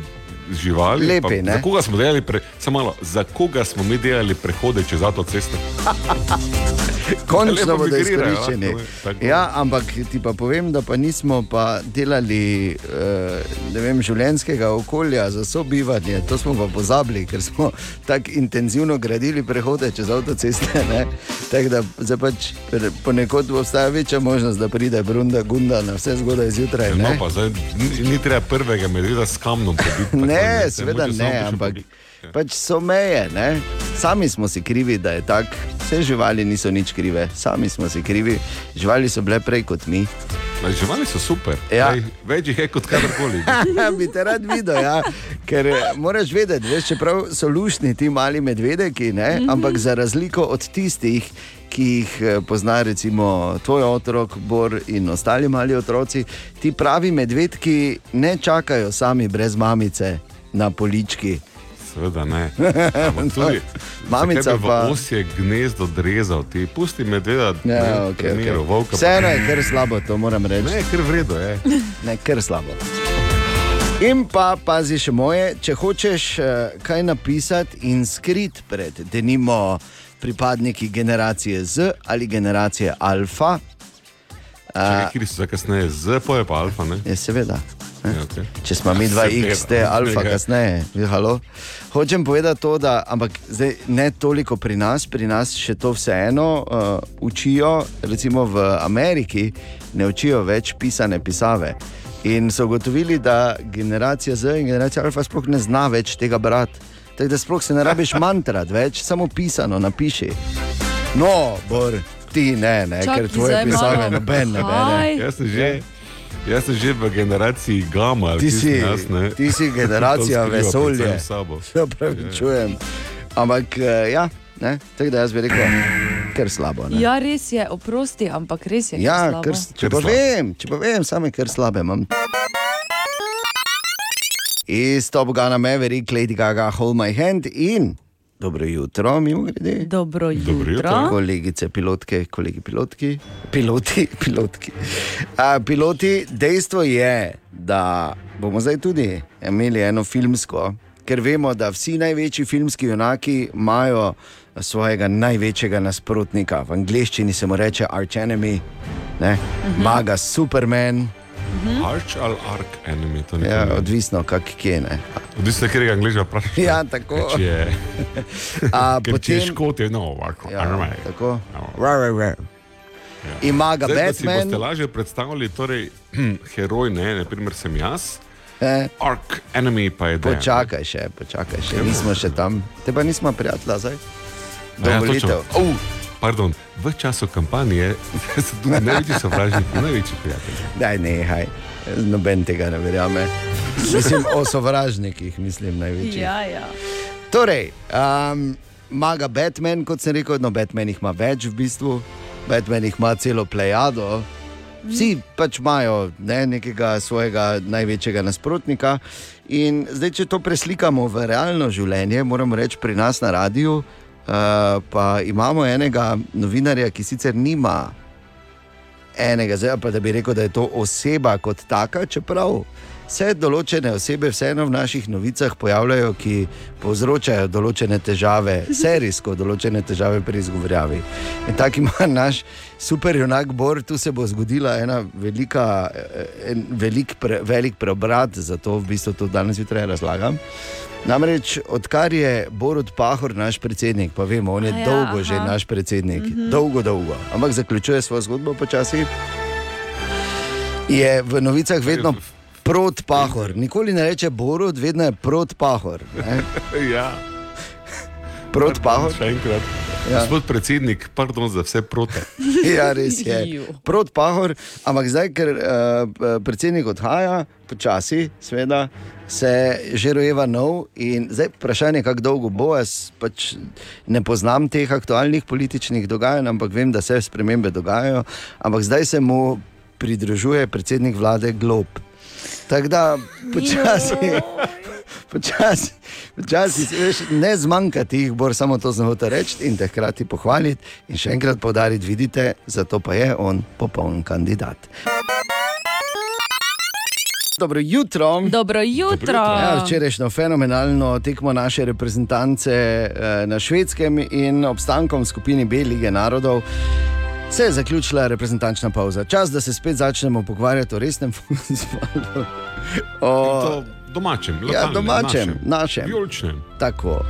živali. Lepi, pa, ne? Za koga smo delali, pre, malo, za koga smo mi delali prehode čez avtoceste? (laughs) končno Lepo bodo izkoriščeni. ne, tako. Ja, ampak ti pa povem, da pa nismo pa delali eh, ne vem, življenjskega okolja za sobivanje. To smo pa pozabili, ker smo tako intenzivno gradili prehode čez avtoceste. ne. Tako da pač ponekod obstaja večja možnost, da pride Brunda Gunda na vse zgodaj zjutraj. No, ne. pa zdaj ni, ni treba prvega medveda s kamnom (laughs) pobiti. tako Ne, se seveda ne, ampak pobiti. pač so meje. Ne? Sami smo si krivi, da je tako. Vse živali niso nič krive, sami smo si krivi. Živali so bile prej kot mi. Živali so super, Ja. Ej, več jih je kot kadarkoli. (laughs) bi te rad videl, ja. ker eh, moraš vedeti, veš, čeprav so lušni ti mali medvedeki, ne? Mhm. ampak za razliko od tistih, ki jih eh, pozna recimo tvoj otrok, Bor in ostali mali otroci, ti pravi medvedki ne čakajo sami brez mamice na polički. Seveda ne. (laughs) Tudi, Mamica zakaj bi pa- v osje gnezdo drezal, ti pusti medveda, Ja, ne, okay, treniral, okay. volka pa- Vseeno je kar slabo, to moram reči. Ne, kar vredno je. Ne, kar slabo. In pa pazi še moje, če hočeš eh, kaj napisati in skrit pred, denimo, pripadniki generacije Z ali generacije Alfa. Čakaj, Kjer so za kasneje, z poje pa alfa, ne? Je seveda. Ja, okay. Če smo mi dva. X, te alfa Ja. kasneje. Halo? Hočem povedati to, da ampak zdaj, ne toliko pri nas, pri nas še to vseeno uh, učijo, recimo v Ameriki, ne učijo več pisane pisave. In so ugotovili, da generacija Z in generacija Alfa sploh ne zna več tega brati. Tako da sploh se ne rabiš (laughs) mantrati več, samo pisano napiši. No, Bor, ti ne, ne Čakaj, ker tvoje pisave noben ne bere. Jaz sem že. Jaz sem že v generaciji Gama, Ti si, jaz, ne. ti si generacija vesolja. Se pravi, čujem. Ampak eh, ja, ne, tako da jaz bi rekel, ker slabo. Ne. Ja, res je, oprosti, ampak res je. Ja, slabo. ker, če pa vem, če pa vem, same ker slabe imam. Iz Top Gana Maverick, Lady Gaga, Hold My Hand in dobro jutro, mimo grede. Dobro jutro. jutro. Kolegice, pilotke, kolegi pilotki, piloti, pilotki. A, piloti, dejstvo je, da bomo zdaj tudi imeli eno filmsko, ker vemo, da vsi največji filmski junaki imajo svojega največjega nasprotnika. V angleščini se mu reče arch enemy, ne? maga Superman. Arch ali ark enemy, Ja, odvisno, kak kje ne. Odvisno, kjer ga angliža vprašaš. Ja, tako. Če je, (laughs) A, (laughs) ker če je potem- škot, je no, ovako. Ja, armaj. tako. Ra, ra, ra. Ima ga Zdaj, da si Batman. boste lažje predstavljali, torej, (clears throat) heroj, ne, naprimer sem jaz, Eh. ark enemy pa je dejan. Počakaj še, počakaj še, nismo še tam. Te pa nismo prijatelja zdaj. A Ja, Dovolitev. točno. Pardon, v času kampanje (laughs) so tudi največji sovražniki, največji prijatelji. Daj, nehaj. Noben tega ne verjame. Mislim o sovražnikih, mislim največji. Ja, ja. Torej, um, maga Batman, kot sem rekel, no, Batman jih ima več v bistvu, Batman jih ima celo plejado. Vsi pač imajo ne, nekega svojega največjega nasprotnika. In zdaj, če to preslikamo v realno življenje, moramo reči pri nas na radiju, uh, pa imamo enega novinarja, ki sicer nima enega, zdaj pa da bi rekel, da je to oseba kot taka, čeprav se določene osebe vseeno v naših novicah pojavljajo, ki povzročajo določene težave, (laughs) serijsko določene težave pri izgovorjavi. In tako ima naš superjunak Bor, tu se bo zgodila ena velika, eh, en velik, pre, velik preobrat, zato v bistvu to danes zjutraj razlagam. Namreč, odkar je Borod Pahor naš predsednik, pa vemo, on je ja, ja, dolgo aha. že naš predsednik, mm Mhm. -hmm. dolgo, dolgo, ampak zaključuje svojo zgodbo počasi. Je v novicah vedno prot Pahor, nikoli ne reče Borod, vedno je prot Pahor. ne. (laughs) ja. Prot Pahor. Še enkrat. Ja. Gospod predsednik, pardon za vse proti. (laughs) Ja, res je. Prot pahor, ampak zdaj, ker uh, predsednik odhaja, počasi, seveda, se že rojeva nov. In zdaj vprašanje, kako dolgo bo. Jaz pač ne poznam teh aktualnih političnih dogajanj, ampak vem, da se spremembe dogajajo. Ampak zdaj se mu pridružuje predsednik vlade Glob. Tako da počasi. (laughs) Počasi, počasi si veš, ne zmanjkati jih, bo samo to znamo reči in te hkrati pohvaliti in še enkrat povdariti, vidite, zato pa je on popoln kandidat. Dobro jutro. Dobro jutro. Ja, včerajšnjo fenomenalno tekmo naše reprezentance eh, na švedskem in obstankom skupini B lige narodov. Se je zaključila reprezentančna pauza. Čas, da se spet začnemo pogovarjati o resnem futbalu. O, Domačem, ja, lokalnem, domačem, našem. našem. Vijoličnem. Tako.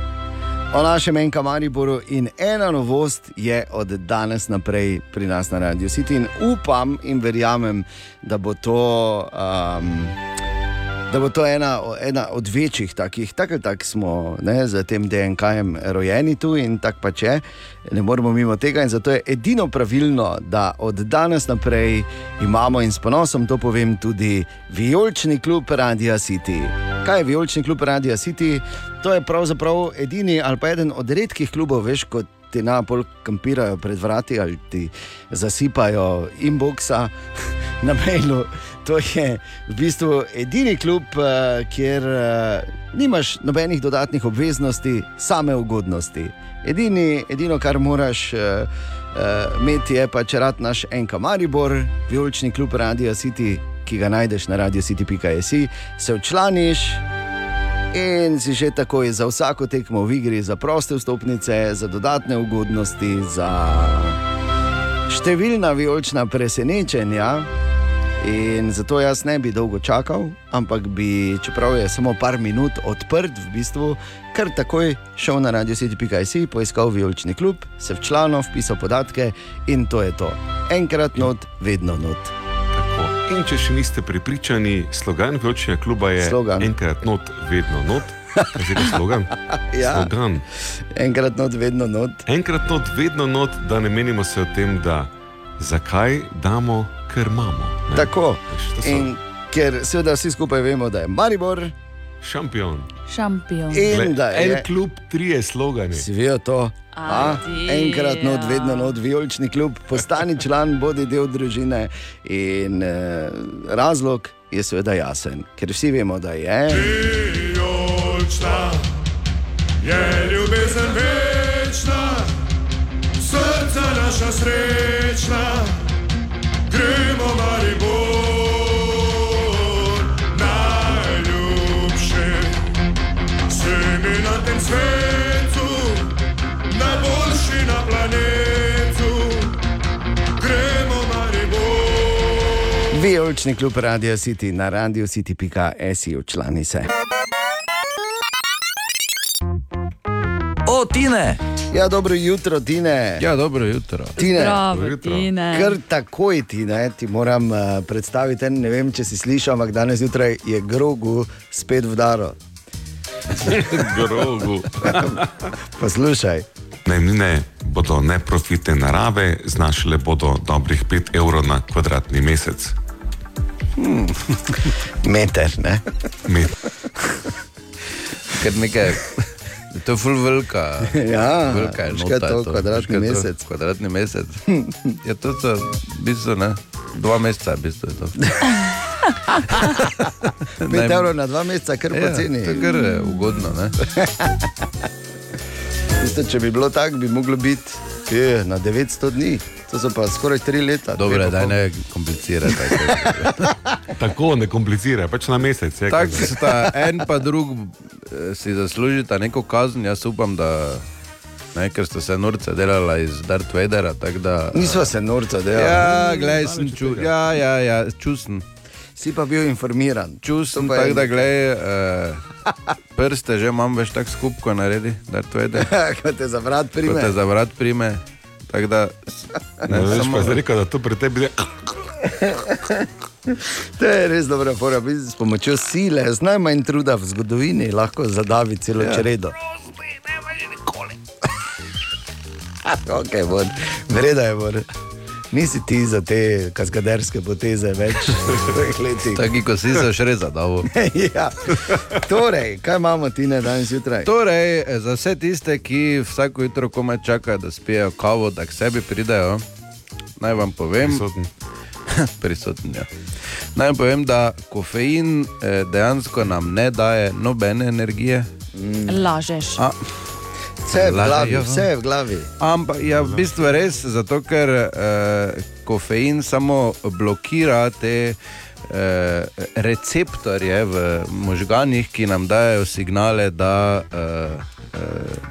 O našem enka Mariboru in ena novost je od danes naprej pri nas na Radio City in upam in verjamem, da bo to. Um, Da bo to ena, ena od večjih takih, tako ali tako smo ne, z tem DNK-jem rojeni tu in tako pač je, ne moremo mimo tega. In zato je edino pravilno, da od danes naprej imamo in s ponosom to povem tudi Vijolični klub Radia City. Kaj je Vijolični klub Radia City? To je pravzaprav edini ali pa eden od redkih klubov, veš, kot ti napol kampirajo pred vrati ali ti zasipajo inboxa (laughs) na mailu. To je v bistvu edini klub, eh, kjer eh, nimaš nobenih dodatnih obveznosti, same ugodnosti. Edini, edino, kar moraš uh, imeti, je pa če rad naš enka Maribor, vijolični klub Radio City, ki ga najdeš na radiocity.js, se včlaniš in si že takoj za vsako tekmo v igri, za proste vstopnice, za dodatne ugodnosti, za številna vijolična presenečenja. In zato jaz ne bi dolgo čakal, ampak bi, čeprav je samo par minut odprt, v bistvu kar takoj šel na radio.js, poiskal vijolični klub, se včlanil, vpisal podatke in to je to. Enkrat not, vedno not. In če še niste prepričani, slogan Vijoličnega kluba je Slogan. enkrat not, vedno not. Kaj je slogan? (laughs) Ja. Slogan. Enkrat not, vedno not. Enkrat not, vedno not, da ne menimo se o tem, da zakaj damo, ker imamo. ne. Tako. Veš, so In ker seveda vsi skupaj vemo, da je Maribor Šampion. Šampion. in da je En klub, trije slogani. Si vejo to? A, enkrat not, vedno not, vijolični klub, postani član, bodi del družine. In eh, razlog je seveda jasen, ker vsi vemo, da je. Vijolična je ljubezen večna, srca naša srečna, gremo Maribor, Vijolični klub Radio City na radiocity.si, včlani se. O, Tine! Ja, dobro jutro, Tine. Ja, dobro jutro. Tine. Zdravo, Dobro jutro. Tine. Kar takoj ti, ne, ti moram uh, predstaviti. Ne vem, če si slišal, ampak danes zjutraj je grogu spet vdaro. (laughs) Grogu. (laughs) Poslušaj. Najmnine bodo neprofitne narave, znašale bodo dobrih 5 evrov na kvadratni mesec. Hmm. (laughs) Meter, ne? Meter. Ker nekaj. To je ful velika. (laughs) Ja, velika je nota to, je kvadratni to? mesec? Kvadratni mesec. (laughs) Ja, to so, v bistvu, ne, dva meseca, v bistvu je to. 5 evrov na dva meseca, kar Ja, poceni. to je kar, eh, ugodno, ne. Veste, če bi bilo tako, bi moglo biti je, na 900 dni. To so pa skoraj 3 leta. Dobro, da ne komplicirate. (laughs) Tako ne komplicira, pač na mesec. Tako kaj- sta en pa drug eh, si zaslužita neko kazen. Jaz upam, da ne, ker ste se norce delala iz Darth Vadera. tako Da, Nisva se norca delala. Ja, gledaj, sem ču, ja, ja, ja, čusen. Si pa bil informiran. Čusen, To pa je- tako da gledaj, uh, prste že imam več tako skupko naredi, Darth Vader. (laughs) Ko te za vrat prime. Ko te za vrat prime. Tako da, Ne, veš, pa zdaj rekel, da to pri tebi je. (laughs) To je res dobra fora. Mi S pomočjo sile, z najmanj truda v zgodovini, lahko zadavi celo Ja. čredo. (laughs) ok, bor. Vreda je, bor. Nisi ti za te kaskaderske poteze več v svojih letih. Taki, ko si se še res zadal. (laughs) ja. Torej, kaj imamo ti na danes jutraj? Torej, za vse tiste, ki vsako jutro komaj čakajo, da spijo kavo, da k sebi pridejo, naj vam povem. Prisoten. (laughs) Prisoten, ja. Naj vam povem, da kofein eh, dejansko nam ne daje nobene energije. Lažeš. A, Vse je v glavi, Lažejo. vse je v glavi. Ampak je v bistvu res, zato ker eh, kofein samo blokira te eh, receptorje v možganih, ki nam dajo signale, da eh, eh,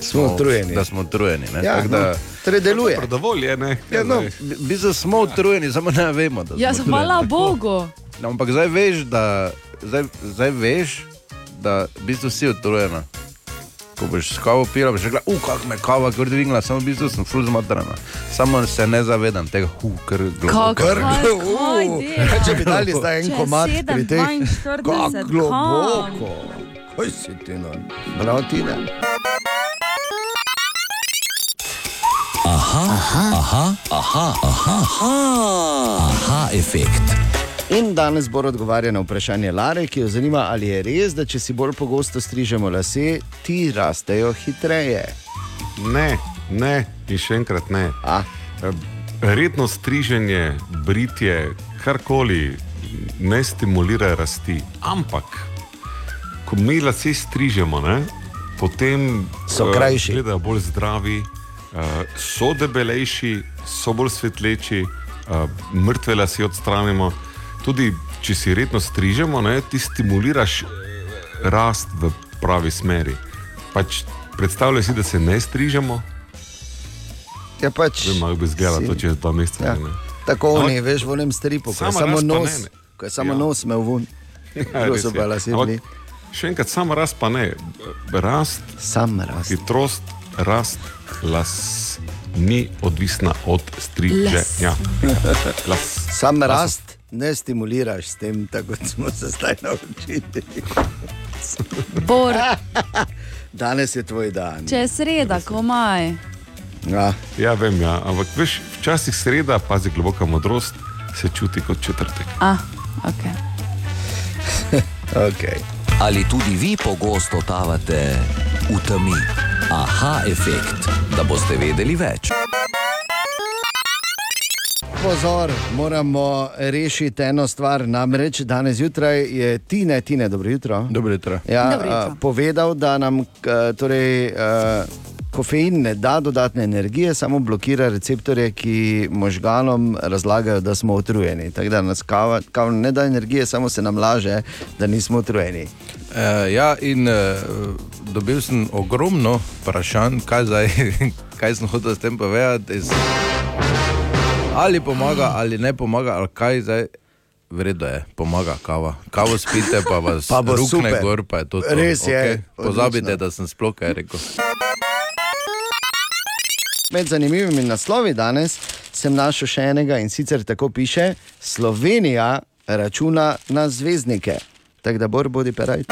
Smo utrujeni. Da smo utrujeni. ne. Ja, Tako da, no, torej deluje. Dobro, dovolj je, ne? Ja, no, v bistvu smo utrujeni, samo ne vemo, da smo Ja, utrujeni. hvala Bogu. No, ampak zdaj veš, da, zdaj, zdaj veš, da v bistvu si utrujena. Ko boš s kavo pila, boš rekla, uf, kako me kava gor dvigla, samo v bistvu sem ful zmatrana. Samo se ne zavedam tega, uf, ker globoko. Kar globoko. Kaj če bi dali zdaj en pri teh? 7,42 Kako globoko. Kaj si ti no? Prav ti ne. Aha, aha, aha, aha, aha, aha, aha efekt. In danes bo odgovarjal na vprašanje Lare, ki jo zanima, ali je res, da če si bolj pogosto strižemo lase, ti rastejo hitreje. Ne, ne, in še enkrat ne. A? Redno striženje, britje, karkoli ne stimulira rasti. Ampak, ko mi lase strižemo, ne, potem So eh, krajši. Izgledajo bolj zdravi, uh, so debelejši, so bolj svetleči, mrtve lase odstranimo. Tudi če si redno strižemo, ne, ti stimuliraš rast v pravi smeri. Pač, predstavljaj si, da se ne strižemo. Ja, pač. Vem, kako bi izgledalo si- to čez dva meseca. Ja. ne. Tako Ampak- oni, veš, v enem stripu, ko je samo nos, ne, ne. ko je samo Ja. nos imel vun. Ja, res lase Ampak? Še enkrat, sama rast pa ne. Rast, Sam rast. hitrost, rast las ni odvisna od striženja. Las. Sam rast ne stimuliraš s tem, tako kot smo se zdaj naučili. Bor, (laughs) Danes je tvoj dan. če je sreda, komaj. Ja. ja, vem, ja. ampak veš, včasih sreda, pazi globoka modrost, se čuti kot četrtek. Ah, ok. (laughs) okay. Ali tudi vi pogosto totavate v temi? Aha efekt, da boste vedeli več. Pozor, moramo rešiti eno stvar. Namreč danes zjutraj je Tine, Tine, dobro jutro. Dobro jutro. Ja, Dobro jutro. a, povedal, da nam k, torej, a, kofein ne da dodatne energije, samo blokira receptorje, ki možganom razlagajo, da smo utrujeni. Tako da nas kava, kava ne da energije, samo se nam laže, da nismo utrujeni. Uh, ja, in uh, dobil sem ogromno vprašanj, kaj, zdaj, (laughs) kaj sem hotel s tem povedati. Iz, ali pomaga, ali ne pomaga, ali kaj zdaj. Vredno je, pomaga kava. Kavo spite, pa vas Pa rukne super. gor, pa je to. to. Res je, okej? Pozabite, odlično. da sem sploh kaj rekel. Med zanimivimi naslovi danes sem našel še enega in sicer tako piše: Slovenija računa na zvezdnike. Tako da bor bodi peraj.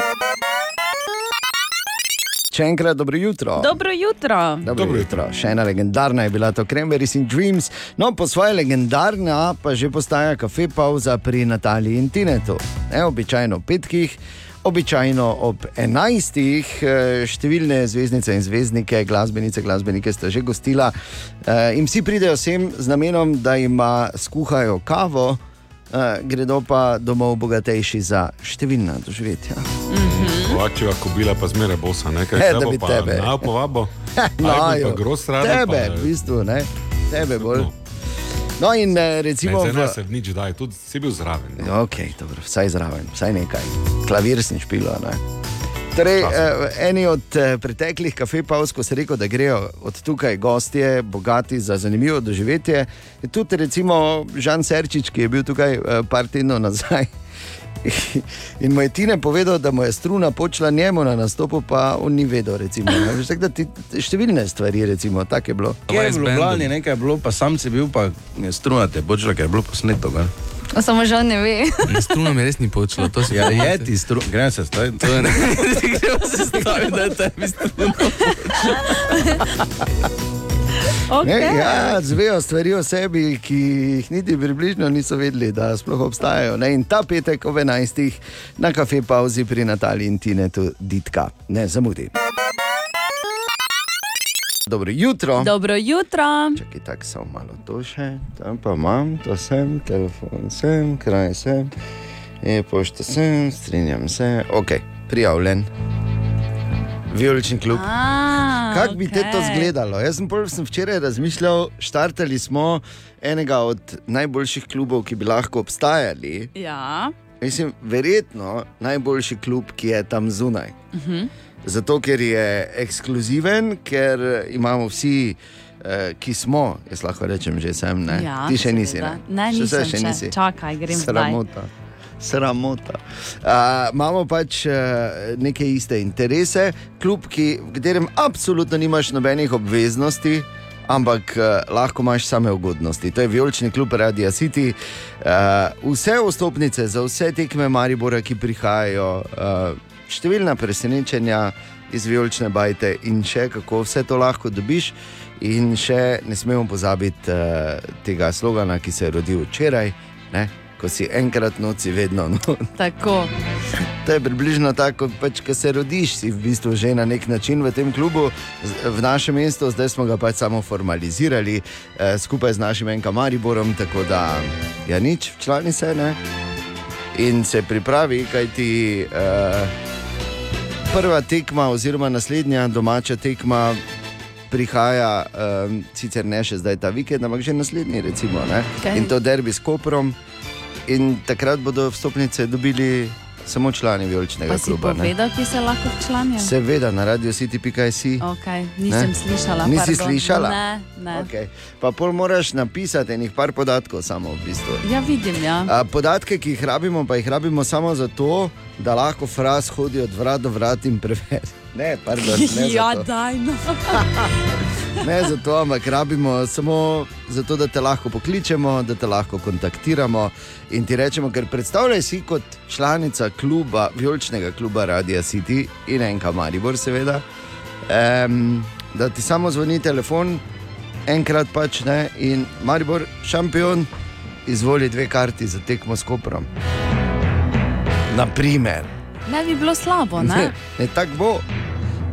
Še enkrat dobro jutro. Dobro jutro. Dobro, Dobro jutro. Še ena legendarna je bila to Cranberries in Dreams, no po svoje legendarna pa že postaja kafe pauza pri Nataliji in Tinetu. Ne, običajno ob petkih, običajno ob enajstih, eh, številne zvezdnice in zvezdnike, glasbenice, glasbenike sta že gostila eh, in vsi pridejo sem z namenom, da jim skuhajo kavo, eh, gredo pa domov bogatejši za številna doživetja. Kovačeva kobila pa zmeraj bosa, nekaj E, da bi tebe. Na povabo. (laughs) No, jo. pa gros rada, tebe, pa- v bistvu, ne, tebe bolj. No, in eh, recimo. Ne, v- ne, se nič daj, tudi si bil zraven. Ja, Ok, dobro, vsaj zraven, vsaj nekaj. Klavir sem špilo. Ne? Torej, eh, eni od eh, preteklih kafe pauz, ko se reče, da grejo od tukaj gostje, bogati za zanimivo doživetje, je tudi recimo Žan Serčič, ki je bil tukaj eh, par tednov nazaj. (laughs) In mu je Tine povedal, da mu je struna počela njemu na nastopu, pa on ni vedel. Recimo. Veš, tako da ti, številne stvari, recimo, tako je bilo. Kje je v Ljubljani nekaj bilo, pa sam si bil, pa strunate, počela, ker je bilo posneto. Ga? O, samo žal ne ve. Struno mi res ni počelo, to si Ja, je ti strun, gremo se staviti. To je ne. (laughs) Gremo se staviti, da je tebi (laughs) struno Ne, ja, zvejo stvari o sebi, ki jih niti približno niso vedeli, da sploh obstajajo. Ne? In ta petek ob 11. na kafe pauzi pri Nataliji in Tinetu Ditka. Ne zamudi. Dobro jutro. Dobro jutro. Čakaj, tako samo malo to še, tam pa imam, to sem, telefon sem, kraj sem, e-pošta sem, strinjam se, ok, prijavljen. Vijolični klub. Kako bi te to izgledalo? Jaz sem, prv, sem včeraj razmišljal, štartali smo enega od najboljših klubov, ki bi lahko obstajali. Ja. Mislim, verjetno najboljši klub, ki je tam zunaj. Mhm. Zato, ker je ekskluziven, ker imamo vsi, eh, ki smo, jaz lahko rečem, že sem, ne. Ja, Ti še nisi. seveda. Ne, Ne, Še nisem zdaj še še. nisi. Čakaj, grem zdaj. Sramota. Uh, imamo pač uh, neke iste interese, kljub ki, v katerem absolutno nimaš nobenih obveznosti, ampak uh, lahko imaš same ugodnosti. To je Vijolični klub Radia City. Uh, vse vstopnice za vse tekme Maribora, ki prihajajo, uh, številna presenečenja iz Vijolične bajte in še kako vse to lahko dobiš. In še ne smemo pozabiti uh, tega slogana, ki se je rodil včeraj. Ne? Ko si enkrat noci, vedno (laughs) no. Tako. To je približno tako, pač, ko se rodiš, si v bistvu že na nek način v tem klubu, v našem mestu, zdaj smo ga pač samo formalizirali eh, skupaj z našim enka Mariborom, tako da ja nič, člani se ne. In se pripravi, kaj ti eh, prva tekma, oziroma naslednja domača tekma. Prihaja, um, sicer ne še zdaj ta vikend, ampak že naslednji, recimo, ne? Kaj? in to derbi s Koprom. In takrat bodo vstopnice dobili samo člani Vijoličnega Pa si kluba. ne. povedal, ki se lahko včlanijo? Seveda, na radio city.js. Okay, nisem Ne? slišala. Nisi pardon. slišala? Ne, ne. Okay. Pa pol moraš napisati enih par podatkov, samo v bistvu. Ja, vidim. Ja. A, podatke, ki jih rabimo, pa jih rabimo samo zato, da lahko fraz hodi od vrat do vrat in preveri. Ne, pardon, ne, (laughs) ja, daj no. (laughs) ne zato, ampak rabimo samo zato, da te lahko pokličemo, da te lahko kontaktiramo in ti rečemo, ker predstavljaj si kot članica kluba, vijoličnega kluba Radia City in enka Maribor, seveda, um, da ti samo zvoni telefon, enkrat pač ne in Maribor, šampion, izvoli dve karti za tekmo s Koprom. Naprimer. Ne bi bilo slabo, ne? Ne, ne tako bo.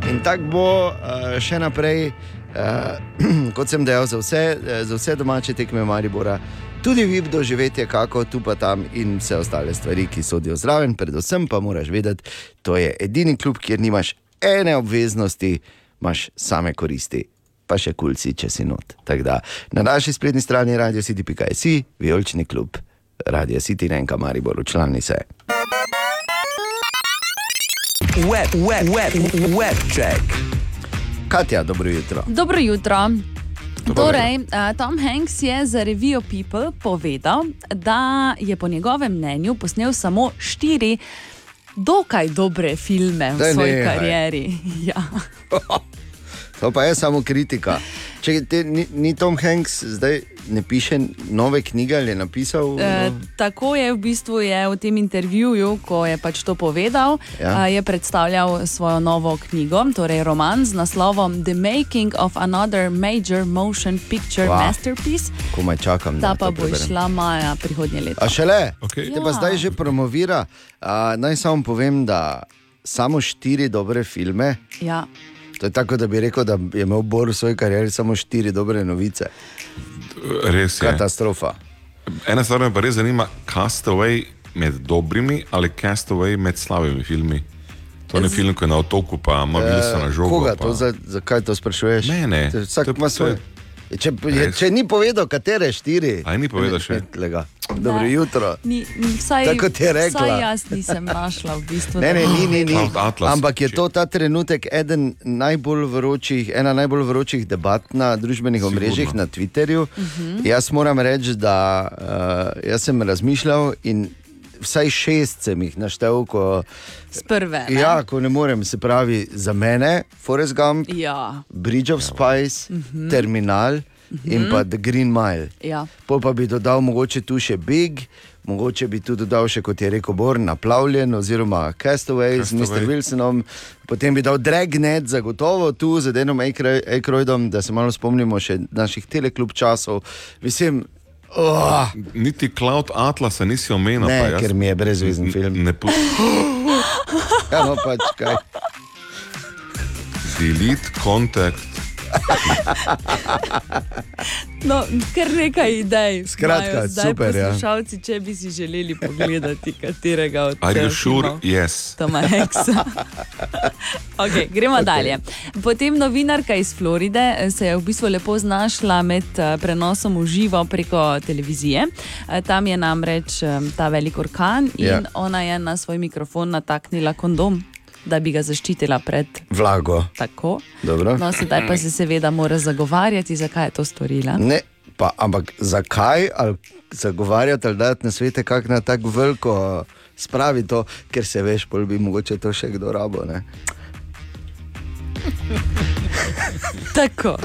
In tako bo uh, še naprej, uh, (clears throat) kot sem dejal, za vse, eh, za vse domače tekme Maribora, tudi vi doživetje, kako tu pa tam in vse ostale stvari, ki sodijo zraven. Predvsem pa moraš vedeti, to je edini klub, kjer nimaš ene obveznosti, imaš same koristi. Pa še kulci, če si not. Da na naši spletni strani radio city.js, vijolični klub, radio city, ne enka Maribor, člani se. Web, web, web, web check. Katja, dobro jutro. Dobro jutro. Torej, uh, Tom Hanks je za revijo People povedal, da je po njegovem mnenju posnel samo štiri dokaj dobre filme v Daj svoji nehaj. karieri. (laughs) Ja. To pa je samo kritika. Če te, ni, ni Tom Hanks zdaj ne piše nove knjige ali je napisal? E, tako je v bistvu je v tem intervjuju, ko je pač to povedal, Ja. ja. je predstavljal svojo novo knjigo, torej roman z naslovom The Making of Another Major Motion Picture Wow. Masterpiece. Komaj čakam. Ta pa bo preberem. išla maja prihodnje leto. A šele, Okej. te pa Ja. zdaj že promovira. A, naj samo povem, da samo štiri dobre filme. Ja. To je tako, da bi rekel, da je imel Bor v svoji karieri samo štiri dobre novice. Res je. Katastrofa. Ena stvar me pa res zanima, Castaway med dobrimi ali Castaway med slabimi filmi. To ni film, ki je na otoku, pa ima Wilson na Eh, žogu. Koga pa... to, za, zakaj to sprašuješ? Ne, ne. Vsak ima to svoj. Če, je, če ni povedal, katere štiri. Aj ni povedal še. Tlega. Dobro Ne. jutro. Ni, ni, vsaj, Tako kot je rekla. Vsaj jaz nisem našla v bistvu. Ne, ne, ni, ni, ni. Atlas. Ampak je to ta trenutek eden najbolj vročih, ena najbolj vročih debat na družbenih Sigurno. omrežjih, na Twitterju. Mhm. Jaz moram reči, da uh, jaz sem razmišljal in vsaj šest sem jih naštel, ko, Z prve. ne? ja, ko ne morem, se pravi za mene, Forrest Gump, Ja. Bridge of Spice, Mhm. Terminal. in Mhm. pa The Green Mile. Ja. Pol pa bi dodal mogoče tu še Big, mogoče bi tu dodal še, kot je rekel Bor, naplavljen oziroma Castaway z Castaway. Mr. Wilsonom, potem bi dal Dragnet, zagotovo tu z Denom Aykroydom, da se malo spomnimo še naših teleklub časov. Mislim, oh, Niti Cloud Atlasa nisi omenil. Ne, jaz- ker mi je brezvezen film. Ne pu... (laughs) ja, no pač kaj. Delete contact. (laughs) No, kar nekaj idej. Skratka, super, ja. Poslušalci, če bi si želeli pogledati katerega od Are you teh sure? filmov. Yes. Toma Heksa. (laughs) okay, gremo okay. dalje. Potem novinarka iz Floride eh, se je v bistvu lepo znašla med eh, prenosom v živo preko televizije. Eh, Tam je namreč ta velik orkan in Ja. ona je na svoj mikrofon nataknila kondom, da bi ga zaščitila pred Vlago. tako. Dobro. No, sedaj pa se seveda mora zagovarjati, zakaj je to storila. Ne, pa, ampak zakaj ali zagovarjati ali dati na svete, kako na tako veliko spravi to, ker se veš, pol bi mogoče to še kdo rabo. Ne? Tako.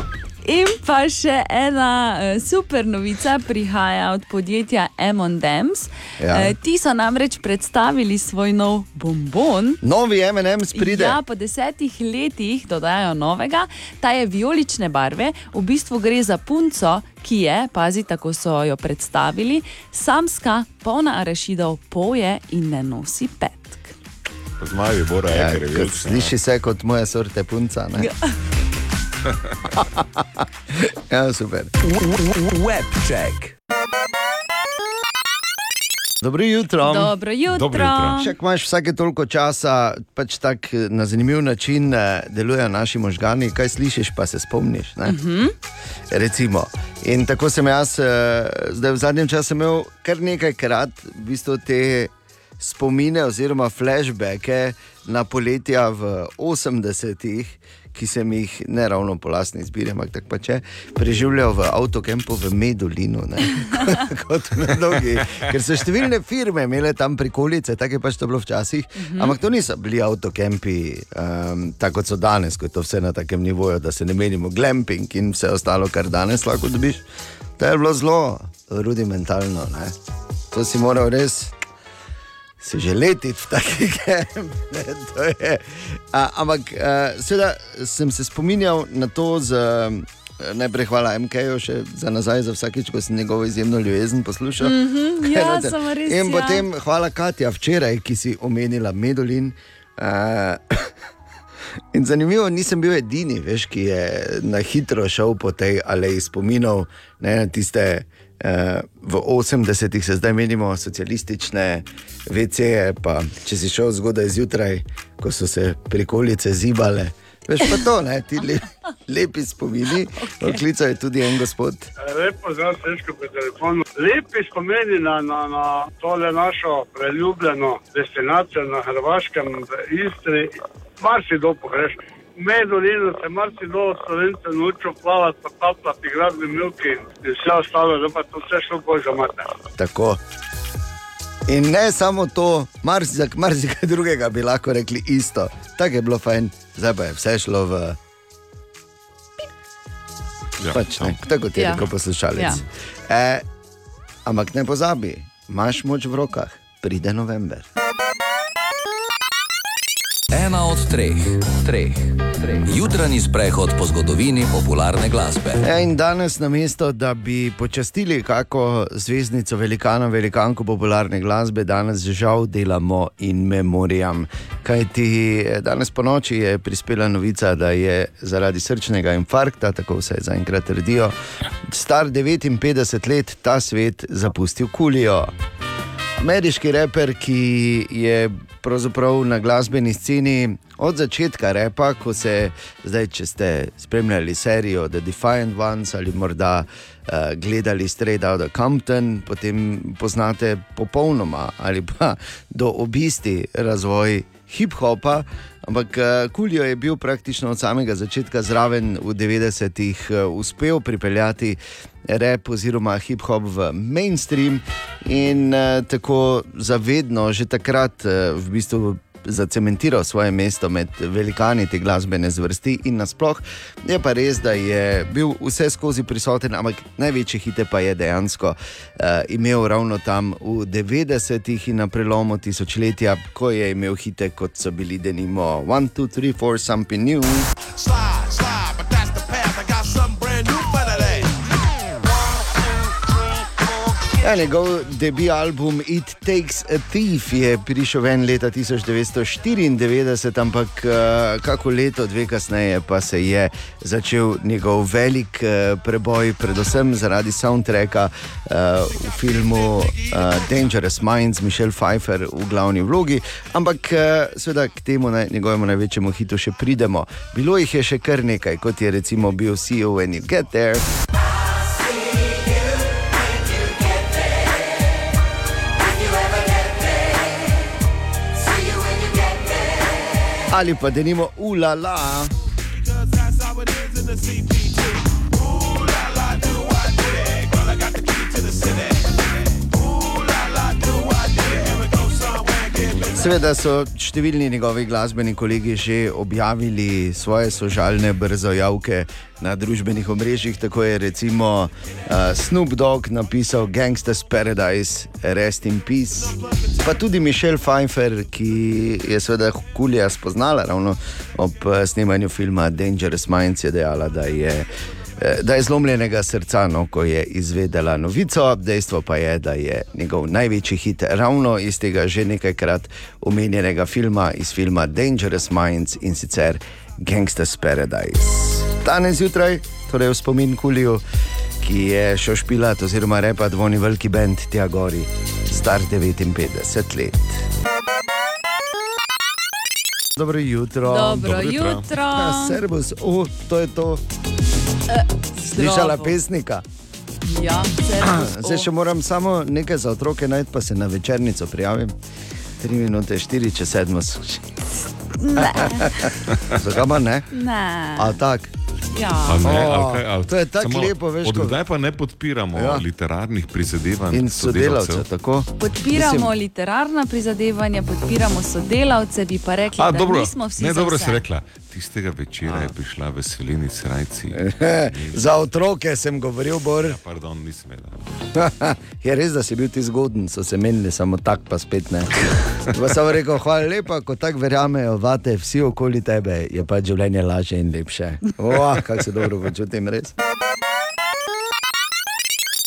In pa še ena uh, super novica prihaja od podjetja M&M's. Ja. Eh, ti so namreč predstavili svoj nov bombon. Novi MM pride. Ja, po desetih letih dodajo novega, ta je vijolične barve, v bistvu gre za punco, ki je, pazi, tako so jo predstavili, samska, polna arašidov, poje in ne nosi petk. Zmaji, bora, Ja, je, ker je sliši se kot moja sorte punca. Ne? ja, (laughs) (laughs) super. Webcheck. Dobro jutro. Dobro jutro. Dobro jutro. Ko imaš vsake toliko časa, pač tako na zanimiv način eh, delujejo naši možgani, kaj slišiš, pa se spomniš. ne? Mhm. Recimo. In tako sem jaz, eh, zdaj v zadnjem času imel kar nekajkrat v bistvu te spomine oziroma flashbacke na poletja v 80-ih, ki sem jih ne ravno po lastni izbiri, ampak tako pač je, preživljal v avtokempu v Medulinu. ne. (laughs) Kot na dolgi. Ker so številne firme imele tam prikolice, tako je pač to bilo včasih. Mhm. Ampak to niso bili avtokempi, um, tako kot so danes, ko je to vse na takem nivoju, da se ne menimo glamping in vse ostalo, kar danes lahko dobiš. To je bilo zelo rudimentalno. Ne? To si moral res si želeti v taki (laughs) kamp. A, ampak, uh, seveda sem se spominjal na to z. Najprej hvala MK-ju še za nazaj, za vsakič, ko sem njegovo izjemno ljubezen poslušal. Mhm, Kaj (laughs) ja, samo res, In ja. potem hvala Katja včeraj, ki si omenila Medulin. Uh, (laughs) in zanimivo, nisem bil edini, veš, ki je na hitro šel po tej aleji spominov, ne, na tiste. V 80-ih se zdaj menimo socialistične VC-je, pa če si šel zgodaj zjutraj, ko so se prikolice zibale. Veš pa to, ne, ti le, (laughs) lepi spomini. Okay. Klical je tudi en gospod. Lepo zdrav, težko po telefonu. Lepi spomeni na, na, na tole našo preljubljeno destinacijo na Hrvaškem, v Istri. Marsikdo pogreša. V Medulinu se marsikdo od slovencev naučil plavati, pa tapljati, igrati milki in vse ostalo, da pa to vse šlo bolj za mater. Tako. In ne samo to, marsikaj marzik drugega bi lahko rekli isto. Tako je bilo fajn, zdaj pa je vse šlo v. Ja, pač, ne, tako kot je Ja. rekel poslušalec. Ja. E, ampak ne pozabi, imaš moč v rokah, pride november. Ena od treh, treh, treh. Jutranji sprehod po zgodovini popularne glasbe. Ja, in danes, namesto da bi počastili kako zvezdnico, velikana, velikanko popularne glasbe, danes žal delamo in memoriam. Kaj ti danes po noči je prispela novica, da je zaradi srčnega infarkta, tako vse zaenkrat trdijo, star 59 let ta svet zapustil kulijo. Ameriški reper, ki je pravzaprav na glasbeni sceni od začetka repa, ko se zdaj, če ste spremljali serijo The Defiant Ones ali morda uh, gledali Straight Outta Compton, potem poznate popolnoma ali pa do obisti razvoj hip-hopa. Ampak Kulijo je bil praktično od samega začetka zraven v 90-ih, eh, uspel pripeljati rep oziroma hip-hop v mainstream in uh, tako zavedno, že takrat v bistvu zacementiral svoje mesto med velikani te glasbene zvrsti in nasploh. Je pa res, da je bil vse skozi prisoten, ampak največje hite pa je dejansko uh, imel ravno tam v 90-ih in na prelomu tisočletja, ko je imel hite kot so bili denimo 1, 2, 3, 4, something new. Slide, slide, Ja, njegov debi album It Takes a Thief je prišel ven leta 1994, ampak uh, kako leto, dve kasneje, pa se je začel njegov velik uh, preboj, predvsem zaradi soundtracka uh, v filmu uh, Dangerous Minds, Michelle Pfeiffer v glavni vlogi. Ampak uh, seveda k temu naj, njegovemu največjemu hitu še pridemo. Bilo jih je še kar nekaj, kot je recimo bil See You When You Get There. Ali pa denimo ulala. Seveda so številni njegovi glasbeni kolegi že objavili svoje sožalne brzojavke na družbenih omrežjih. Tako je recimo uh, Snoop Dogg napisal Gangsta's Paradise, Rest in Peace. Pa tudi Michelle Pfeiffer, ki je seveda Kulija spoznala ravno ob eh, snemanju filma Dangerous Minds, je dejala, da je. Eh, Da je zlomljenega srca, no, ko je izvedela novico, dejstvo pa je, da je njegov največji hit ravno iz tega že nekajkrat omenjenega filma, iz filma Dangerous Minds in sicer Gangsta's Paradise. Danes zjutraj, torej v spomin Kuliju, ki je šel špilat oziroma repa dvojni veliki bend Tja Gori, star 59 let. Dobro jutro. Dobro Dobro jutro. jutro. Ja, servus, oh, to je to. Slišala zdravo. pesnika? Ja, servus, Zdaj še moram samo nekaj za otroke najti, pa se na večernico prijavim. 3 minute, 4 čez 7. Ne. (laughs) Zakaj pa ne? Ne. A tak. Ja. A ne, O, ali kaj, ali, to je tako lepo, veš, Od ko- kdaj pa ne podpiramo Ja. literarnih prizadevanj In sodelavcev, tako. Podpiramo Mislim- literarna prizadevanja, podpiramo sodelavce, bi pa rekli, A, da dobro, nismo vsi ne, dobro vse. si rekla. Tistega večera je prišla veselini srajci. (laughs) Za otroke sem govoril, Bor. Ja, pardon, nisem vedela. (laughs) je res, da si bil ti zgoden, so se menili, samo tak pa spet ne. Pa sem rekel, hvala lepa, ko tako verjamejo, vate vsi okoli tebe, je pa življenje lažje in lepše. (laughs) Oh, kako se dobro počutim, res.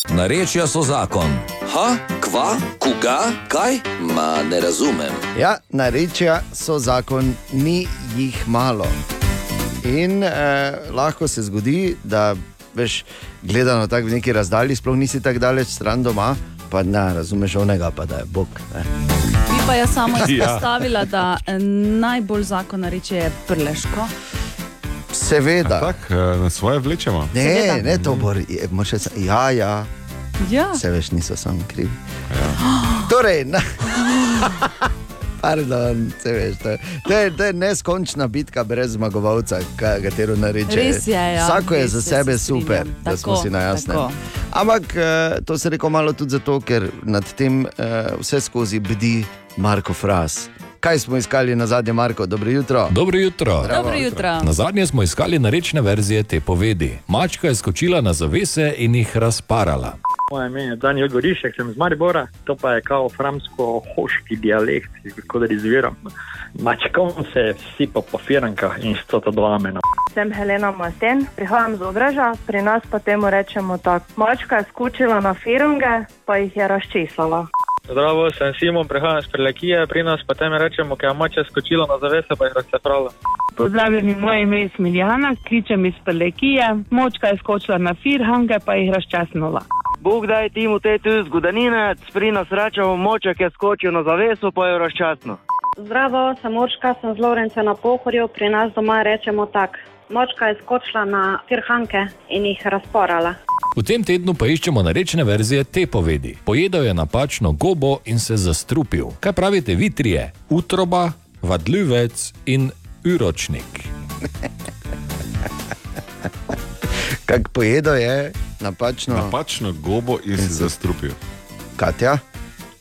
Narečja so zakon. Ha, kva, koga, kaj? Ma ne razumem. Ja, narečja so zakon, ni jih malo. In eh, lahko se zgodi, da veš, gledano tako v neki razdalji, sploh nisi tako daleč stran doma, pa ne razumeš onega, pa da je Bog. Ne. Bi pa jaz samo Ja. izpostavila, da eh, najbolj zakon reče je prleško. Seveda. Tak, eh, na svoje vlečemo. Ne, Seveda. ne, to bo, je, moraš reči, ja, ja. Ja. Vse veš, niso samo krivi. (gasps) Torej, na... (laughs) Pardon, veš, to, je, to, je, to je neskončna bitka brez zmagovalca, ka- katero nareče. Res je, ja, Vsako je res za je, se sebe strinjam. super, da Tako, smo si na jasnem. tako. Ampak eh, to se reko malo tudi zato, ker nad tem eh, vse skozi bdi Marko Fras. Kaj smo iskali na zadnje, Marko? Dobro jutro. Dobro jutro. Zdravo. Dobro jutro. Na zadnje smo iskali narečne verzije te povedi. Mačka je skočila na zavese in jih razparala. Moje ime je Daniel Gorišek, sem iz Maribora, to pa je kao fransko-hoški dialekt, kot da izviram. Mačkom se sipa po firankah in sto to dva mena. Sem Helena Masten, prihajam z Obreža, pri nas pa temu rečemo tako. Mačka je skočila na firunge, pa jih je razčesala. Zdravo, sem Simon, prihajam iz Prelekije, pri nas pa temu rečemo, ker je mačka skočila na zavese, pa jih razceprala. Pozdravljeni, moje ime je Smiljana, kličem iz Pelekije. Močka je skočila na firhange, pa jih razčasnila. Bog daj ti mu te tu zgodanine, pri nas rečemo moček je skočil na zaveso, pa je razčasno. Zdravo, sem Močka, sem z Lovrenca na Pohorju, pri nas doma rečemo tak. Močka je skočila na firhanke in jih razporala. V tem tednu pa iščemo narečne verzije te povedi. Pojedel je napačno gobo in se zastrupil. Kaj pravite vi trije? Utroba, vadljivec in uročnik. (laughs) Kak pojedo je napačno. Napačno gobo in se zastrupil. Katja?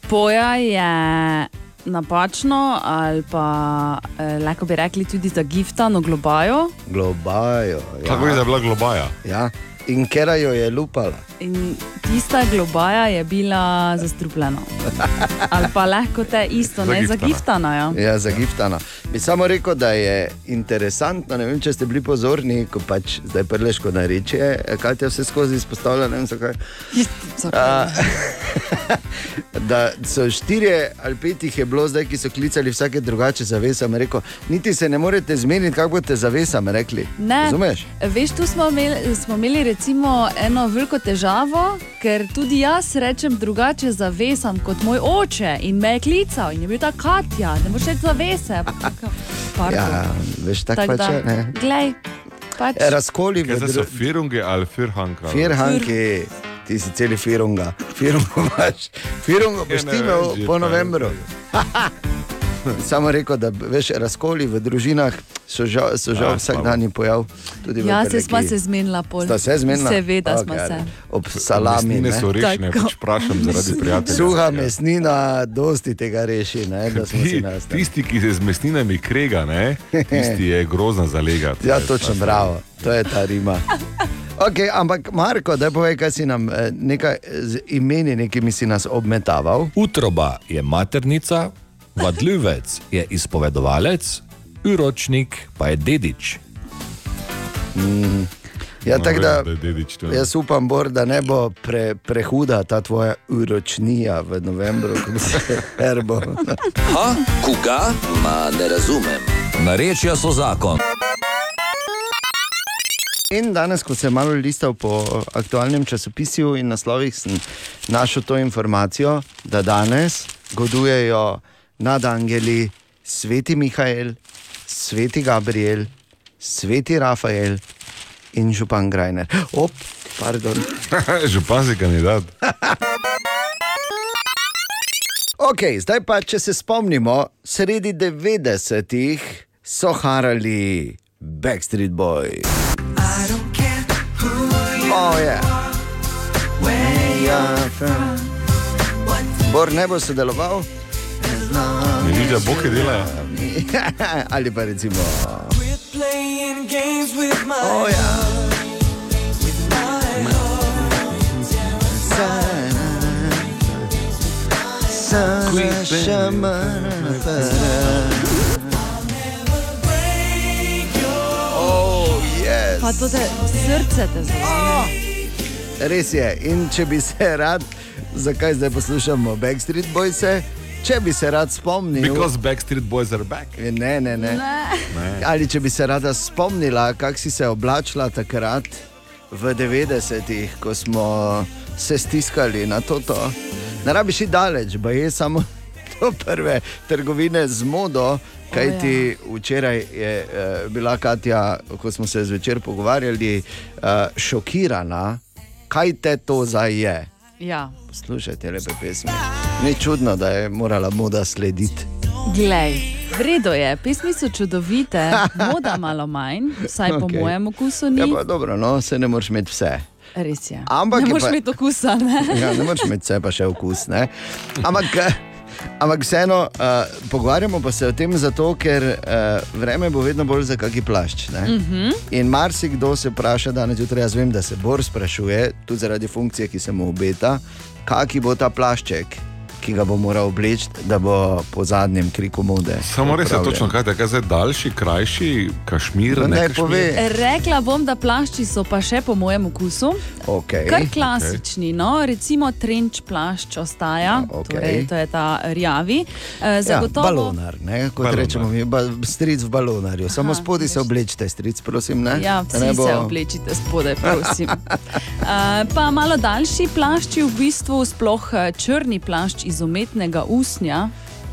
Poja je napačno, ali pa eh, lahko bi rekli tudi zagiftano globajo. Globajo. Ja. Kako je, da je bila globaja? Ja. In kera jo je lupala. In tista globaja je bila zastrupljena. (laughs) Ali pa lahko te isto, ne zagiftana. Ja. Ja, zagiftana. Bi samo rekel, da je interesantno, ne vem, če ste bili pozorni, ko pač zdaj prleško nareče, kaj te vse skozi izpostavlja, ne vem zakaj. A, (laughs) da so štirje ali pet jih je bilo zdaj, ki so klicali vsake drugače zavesam. Rekel, niti se ne morete zmeniti, kako boste zavesam rekli. Ne, Razumeš? veš, tu smo imeli, smo imeli recimo eno veliko težavo, ker tudi jaz rečem drugače zavesam kot moj oče in me je klical in je bil ta Katja, ne moreš reči zavese. Ja, veš, tako Tak pač je. ne. Glej, pač. E, Razkoli v zdaj so firunge ali firhanka? Firhanki, ti si celi firunga. Firungo imaš, firungo boš ti imel po novembru. (laughs) (laughs) Samo rekel, da veš, razkoli v družinah so žal, so žal A, vsak dan pojav. Tudi v Ja, se smo se zmenila pol. Sta se zmenila? Seveda smo se. Ob salami. Ne. so rešene, pač vprašam zaradi prijatelja. Suha mesnina, dosti tega reši, ne, da smo si Ti, nastali. tisti, ki se z mesninami krega, ne, tisti je grozna zalegati. Ja, točno bravo, to je ta rima. Okay, ampak Marko, da povej, kaj si nam eh, nekaj z imeni, nekimi si nas obmetaval. Utroba je maternica, vadljivec je izpovedovalec, uročnik pa je dedič. Mm. Ja, No, tako da, da jaz upam, Bor, da ne bo pre, prehuda ta tvoja uročnija v novembru, ko se (laughs) herbo. Ha, koga? Ma ne razumem. Narečja so zakon. In danes, ko sem malo listal po aktualnem časopisju in naslovih, sem našel to informacijo, da danes godujejo nad angeli sveti Mihajl, sveti Gabriel, sveti Rafael in župan Grajner. Op, pardon. (laughs) Župan si kandidat. (laughs) Ok, zdaj pa, če se spomnimo, sredi 90-ih so harali Backstreet Boys. Oh, yeah. Bor ne bo sodeloval. Ne vidiš, da boke delajo. (laughs) Ali pa recimo. Oh, ja. Oh, yes. Pa to te srce te zelo. Res je. In če bi se rad, zakaj zdaj poslušamo Backstreet Boys, če bi se rad spomnil. Because Backstreet Boys are back. Ne, ne, ne. Ne. Ali če bi se rada spomnila, kako si se oblačila takrat v 90-ih, ko smo se stiskali na to. -to. Ne rabiš iti daleč, pa je samo (laughs) do prve trgovine z modo. Kaj ti včeraj je uh, bila Katja, ko smo se zvečer pogovarjali, uh, šokirana, kaj te to zdaj je. Ja. Poslušajte lepe pesmi. Ni čudno, da je morala moda slediti. Glej, vredno je, pesmi so čudovite, (laughs) moda malo manj, vsaj po Okej. mojem okusu ni. Ja, pa dobro, no, se ne moreš imeti vse. Res je. Ampak ne moreš imeti okusa. Ne? (laughs) Ja, ne moreš imeti vse, pa še okus. Ne? Ampak, eh, ampak vseeno, uh, pogovarjamo pa se o tem zato, ker uh, vreme bo vedno bolj za kaki plašč. ne. Mhm. In marsikdo se vpraša danes zjutraj, jaz vem, da se Bor sprašuje, tudi zaradi funkcije, ki se mu obeta, kaki bo ta plašček, ki ga bo moral obleči, da bo po zadnjem kriku mode. Samo res je točno, kaj je zdaj daljši, krajši, kašmir. No, ne daj, kašmir? Rekla bom, da plašči so pa še po mojem okusu. Okay. Kar klasični, no, recimo trenč plašč ostaja, okej. torej, to je ta rjavi. E, Ja, zagotovo, balonar, ne, kot Balonar. rečemo, mi, ba, stric v balonarju. Samo Aha, spodaj se oblečite, stric, prosim. Ne? Ja, vsi ne bo... se oblečite spodaj, prosim. Uh, (laughs) pa malo daljši plašči, v bistvu sploh eh, črni plašč iz umetnega usnja.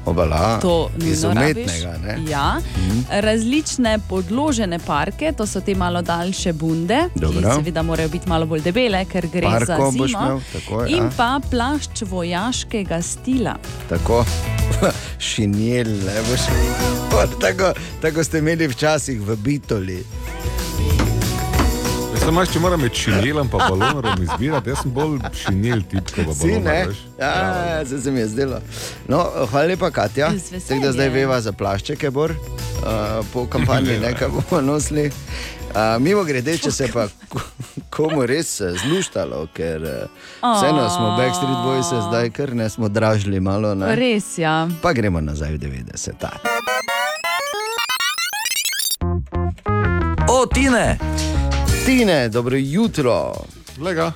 Obala, To iz umetnega. Ne? Ja. Mhm. Različne podložene parke, to so te malo daljše bunde, Dobro. ki seveda morajo biti malo bolj debele, ker gre Parko za zimo. imel, tako, ja. In pa plašč vojaškega stila. Tako, (laughs) šinjel, ne boš. (laughs) Tako, tako ste imeli včasih v Bitoli. Samo imaš, če moram med šinjelom in balonom izbirati, jaz sem bolj šinjel tip, kot pa balon. ne? Ja, se, se mi je zdelo. No, hvala lepa, Katja. Tako da zdaj veva za plaščeke, bor, uh, po kampanji, nekaj bomo nosili. Uh, mimo grede, če se pa ko- komu res eh, zluštalo, ker uh, vseeno smo Backstreet Boys zdaj kar ne smo dražili malo. Ne? Res, ja. Pa gremo nazaj v 90. O, Tine! Tine, dobro jutro. Lega.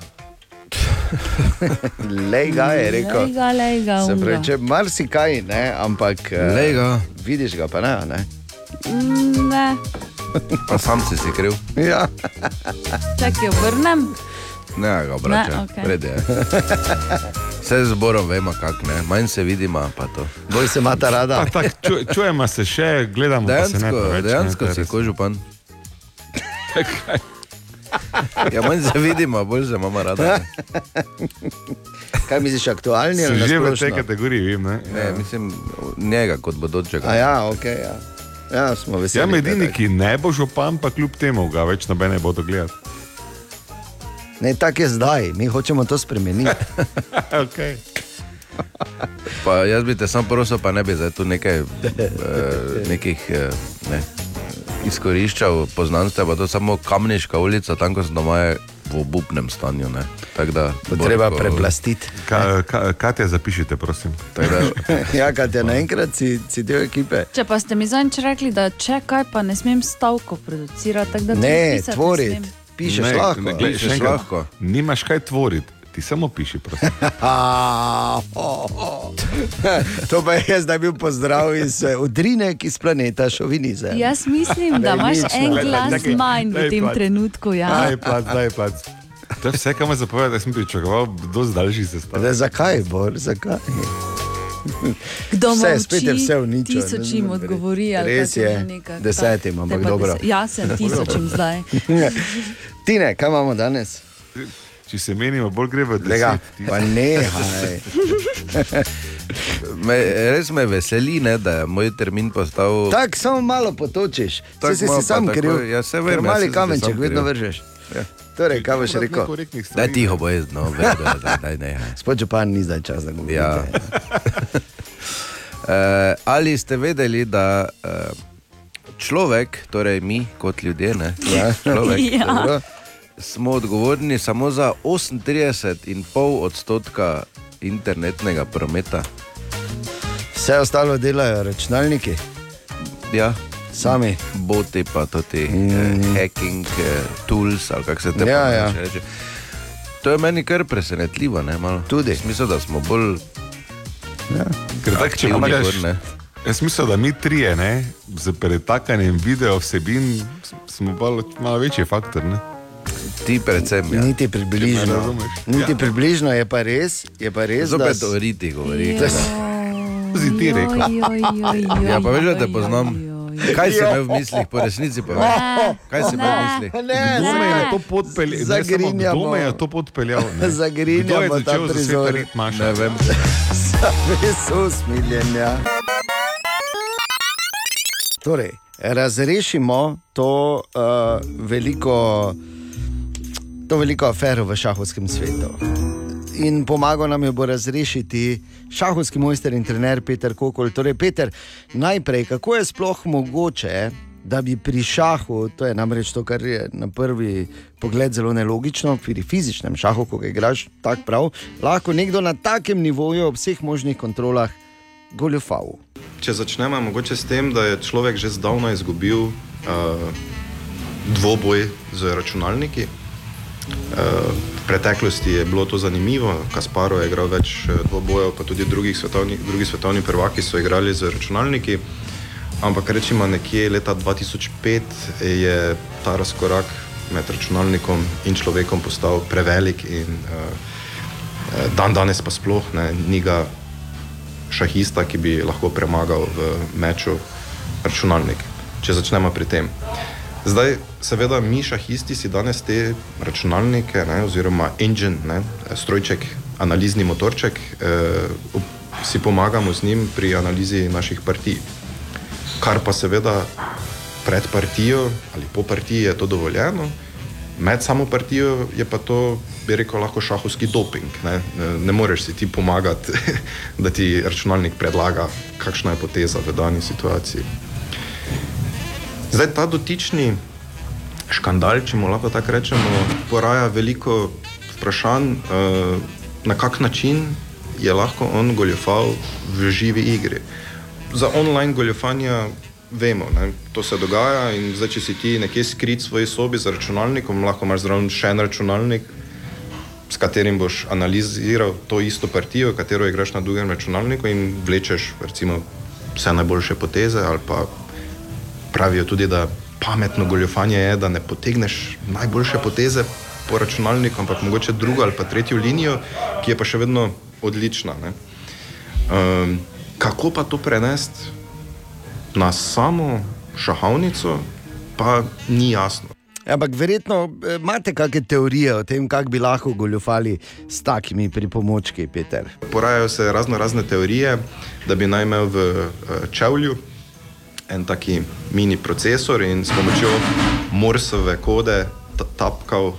Lega (laughs) je rekel. Lejga, lejga, Se unga. pravi, če marsikaj, ne, ampak. eh, Lejga. Vidiš ga pa ne, a ne. Mm, Ne, Pa sam si si kriv. Ja. čakaj, obrnem. Ne, ga obrača. Ne, Ne, okej. okay. Vse zborom vemo, kako ne. Manj se vidimo, pa to. Bolj se imata rada. Pa tak, ču, čujemo se še, gledamo pa se ne Dejansko, preveč. dejansko ne, si res. kožupan. (laughs) Ja, manj se vidimo, bolj se imamo rada. (laughs) Kaj misliš, aktualni ali že v tej kategoriji, vem. Ne? Ne, mislim, njega kot bodočega. A ja, ok. Ja. Ja, smo veseli. Ja, edini, Petek. ki ne bo župan, pa kljub temu ga več noben ne bo to gledal. Ne, tako je zdaj, mi hočemo to spremeniti. (laughs) okay. Pa jaz bi te sam prosil, pa ne bi zdaj tu nekaj, (laughs) eh, nekih eh, ne, izkoriščal poznanstva, pa to samo kamniška ulica, tam ko sem doma v obupnem stanju. Ne. Tak da, Bo treba preplastiti. Ka, ka, Katja, zapišite, prosim. Tak da, (laughs) ja, kaj te naenkrat si, si del ekipe. Če pa ste mi zadnjič rekli, da če kaj, pa ne smem stavko producirati, tako Ne, tvoriti. Pišeš Ne, lahko. ne, glej, Pišeš lahko. Nimaš kaj tvoriti, ti samo piši, prosim. (laughs) To pa je zdaj bil pozdrav iz eh, Udrinek iz planeta Šovinizem. Jaz mislim, da imaš Resnično. en glas manj v tem trenutku. Ja. Daj plac, daj plac. To je vse, kar me zapovedati, jaz sem pričakoval dosti daljši sestav. Da, zakaj, Bor, zakaj? Kdo Vse, molči, spet je vse uničeno. Tisočim odgovori. ali Res kako je, že desetim, ampak dobro. deset- Ja, sem (laughs) tisočim zdaj. Tine, kaj imamo danes? Če se menimo, bolj gre v deset. pa nehaj. (laughs) me, res me veseli, ne, da je moj termin postal. Tako samo malo potočiš, Tako si, malo si sam tako, kriv. ja, vem, ja, mali saj sem si kamenček vedno vržeš. Torej, kaj boš rekel? Daj tiho, bo jaz, no, vedo, daj, daj, daj. (laughs) Spod župan ni zdaj čas, da govorim. Ja. Uh, (laughs) ali ste vedeli, da uh, človek, torej mi kot ljudje, ne, Ja. človek, Ja. dobro, smo odgovorni samo za 38,5 odstotka internetnega prometa? Vse ostalo delajo računalniki, Ja. sami. Boti pa tudi mm. eh, hacking eh, tools, ali kako se te Ja, pa ja. reče. To je meni kar presenetljivo, ne malo. Tudi. Mislim, da smo bolj. Ja. Ker tak, če pogledaš, jaz mislim, da mi trije, ne, z pretakanjem video vsebin, smo pa malo večji faktor. Ne? Ti predvsem. Ja. Niti približno. Niti Ja. približno je pa res, je pa res da Zopet s- o riti govori. Da- (laughs) Si ti rekel. Ja, pa veš, da te poznam. Kaj si imel v mislih, po resnici pa veš? Kaj si imel v mislih? Ne, Kdo me je ne. to podpeljal? Ne, Zagrinjamo. Kdo me je to podpeljal? ne? (laughs) Zagrinjamo Kdo je ta začel prizor. zasvetiti Maša? Ne vem. (laughs) Res usmiljenja. Torej, razrešimo to, uh, veliko, to veliko afero v šahovskem svetu. In pomagal nam jo bo razrešiti šahovski mojster in trener Peter Kokol. Torej, Peter, najprej, kako je sploh mogoče, da bi pri šahu, to je namreč to, kar je na prvi pogled zelo nelogično, pri fizičnem šahu, ko ga igraš tako prav, lahko nekdo na takem nivoju ob vseh možnih kontrolah goljufal. Če začnemo mogoče s tem, da je človek že zdavno izgubil uh, dvoboj z računalniki. Uh, v preteklosti je bilo to zanimivo, Kasparo je igral več eh, dvobojev, pa tudi drugih svetovni, drugi svetovni prvaki so igrali z računalniki. Ampak rečemo, nekje leta 2005 je ta razkorak med računalnikom in človekom postal prevelik, in uh, dan danes pa sploh ne, ni ga šahista, ki bi lahko premagal v meču računalnik. Če začnemo pri tem. Zdaj, seveda, mi šahisti si danes te računalnike, ne, oziroma engine, ne, strojček, analizni motorček, eh, si pomagamo z njim pri analizi naših partij. Kar pa seveda pred partijo ali po partiji je to dovoljeno, Med samo partijo je pa to, bi rekel, lahko šahovski doping. Ne, ne moreš si ti pomagati, (laughs) da ti računalnik predlaga, kakšna je poteza v dani situaciji. Zdaj ta dotični škandal, če mu lahko tako rečemo, poraja veliko vprašanj, eh, na kak način je lahko on goljofal v živi igri. Za online goljofanja vemo, ne, to se dogaja in zdaj, če si ti nekje skrit v svoji sobi z računalnikom, lahko imaš zraven še en računalnik, s katerim boš analiziral to isto partijo, katero igraš na drugem računalniku in vlečeš recimo vse najboljše poteze ali pa pravijo tudi, da pametno goljofanje je, da ne potegneš najboljše poteze po računalniku, ampak mogoče drugo ali pa tretjo linijo, ki je pa še vedno odlična. Ne. Um, kako pa to prenesti na samo šahovnico, pa ni jasno. Ampak verjetno eh, imate kakšne teorije o tem, kako bi lahko goljufali s takimi pripomočki, Peter. Porajajo se razno razne teorije, da bi naj imel v eh, čevlju en taki mini procesor in s pomočjo morsove kode ta- tapkal uh,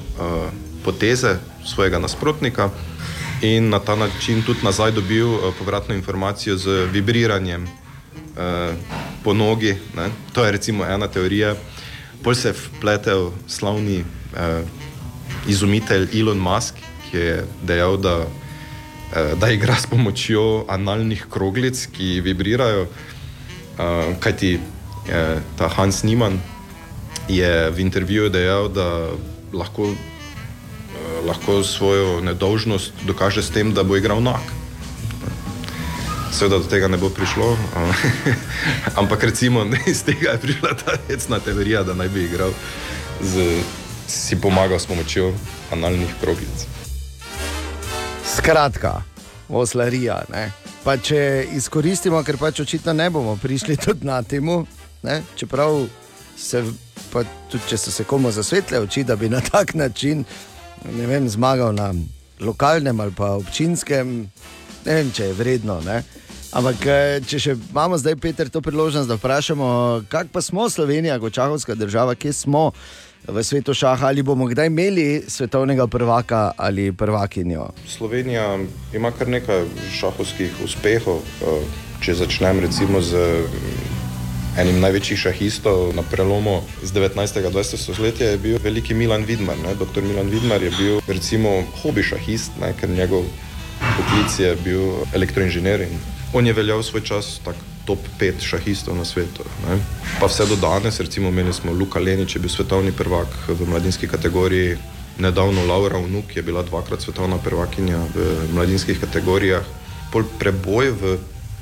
poteze svojega nasprotnika in na ta način tudi nazaj dobil uh, povratno informacijo z vibriranjem uh, po nogi. Ne? To je recimo ena teorija. Pol se je vpletel slavni uh, izumitelj Elon Musk, ki je dejal, da, uh, da igra s pomočjo analnih kroglic, ki vibrirajo. Uh, kajti uh, ta Hans Niemann je v intervjuju dejal, da lahko, uh, lahko svojo nedolžnost dokaže s tem, da bo igral nak. Seveda do tega ne bo prišlo, uh, (laughs) ampak recimo iz tega je prišla ta hecna teorija, da naj bi igral, z, si pomagal s pomočjo analnih kroglic. Skratka, oslarija. Ne? Pa če izkoristimo, ker pač očitno ne bomo prišli tudi na temu, ne? čeprav se, pa tudi če so se komu zasvetle oči, da bi na tak način vem, zmagal na lokalnem ali pa občinskem, ne vem, če je vredno. Ne? Ampak, eh, če še imamo zdaj, Peter, to priložnost, da vprašamo, kako pa smo Slovenija, kot čahovska država, kje smo v svetu šaha, ali bomo kdaj imeli svetovnega prvaka ali prvakinjo. Slovenija ima kar nekaj šahovskih uspehov. eh, Če začnem recimo z mm, enim največjih šahistov na prelomu iz 19. in 20. stoletja, je bil veliki Milan Vidmar. Ne? Dr. Milan Vidmar je bil recimo hobi šahist, ne? ker njegov poklic je bil elektroinženir in on je veljal svoj čas tak top 5 šahistov na svetu. Ne? Pa vse do danes, recimo imeli smo Luka Lenič, je bil svetovni prvak v mladinski kategoriji, nedavno Laura Vnuk je bila dvakrat svetovna prvakinja v mladinskih kategorijah, pol preboj v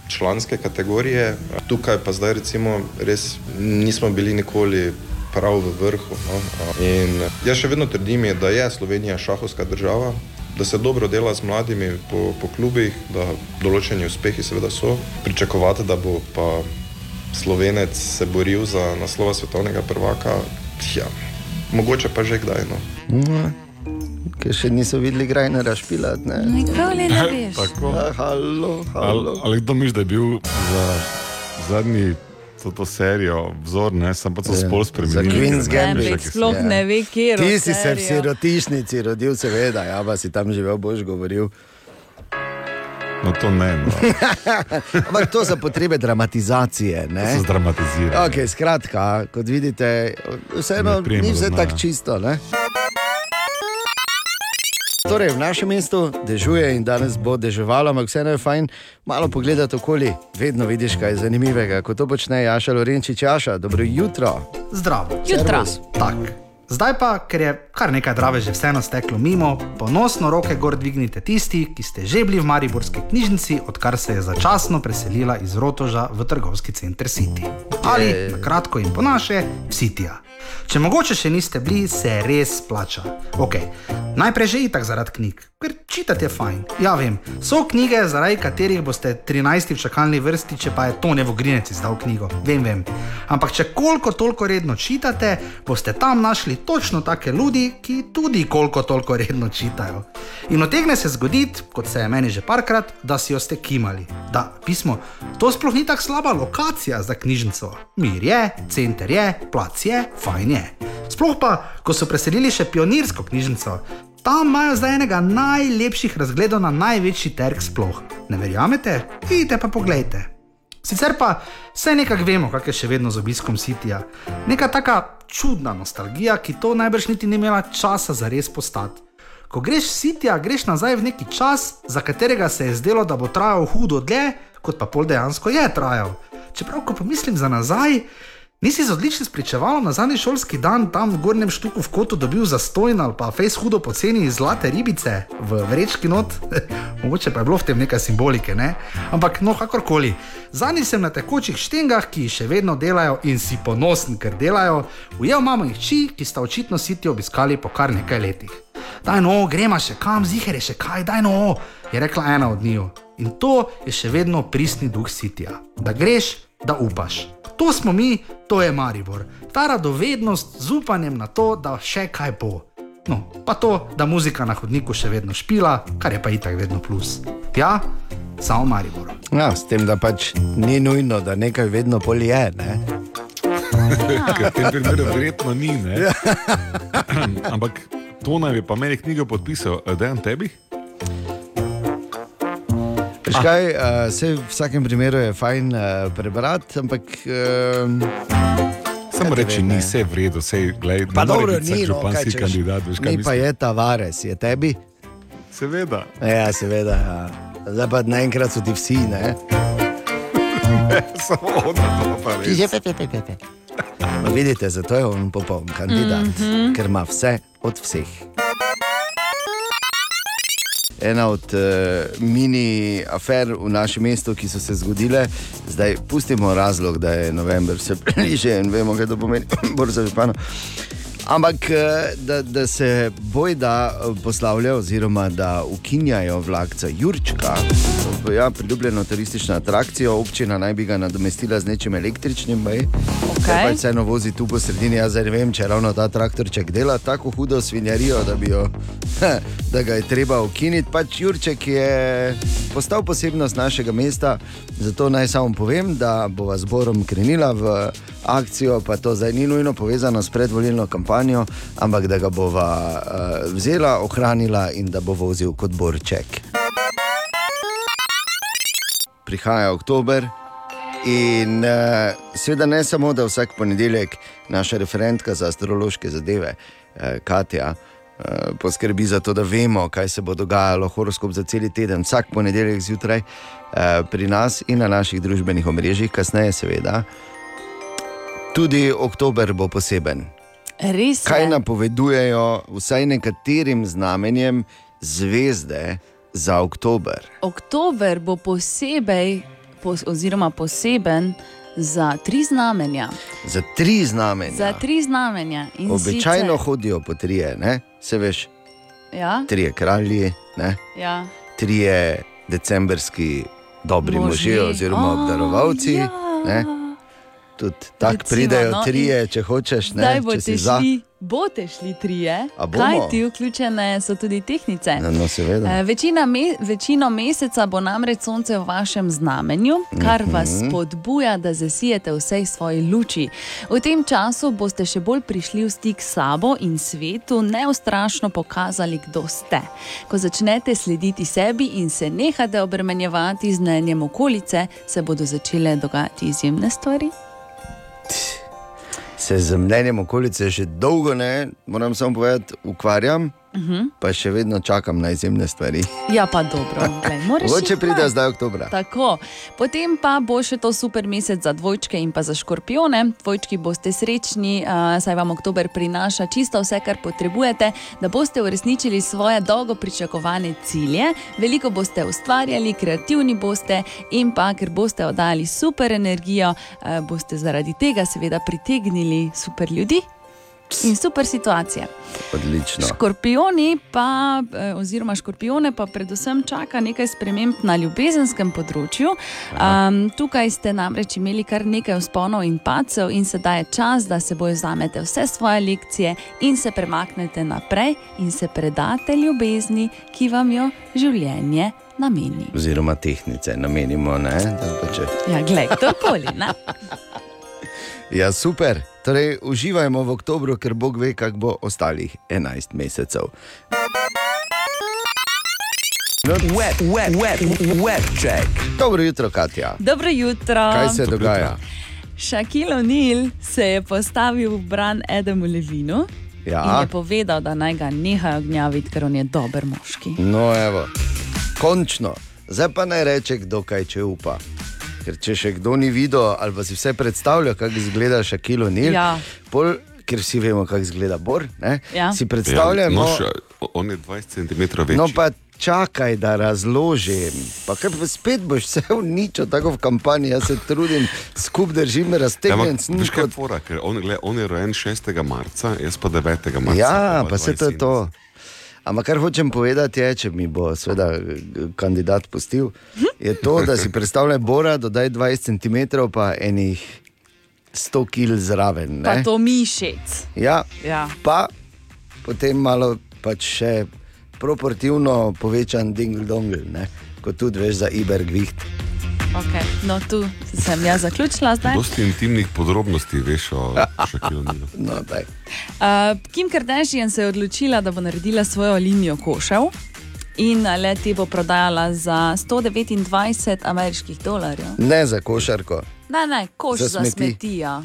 članske kategorije, tukaj pa zdaj recimo res nismo bili nikoli prav v vrhu. No? Jaz še vedno trdim, da je Slovenija šahovska država, da se dobro dela z mladimi po, po klubih, da določeni uspehi seveda so. Pričakovati, da bo pa Slovenec se boril za naslova svetovnega prvaka, ja, mogoče pa že kdaj. No. No, Ker še niso videli grajnera špilati. Ne? Nikoli ne (laughs) veš. Tako. Ja, halo, Ali, halo. ali kdo misli, da je bil za zadnji to, to serijo vzor, ne, sem pa to Ja, spol Za spremenil. Queen's Gambit. Gambit sploh ne ve, kje Ti si se v sirotišnici rodil, seveda, ja, pa si tam živel, boš govoril. No, to ne. No. (laughs) Ampak to za potrebe dramatizacije. Ne? To so zdramatizirali. Okay, skratka, kot vidite, vseeno Ne ni vse tako ja. čisto. Ne? Torej, v našem mestu dežuje in danes bo deževalo, ampak vseeno je fajn malo pogledati okoli. Vedno vidiš kaj zanimivega, ko to počne Jaša Lorenčič. Jaša, dobro jutro. Zdravo. Jutro. Tak. Zdaj pa, ker je kar nekaj drave že vseeno steklo mimo, ponosno roke gor dvignite tisti, ki ste že bili v Mariborski knjižnici, odkar se je začasno preselila iz Rotoža v trgovski center City. Ali, na kratko in po naše, v Sitija. Če mogoče še niste bili, se res splača. Ok, najprej že itak zaradi knjig, ker čitati je fajn. Ja, vem, so knjige, zaradi katerih boste 13 v čakalni vrsti, če pa je Tone Vogrinec izdal knjigo. Vem, vem. Ampak če koliko toliko redno čitate, boste tam našli točno take ljudi, ki tudi koliko toliko redno čitajo. In otegne se zgoditi, kot se je meni že parkrat, da si jo ste kimali. Da, pismo, to sploh ni tako slaba lokacija za knjižnico. Mir je, center je, plac je, fajn je. Sploh pa, ko so preselili še pionirsko knjižnico. Tam imajo zdaj enega najlepših razgledov na največji trg sploh. Ne verjamete? Idite pa pogledajte. Sicer pa vse nekako vemo, kak je še vedno z obiskom Sitija. Neka taka čudna nostalgija, ki to najbrž niti ni imela časa za res postati. Ko greš s Sitija, greš nazaj v neki čas, za katerega se je zdelo, da bo trajal hudo dlje, kot pa pol dejansko je trajal. Čeprav, ko pomislim za nazaj, nisi z odličnim spričevalom na zadnji šolski dan tam v gornjem štuku v kotu dobil zastojn ali pa fejs hudo poceni zlate ribice v vrečki not. (laughs) Mogoče pa je bilo v tem nekaj simbolike, ne? Ampak no, kakorkoli. Zadnji sem na tekočih štengah, ki še vedno delajo in si ponosen, ker delajo, ujel mamo in hči, ki sta očitno siti obiskali po kar nekaj letih. Daj no, gremo še kam, ziher je še kaj, daj no, je rekla ena od njiju. In to je še vedno pristni duh sitja. Da greš, da upaš. To smo mi, to je Maribor. Ta radovednost z upanjem na to, da še kaj bo. No, pa to, da muzika na hodniku še vedno špila, kar je pa itak vedno plus. Ja, samo Maribor. Ja, s tem, da pač ni nujno, da nekaj vedno pol je. Ne? (laughs) Ker v tem primeru verjetno ni. Ne? Ja. (laughs) Ampak to naj bi pa meni knjigo podpisal, da je tebi. Veš kaj, uh, vse v vsakem primeru je fajn uh, prebrati, ampak. Uh, Samo reči, ni vse v redu, vse je Pa dobro, ni no, kaj češ. kandidat. Veš, kaj Ni pa mislim? je Tavares, je tebi? Seveda. Ja, seveda. Ja. Zdaj pa naenkrat so ti vsi, ne? Samo ona, pa res. Je, pe, pe, pe, pe. No, vidite, zato je on popoln kandidat, mm. -hmm. ker ima vse od vseh. Ena od uh, mini afer v našem mestu, ki so se zgodile, zdaj pustimo razlog, da je november vse (clears throat) bliže in vemo, kaj to pomeni, (clears throat) borza župana. Ampak eh, da, da se bojda eh, poslavlja, oziroma da ukinjajo vlakca Jurčka, ja, priljubljeno turistično atrakcijo, občina naj bi ga nadomestila z nečim električnim, baj. Okej. Pač vseeno vozi tu po sredini. Jaz ne vem, če ravno ta traktorček dela tako hudo svinjarijo, da, bi jo, (laughs) da ga je treba ukiniti. Pač Jurček je postal posebnost našega mesta, zato naj samo povem, da bova zborom krenila v akcijo, pa to zdaj ni nujno povezano s predvolilno kampanjo, ampak da ga bova uh, vzela, ohranila in da bo vozil kot borček. Prihaja oktober. In uh, seveda ne samo, da vsak ponedeljek naša referentka za astrološke zadeve, uh, Katja, uh, poskrbi za to, da vemo, kaj se bo dogajalo, horoskop za cel teden, vsak ponedeljek zjutraj uh, pri nas in na naših družbenih omrežjih, kasneje, seveda. Tudi oktober bo poseben. Res Kaj je. napovedujejo vsaj nekaterim znamenjem zvezde za oktober? Oktober bo posebej, pos, oziroma poseben za tri znamenja. Za tri znamenja. Za tri znamenja. In Običajno sicer- hodijo po trije, ne? se veš, Ja, trije kralji, ne? ja. trije decembrski dobri Možje. možje, oziroma obdarovalci. ja. ne? Tudi tako pridejo no, trije, če hočeš. Ne? Zdaj boste si za. šli, boste šli trije. Bomo? Kaj ti vključene so tudi tehnice? No, no. Eh, Večina me, večino meseca bo namreč sonce v vašem znamenju, kar vas Mhm. spodbuja, da zasijete vsej svoji luči. V tem času boste še bolj prišli v stik s sabo in svetu, neustrašno pokazali, kdo ste. Ko začnete slediti sebi in se nehate obremenjevati z mnenjem okolice, se bodo začele dogajati izjemne stvari. Se z mnenjem okolice že dolgo ne, moram samo povedati, ukvarjam, Uh -huh. pa še vedno čakam na izjemne stvari. Ja, pa dobro, (laughs) Mogoče pride zdaj oktobra. Tako, potem pa bo še to super mesec za dvojčke in pa za škorpione. Dvojčki boste srečni, uh, saj vam oktober prinaša čisto vse, kar potrebujete, da boste uresničili svoje dolgo pričakovane cilje. Veliko boste ustvarjali, kreativni boste in pa, ker boste oddali super energijo, uh, boste zaradi tega seveda pritegnili super ljudi. In super situacije. Odlično. Škorpioni pa, eh, oziroma škorpione pa predvsem čaka nekaj sprememb na ljubezenskem področju. Um, tukaj ste namreč imeli kar nekaj vzponov in pacev, in sedaj je čas, da se bojo zamete vse svoje lekcije in se premaknete naprej in se predate ljubezni, ki vam jo življenje nameni. Oziroma tehnice namenimo. Ne? Da pa če- Ja, glej, kdorkoli, ne? (laughs) Ja, super. Torej, uživajmo v oktobru, ker Bog ve, kako bo ostalih 11 mesecev. Web, web, web, web check. Dobro jutro, Katja. Dobro jutro. Kaj se dogaja? Shaquille O'Neal se je postavil v bran Adamu Levinu Ja. in je povedal, da naj ga nehajo gnjaviti, ker on je dober moški. No, evo, končno. Zdaj pa naj reče, kdo kaj če upa. Ker če še kdo ni videl ali pa si vse predstavlja, kako izgleda Šakilo Nil, Ja. pol, ker vsi vemo, kako izgleda Bor, ne? Ja. si predstavljamo. Ja, no, še, on je 20 cm večji. No, pa čakaj, da razložim. Pa pa spet boš vse uničil, tako v kampanji. Jaz se trudim, skupaj držim, Ja, raztegnem. ampak, veš kaj je fora, on, gled, on je rojen 6. marca, jaz pa 9. marca. Ja, pa pa se to je to. Ampak kar hočem povedati, je, če mi bo seveda g- kandidat pustil, je to, da si predstavljaj Bora, dodaj 20 cm, pa enih 100 kg zraven. Pa Ne? to mišic. Ja, Ja. pa potem malo pač še proportivno povečan dingl-dongl, ne? kot tudi veš za Ibergviht. Okay. No, tu sem jaz zaključila zdaj. Dosti intimnih podrobnosti veš o Šakilu Nilu. (laughs) No, daj. Uh, Kim Kardashian se je odločila, da bo naredila svojo linijo košev in le te bo prodajala za 129 ameriških dolarjev. Ne za košarko. Ne, ne, koš Za smeti. za smeti. Ja.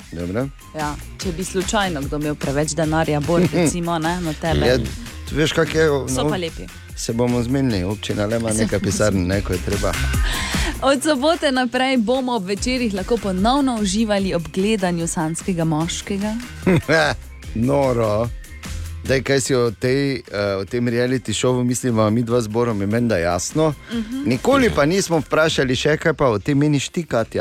Ja. Če bi slučajno kdo imel preveč denarja, bolj (laughs) recimo ne, na tebe. Ja, veš, kak je. So pa lepi. Se bomo zmenili, občina le ima (laughs) nekaj pisarn, ne, ko je treba. Od sobote naprej bomo ob večerjih lahko ponovno uživali ob gledanju sanskega moškega. (laughs) Noro. Daj, kaj si o, tej, uh, o tem reality šovu mislimo, mi dva zborom, je meni da jasno. Mhm. Nikoli pa nismo vprašali še kaj pa o tem meni štikati.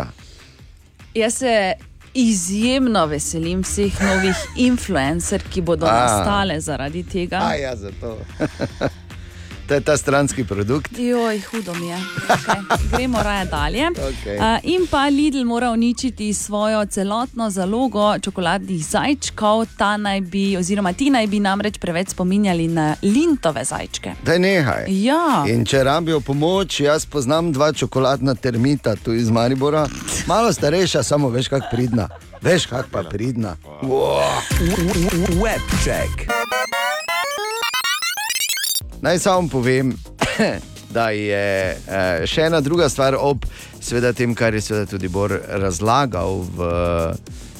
Jaz se izjemno veselim vseh novih (laughs) influencer, ki bodo A. nastale zaradi tega. A ja, zato. (laughs) to je ta stranski produkt. Joj, hudo mi je. Okay. (laughs) Gremo raje dalje. Okej. Uh, in pa Lidl mora uničiti svojo celotno zalogo čokoladnih zajčkov. Ta naj bi, oziroma ti naj bi namreč preveč spominjali na lintove zajčke. Daj nehaj. Ja. In če rabijo pomoč, jaz poznam dva čokoladna termita tu iz Maribora, malo starejša, samo veš, kako pridna. Veš, kako pa pridna. Web check. Naj samo povem, (coughs) da je eh, še ena druga stvar ob seveda, tem, kar je seveda tudi Bor razlagal v,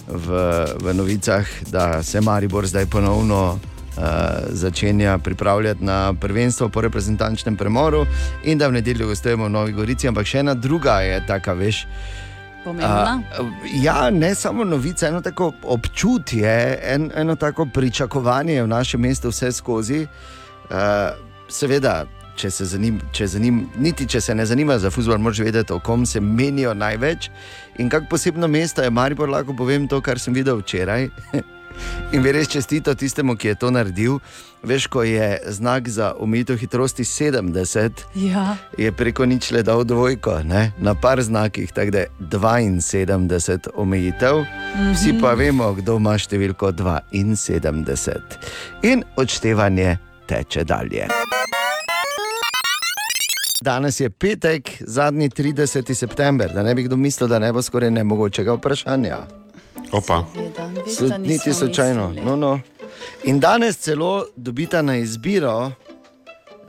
v, v novicah, da se Maribor zdaj ponovno. Uh, začenja pripravljati na prvenstvo po reprezentančnem premoru, in da v nedeljo gostujemo v Novi Gorici, ampak še ena druga je taka, veš. Pomembna. Uh, ja, ne samo novica, eno tako občutje, en, eno tako pričakovanje v našem mestu vse skozi. Uh, seveda, če se zanim, če zanim, niti če se ne zanima za futbol, moraš vedeti, o kom se menijo največ. In kako posebno mesto je Maribor, lahko povem to, kar sem videl včeraj. (laughs) In bi res čestito tistemu, ki je to naredil. Veš, ko je znak za omejitev hitrosti 70, Ja. je preko nič le dal dvojko, ne? na par znakih, tako da je 72 omejitev, vsi Mhm. pa vemo, kdo ima številko 72. In odštevanje teče dalje. Danes je petek, zadnji 30. september, da ne bi kdo mislil, da ne bo skoraj nemogočega vprašanja. Opa. Slu, niti slučajno. No, no. In danes celo dobita na izbiro,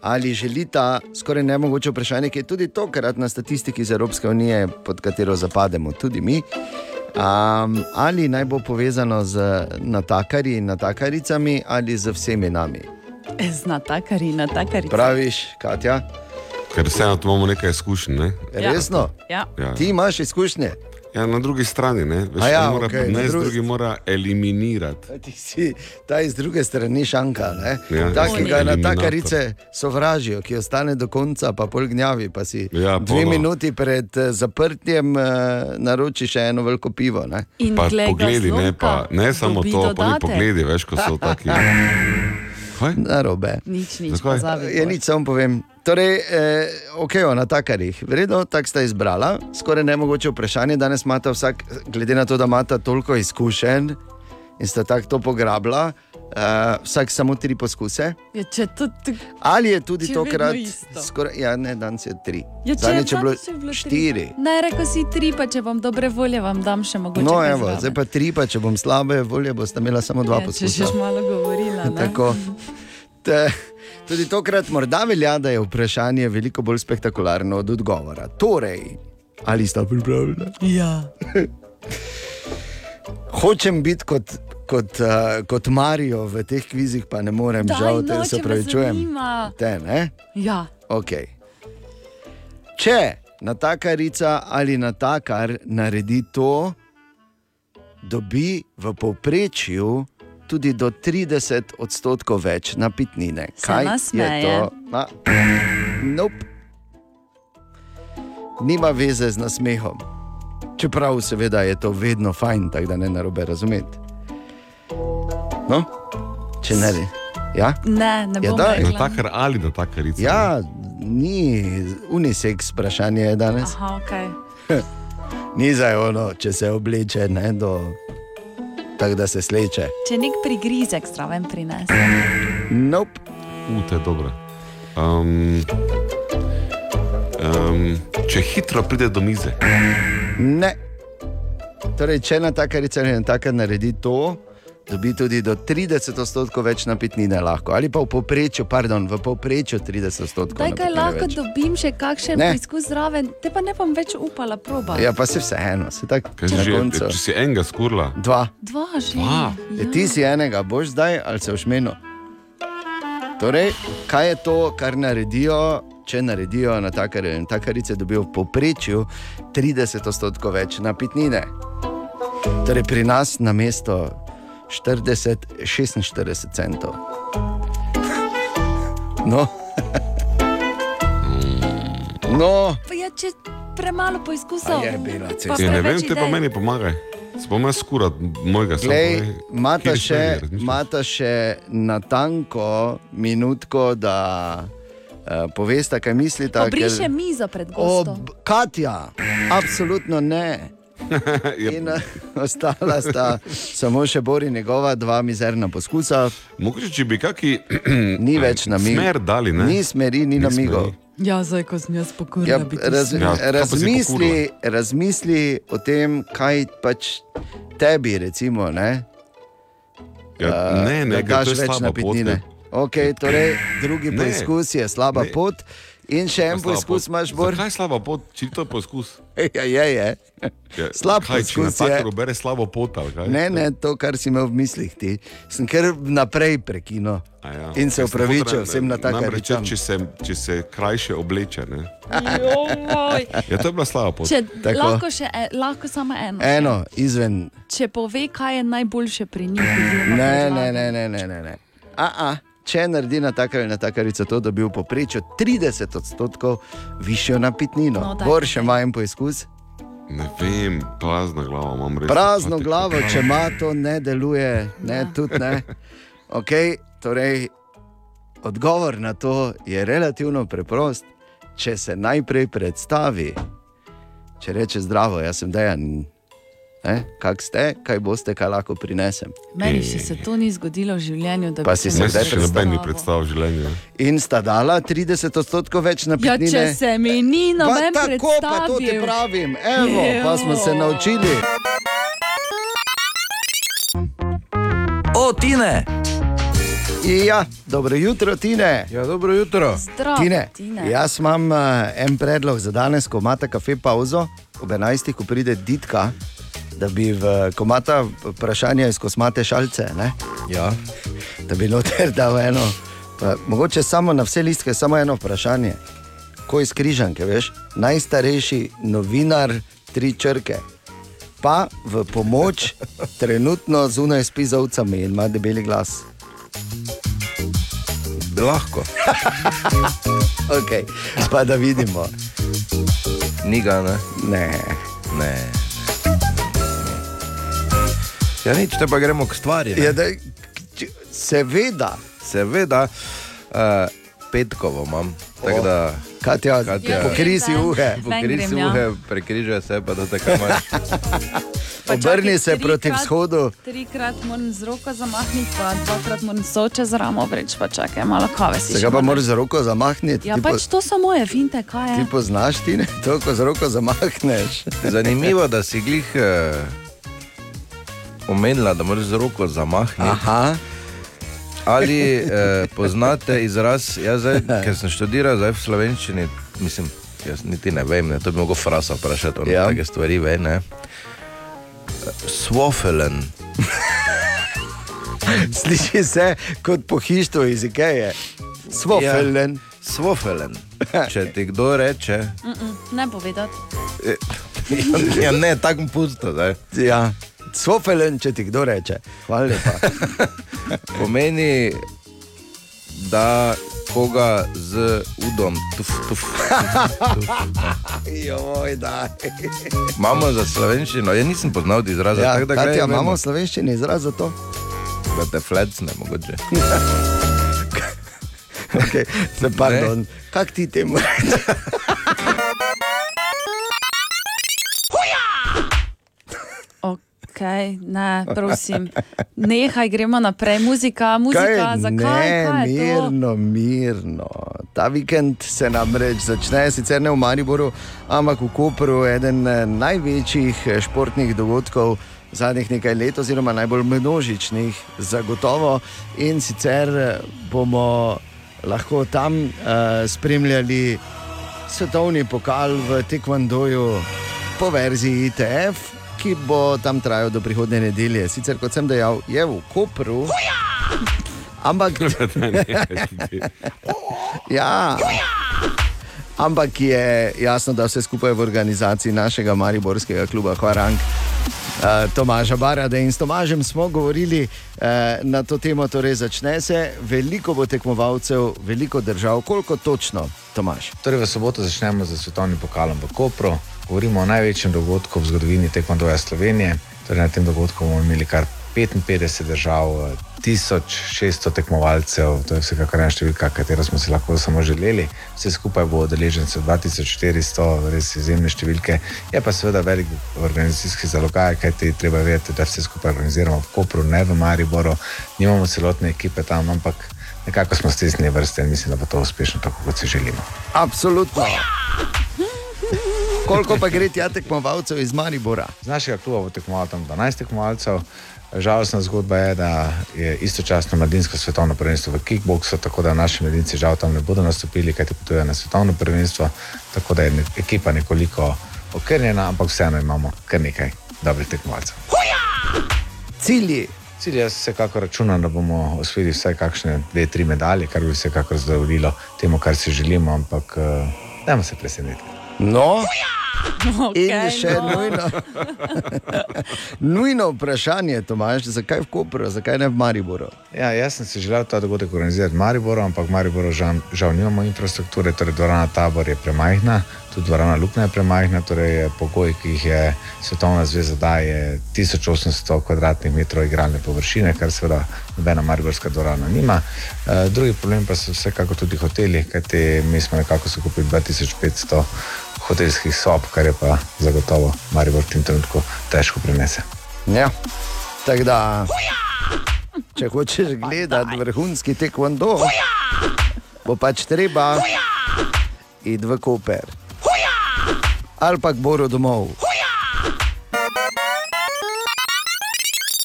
ali želita skoraj nemogoče vprašanje, ki je tudi tokrat na statistiki iz Evropske unije, pod katero zapademo tudi mi. Um, ali naj bo povezano z natakarji in natakaricami ali z vsemi nami. (laughs) Z natakari, natakari. Praviš, Katja? Ker vseeno imamo nekaj izkušenj. Ne? Resno? Ja. Ja. Ti imaš izkušnje. Ja, na drugi strani, ne, Veš, A ja, mora, na ne, drugi- drugi mora eliminirati. Ti si ta iz druge strani šanka. Ja, Ta, ki ga na takarice sovražijo, ki ostane do konca, pa pol gnjavi, pa si Ja, dve polo. minuti pred eh, zaprtjem uh, naroči še eno veliko pivo. Ne? Pa pogledi, ne, pa, ne samo to, pa ni pogledi, veš, ko so (laughs) taki. Narobe. Nič, nič, Zakaj? pozabi. Je nič, samo povem. Torej, eh, ok, o natakarjih. Vredno, tako sta izbrala. Skoraj nemogoče vprašanje. Danes imata vsak, glede na to, da imata toliko izkušenj in sta tako to pograbila, uh, vsak samo tri poskuse. Ja, če to, to, Ali je tudi Če je tokrat skoraj, ja, ne, danes je tri. ja, če je bilo zadnjič je bilo tri. štiri. Ne, rekel si tri, pa če bom dobre volje, vam dam še mogoče. No, evo, zdaj pa tri, pa če bom slabe volje, boste imela samo dva ja, če poskusa. že malo govorila. Tako. Te, tudi tokrat morda velja, da je vprašanje veliko bolj spektakularno od odgovora. Torej, ali sta pripravljena? Ja. (laughs) Hočem biti kot, kot, uh, kot Marijo v teh kvizih, pa ne morem, Daj, žal, no, te se če me pravi, čujem. zanima. Te, ne? Ja. Okay. Če natakarica ali natakar naredi to, dobi v povprečju tudi do 30 odstotkov več napitnine. Se Kaj je to? Na, nope. Nima veze z nasmehom. Čeprav seveda je to vedno fajn, tako da ne narobe razumeti. No, če ne re. Ja? Ne, ne Ja, bom daj. rekla. Natakar ali natakarica? Ja, ni unisex vprašanje je danes. Aha, okay. (laughs) Ni za ono, če se obleče, ne do. Tako da se sleče. Če nek prigrizek zraven prinese. Nope. U, to je dobro. Um, um, če hitro pride do mize. Ne. Torej, če natakarica ali natakar naredi to, dobi tudi do 30 odstotkov več napitnine lahko. Ali pa v povprečju, pardon, v povprečju 30 odstotkov. Daj, kaj lahko več. dobim še kakšen Ne. preizkus zraven, te pa ne bom več upala proba. Ja, pa se vseeno, se tako že, koncu. če si enega skurla. Dva. Dva že. Dva? Ja. Ti si enega, boš zdaj ali se ošmeno. Torej, kaj je to, kar naredijo, če naredijo na takare in takarice, dobijo v povprečju 30 odstotkov več napitnine. Torej, pri nas na mesto 40, 46 centov. No. (laughs) no. Pa ja, če premalo poizkusov. A je bila cesta. pa Ja, ne vem, te pa meni pomagaj. Spomni se skurat mojega Glej, samo. Imata še, še natanko minutko, da uh, povesta, kaj mislite. Obriše mizo pred gostom. Ob Katja, absolutno ne. (laughs) In uh, ostala sta samo še Bori njegova dva mizerna poskusa. Mogoče, če bi kaki (clears throat) Ni več namigov. smer dali, ne? Ni smeri, ni namigov. Ja, zdaj, ko sem jaz pokorila, Ja, raz. Ja, razmisli, razmisli o tem, kaj pač tebi, recimo, ne, Ja, uh, ne, ne, da ker to daš je več slaba pot, napitnine. ne. Okay, torej, drugi Ne. poizkus je slaba Ne. pot, in še en pot. imaš, Bor. Zakaj slaba pot, če to je poskus? (laughs) Ja, je, je. Ja, Slab kaj, če poskus na je. tako bere slabo pot, ali kaj? Ne, ne, to, kar si imel v mislih, ti. Sem kar naprej prekinil. A Ja. In se sem upravičil vsem na namreč, rečem. če, se, če se krajše obleče. Ja, to je bila slaba pot. Če, Tako. lahko, še, e, lahko samo eno. Eno, izven. Če pove, kaj je najboljše pri njih. ne, ne, ne, ne, ne. ne. A, a. Če naredi na takar ali na takarico to, dobi v povprečju 30 odstotkov višjo napitnino. No, Bor še ima en poizkus. Ne vem, prazna glava imam res. Prazno glavo, če ima to, ne deluje, ne, tudi ne. Okay, torej, odgovor na to je relativno preprost. Če se najprej predstavi, če reče zdravo, jaz sem dejan, kak ste, kaj boste, kaj lahko prinesem. Meni še se to ni zgodilo v življenju. da Pa bi si se zdaj Še noben ni predstavil. predstavil življenja. In sta dala 30 odstotkov več Ja, napitnine. če se mi ni Pa noben tako, pa to ti predstavil. pravim, evo, pa smo se naučili. O, Tine! Ja, dobro jutro, Tine. Ja, dobro jutro. Zdrav, Tine, Tine. jaz imam uh, en predlog za danes, ko imate kafe pauzo, ob 11. ko pride Ditka, da bi v komata vprašanja iz kosmate šalce, ne? Ja. da bi noter dal eno, pa, mogoče samo na vse listke, samo eno vprašanje. Ko iz križanke, veš, najstarejši novinar, tri črke. Pa v pomoč, (laughs) trenutno zunaj spi z ovcami in ima debeli glas. Lahko. (laughs) Okay. Pa da vidimo. Ni ga, ne? Ne. Ne. Ja, nič, te pa gremo k stvari. ne. Ja, da, č- seveda. Seveda, uh, petkovo imam. Tako da, Katja, Katja. pokrij si uhe. Grem, ja. uhe, prekrižaj se, pa da tako (laughs) imaš. Obrni se proti vzhodu. Trikrat moram z roko zamahniti, pa dvakrat moram soče z ramo vreč, pa čakaj, malo kave si Se še ga pa moram. moraš za roko zamahniti. Ja, ti, pač to so moje finte, kaj ti je. poznaš ti, ne? to, ko z roko zamahneš. Zanimivo, da si glih uh, omenila, da moraš z roko zamahniti. Aha. Ali eh, poznate izraz, jaz, zdaj, (laughs) ker sem študiral zdaj v slovenščini, mislim, jaz niti ne vem, ne, to bi mogel frasa vprašati, on Ja. take stvari ve, ne. Svofelen. (laughs) Sliši se kot pohištvo iz Ikeje. Svofelen. Ja, svofelen. Če ti kdo reče, Mm -mm, ne povedati. eh, (laughs) ja, ne, tako pusto, zdaj. Ja. Svofelen, če ti kdo reče. Hvala lepa. (laughs) Pomeni, da koga z udom, tuf, tuf, tuf, (laughs) Joj, daj. Imamo za slovenščino, jaz nisem poznal izraza. Ja, tako da Katja, glej, imamo vemo, v slovenščini izraz za to? Da te flecne, mogoče. (laughs) Okay, se pardon, kak ti temu rečeš? Okay, ne, prosim. Nehaj, gremo naprej. Muzika, muzika, zakaj? Ne, kaj je to? mirno, mirno. Ta vikend se nam reč začne, sicer ne v Mariboru, ampak v Kopru, eden eh, največjih eh, športnih dogodkov zadnjih nekaj let, oziroma najbolj množičnih, zagotovo. In sicer eh, bomo lahko tam uh, spremljali svetovni pokal v Tekvandoju po verziji ITF. Ki bo tam trajal do prihodne nedelje. Sicer, kot sem dejal, je v Kopru. Ampak, (laughs) ja, ampak je jasno, da vse skupaj v organizaciji našega mariborskega kluba Hvarang. Uh, Tomaža Barada in s Tomažem smo govorili uh, na to temo, torej začne se, veliko bo tekmovalcev, veliko držav, koliko točno, Tomaž. Torej, v soboto začnemo z svetovnim pokalom v Kopru. Govorimo o največjem dogodku v zgodovini tekmodoja Slovenije. Torej, na tem dogodku bomo imeli kar 55 držav, eh, 1600 tekmovalcev, to je vsekakor ena številka, katero smo si lahko samo želeli. Vse skupaj bo udeležencev 2400, res izjemne številke. Je pa seveda velik organizacijski zalogaj, kajti treba vedeti, da vse skupaj organiziramo v Kopru, ne v Mariboru, nimamo celotne ekipe tam, ampak nekako smo stisnili vrste in mislim, da bo to uspešno, tako kot si želimo. Absolutno. Koliko pa gre tja tekmovalcev iz Maribora? Z našega kluba bo tekmovalo tam 12 tekmovalcev. Žalostna zgodba je, da je istočasno mladinsko svetovno prvenstvo v kickboksu, tako da naši mladinci žal tam ne bodo nastopili, kajti potujejo na svetovno prvenstvo, tako da je ne, ekipa nekoliko okrnjena, ampak vseeno imamo kar nekaj dobrih tekmovalcev. Cilji. Cilj jaz vsekakor računam, da bomo osvojili vsaj kakšne dve, tri medalje, kar bi vsekakor zadovoljilo temu, kar si želimo, ampak uh, dajmo se presenetiti. No, Okay, in še no. nujno. (laughs) nujno vprašanje, Tomaž, zakaj v Kopru, zakaj ne v Mariboru? Ja, jaz sem si želel ta dogodek organizirati v Mariboru, ampak v Mariboru žal, žal nimamo infrastrukture, torej dvorana tabor je premajhna, tudi dvorana Luknja je premajhna, torej je pogoj, ki jih je Svetovna zveza daje 1800 km2 igralne površine, kar seveda nobena mariborska dvorana nima. E, drugi problem pa so vsekako tudi hoteli, kajti mi smo nekako skupili 2500 hotelskih sob, kar je pa zagotovo Maribor v tem trenutku težko prenese. Ja, tako da. Če hočeš gledati vrhunski tekmondo, bo pač treba iti v Koper. Ali pa k Boru domov.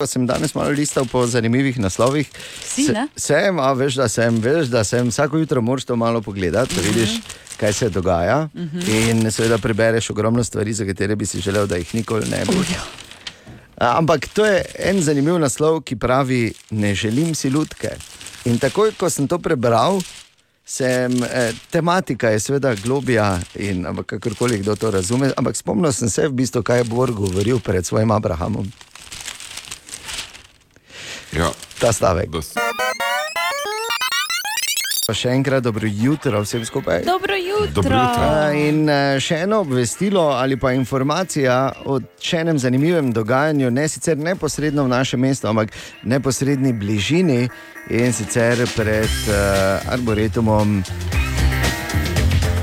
Ko sem danes malo listal po zanimivih naslovih, Si, ne? sem, a veš, da sem, veš, da sem, vsako jutro moraš to malo pogledati, da vidiš, kaj se dogaja. Mhm. In seveda prebereš ogromno stvari, za katere bi si želel, da jih nikoli ne bi. A, Ampak to je en zanimiv naslov, ki pravi: Ne želim si lutke. In takoj, ko sem to prebral, sem, eh, tematika je seveda globija in kakorkoli kdo to razume. Ampak spomnil sem se v bistvu, kaj je Bor govoril pred svojim Abrahamom. Ja. Ta stavek. Pa še enkrat dobro jutro vsem skupaj. Dobro jutro. Dobro jutro. In eh, še eno obvestilo ali pa informacija o še enem zanimivem dogajanju, ne sicer neposredno v našem mestu, ampak v neposrednji bližini in sicer pred uh, Arboretumom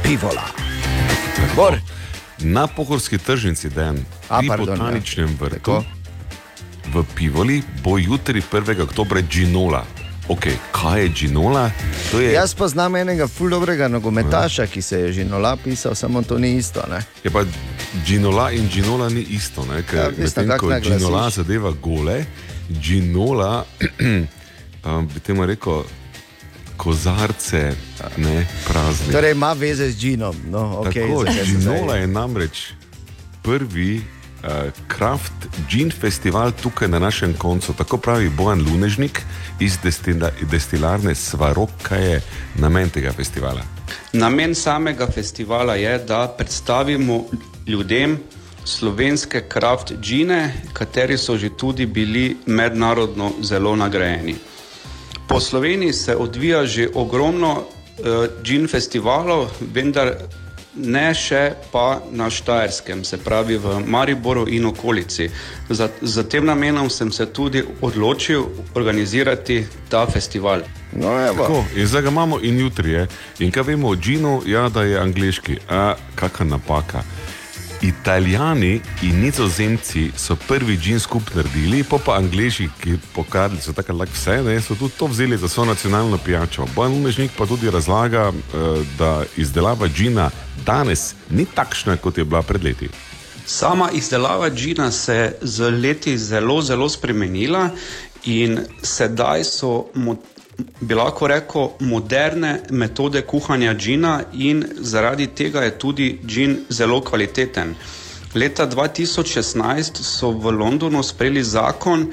pivola. Bor. Na pohorski tržnici, dan, A, pri pardon, botaničnem vrtu, Tako. V Pivoli, bo jutri 1. oktobra Ginola. Ok, kaj je Ginola? To je, Jaz poznam enega ful dobrega nogometaša, ki se je že nola pisal, samo to ni isto. Ne? je pa Ginola in Ginola ni isto. Ne? Ja, Ker mislim, medtem ko. Ginola zadeva gole, Ginola (clears throat) um, bi temu rekel kozarce, ne prazne. Torej ima veze z Džinom. No, okay, Tako, Ginola je namreč prvi kraft gin festival tukaj na našem koncu. Tako pravi Bojan Lunežnik iz destila, destilarne Svarok, kaj je namen tega festivala. Namen samega festivala je, da predstavimo ljudem slovenske kraft džine, kateri so že tudi bili mednarodno zelo nagrajeni. Po Sloveniji se odvija že ogromno uh, džin festivalov, vendar ne še pa na Štajerskem, se pravi v Mariboru in okolici. Za, za tem namenom sem se tudi odločil organizirati ta festival. No, Tako, in zdaj ga imamo in jutri je. In kaj vemo o Džinu, ja, da je angliški. A, kakšna napaka. Italijani in nizozemci so prvi džin skupaj naredili, pa pa angliži, ki pokazali so tako lahko vse, ne, so tudi to vzeli za svojo nacionalno pijačo. Bojan Lunežnik pa tudi razlaga, eh, da izdelava džina danes ni takšna, kot je bila pred leti. Sama izdelava džina se je z leti zelo, zelo spremenila in sedaj so, bi lahko rekel, moderne metode kuhanja džina in zaradi tega je tudi džin zelo kvaliteten. Leta 2016 so v Londonu sprejeli zakon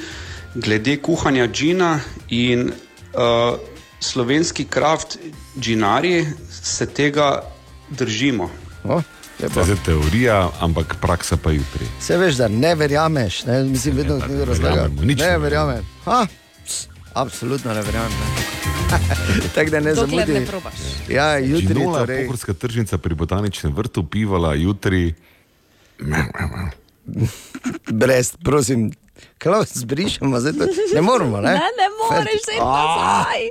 glede kuhanja džina in uh, slovenski kraft džinari se tega držimo. Oh. To je teorija, ampak praksa pa jutri. Se veš, da ne verjameš, ne? mislim, vedno nekdo razlaga. verjamemo, nič Ne ne verjamem. Ha? Ps, Absolutno ne verjamem. (laughs) Tako da ne zamudi. ne probaš. Ja, jutri Ginola, torej. pohorska tržnica pri botaničnem vrtu, pivala jutri. (laughs) Brez, prosim, Klaus, zbrišemo, zdaj to ne moremo. Ne, (laughs) Ne, ne moreš se nazaj.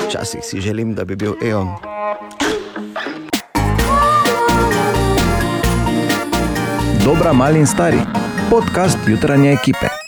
Včasih si želim, da bi bil Eon. Dobra, mali in stari. Podcast jutranje ekipe.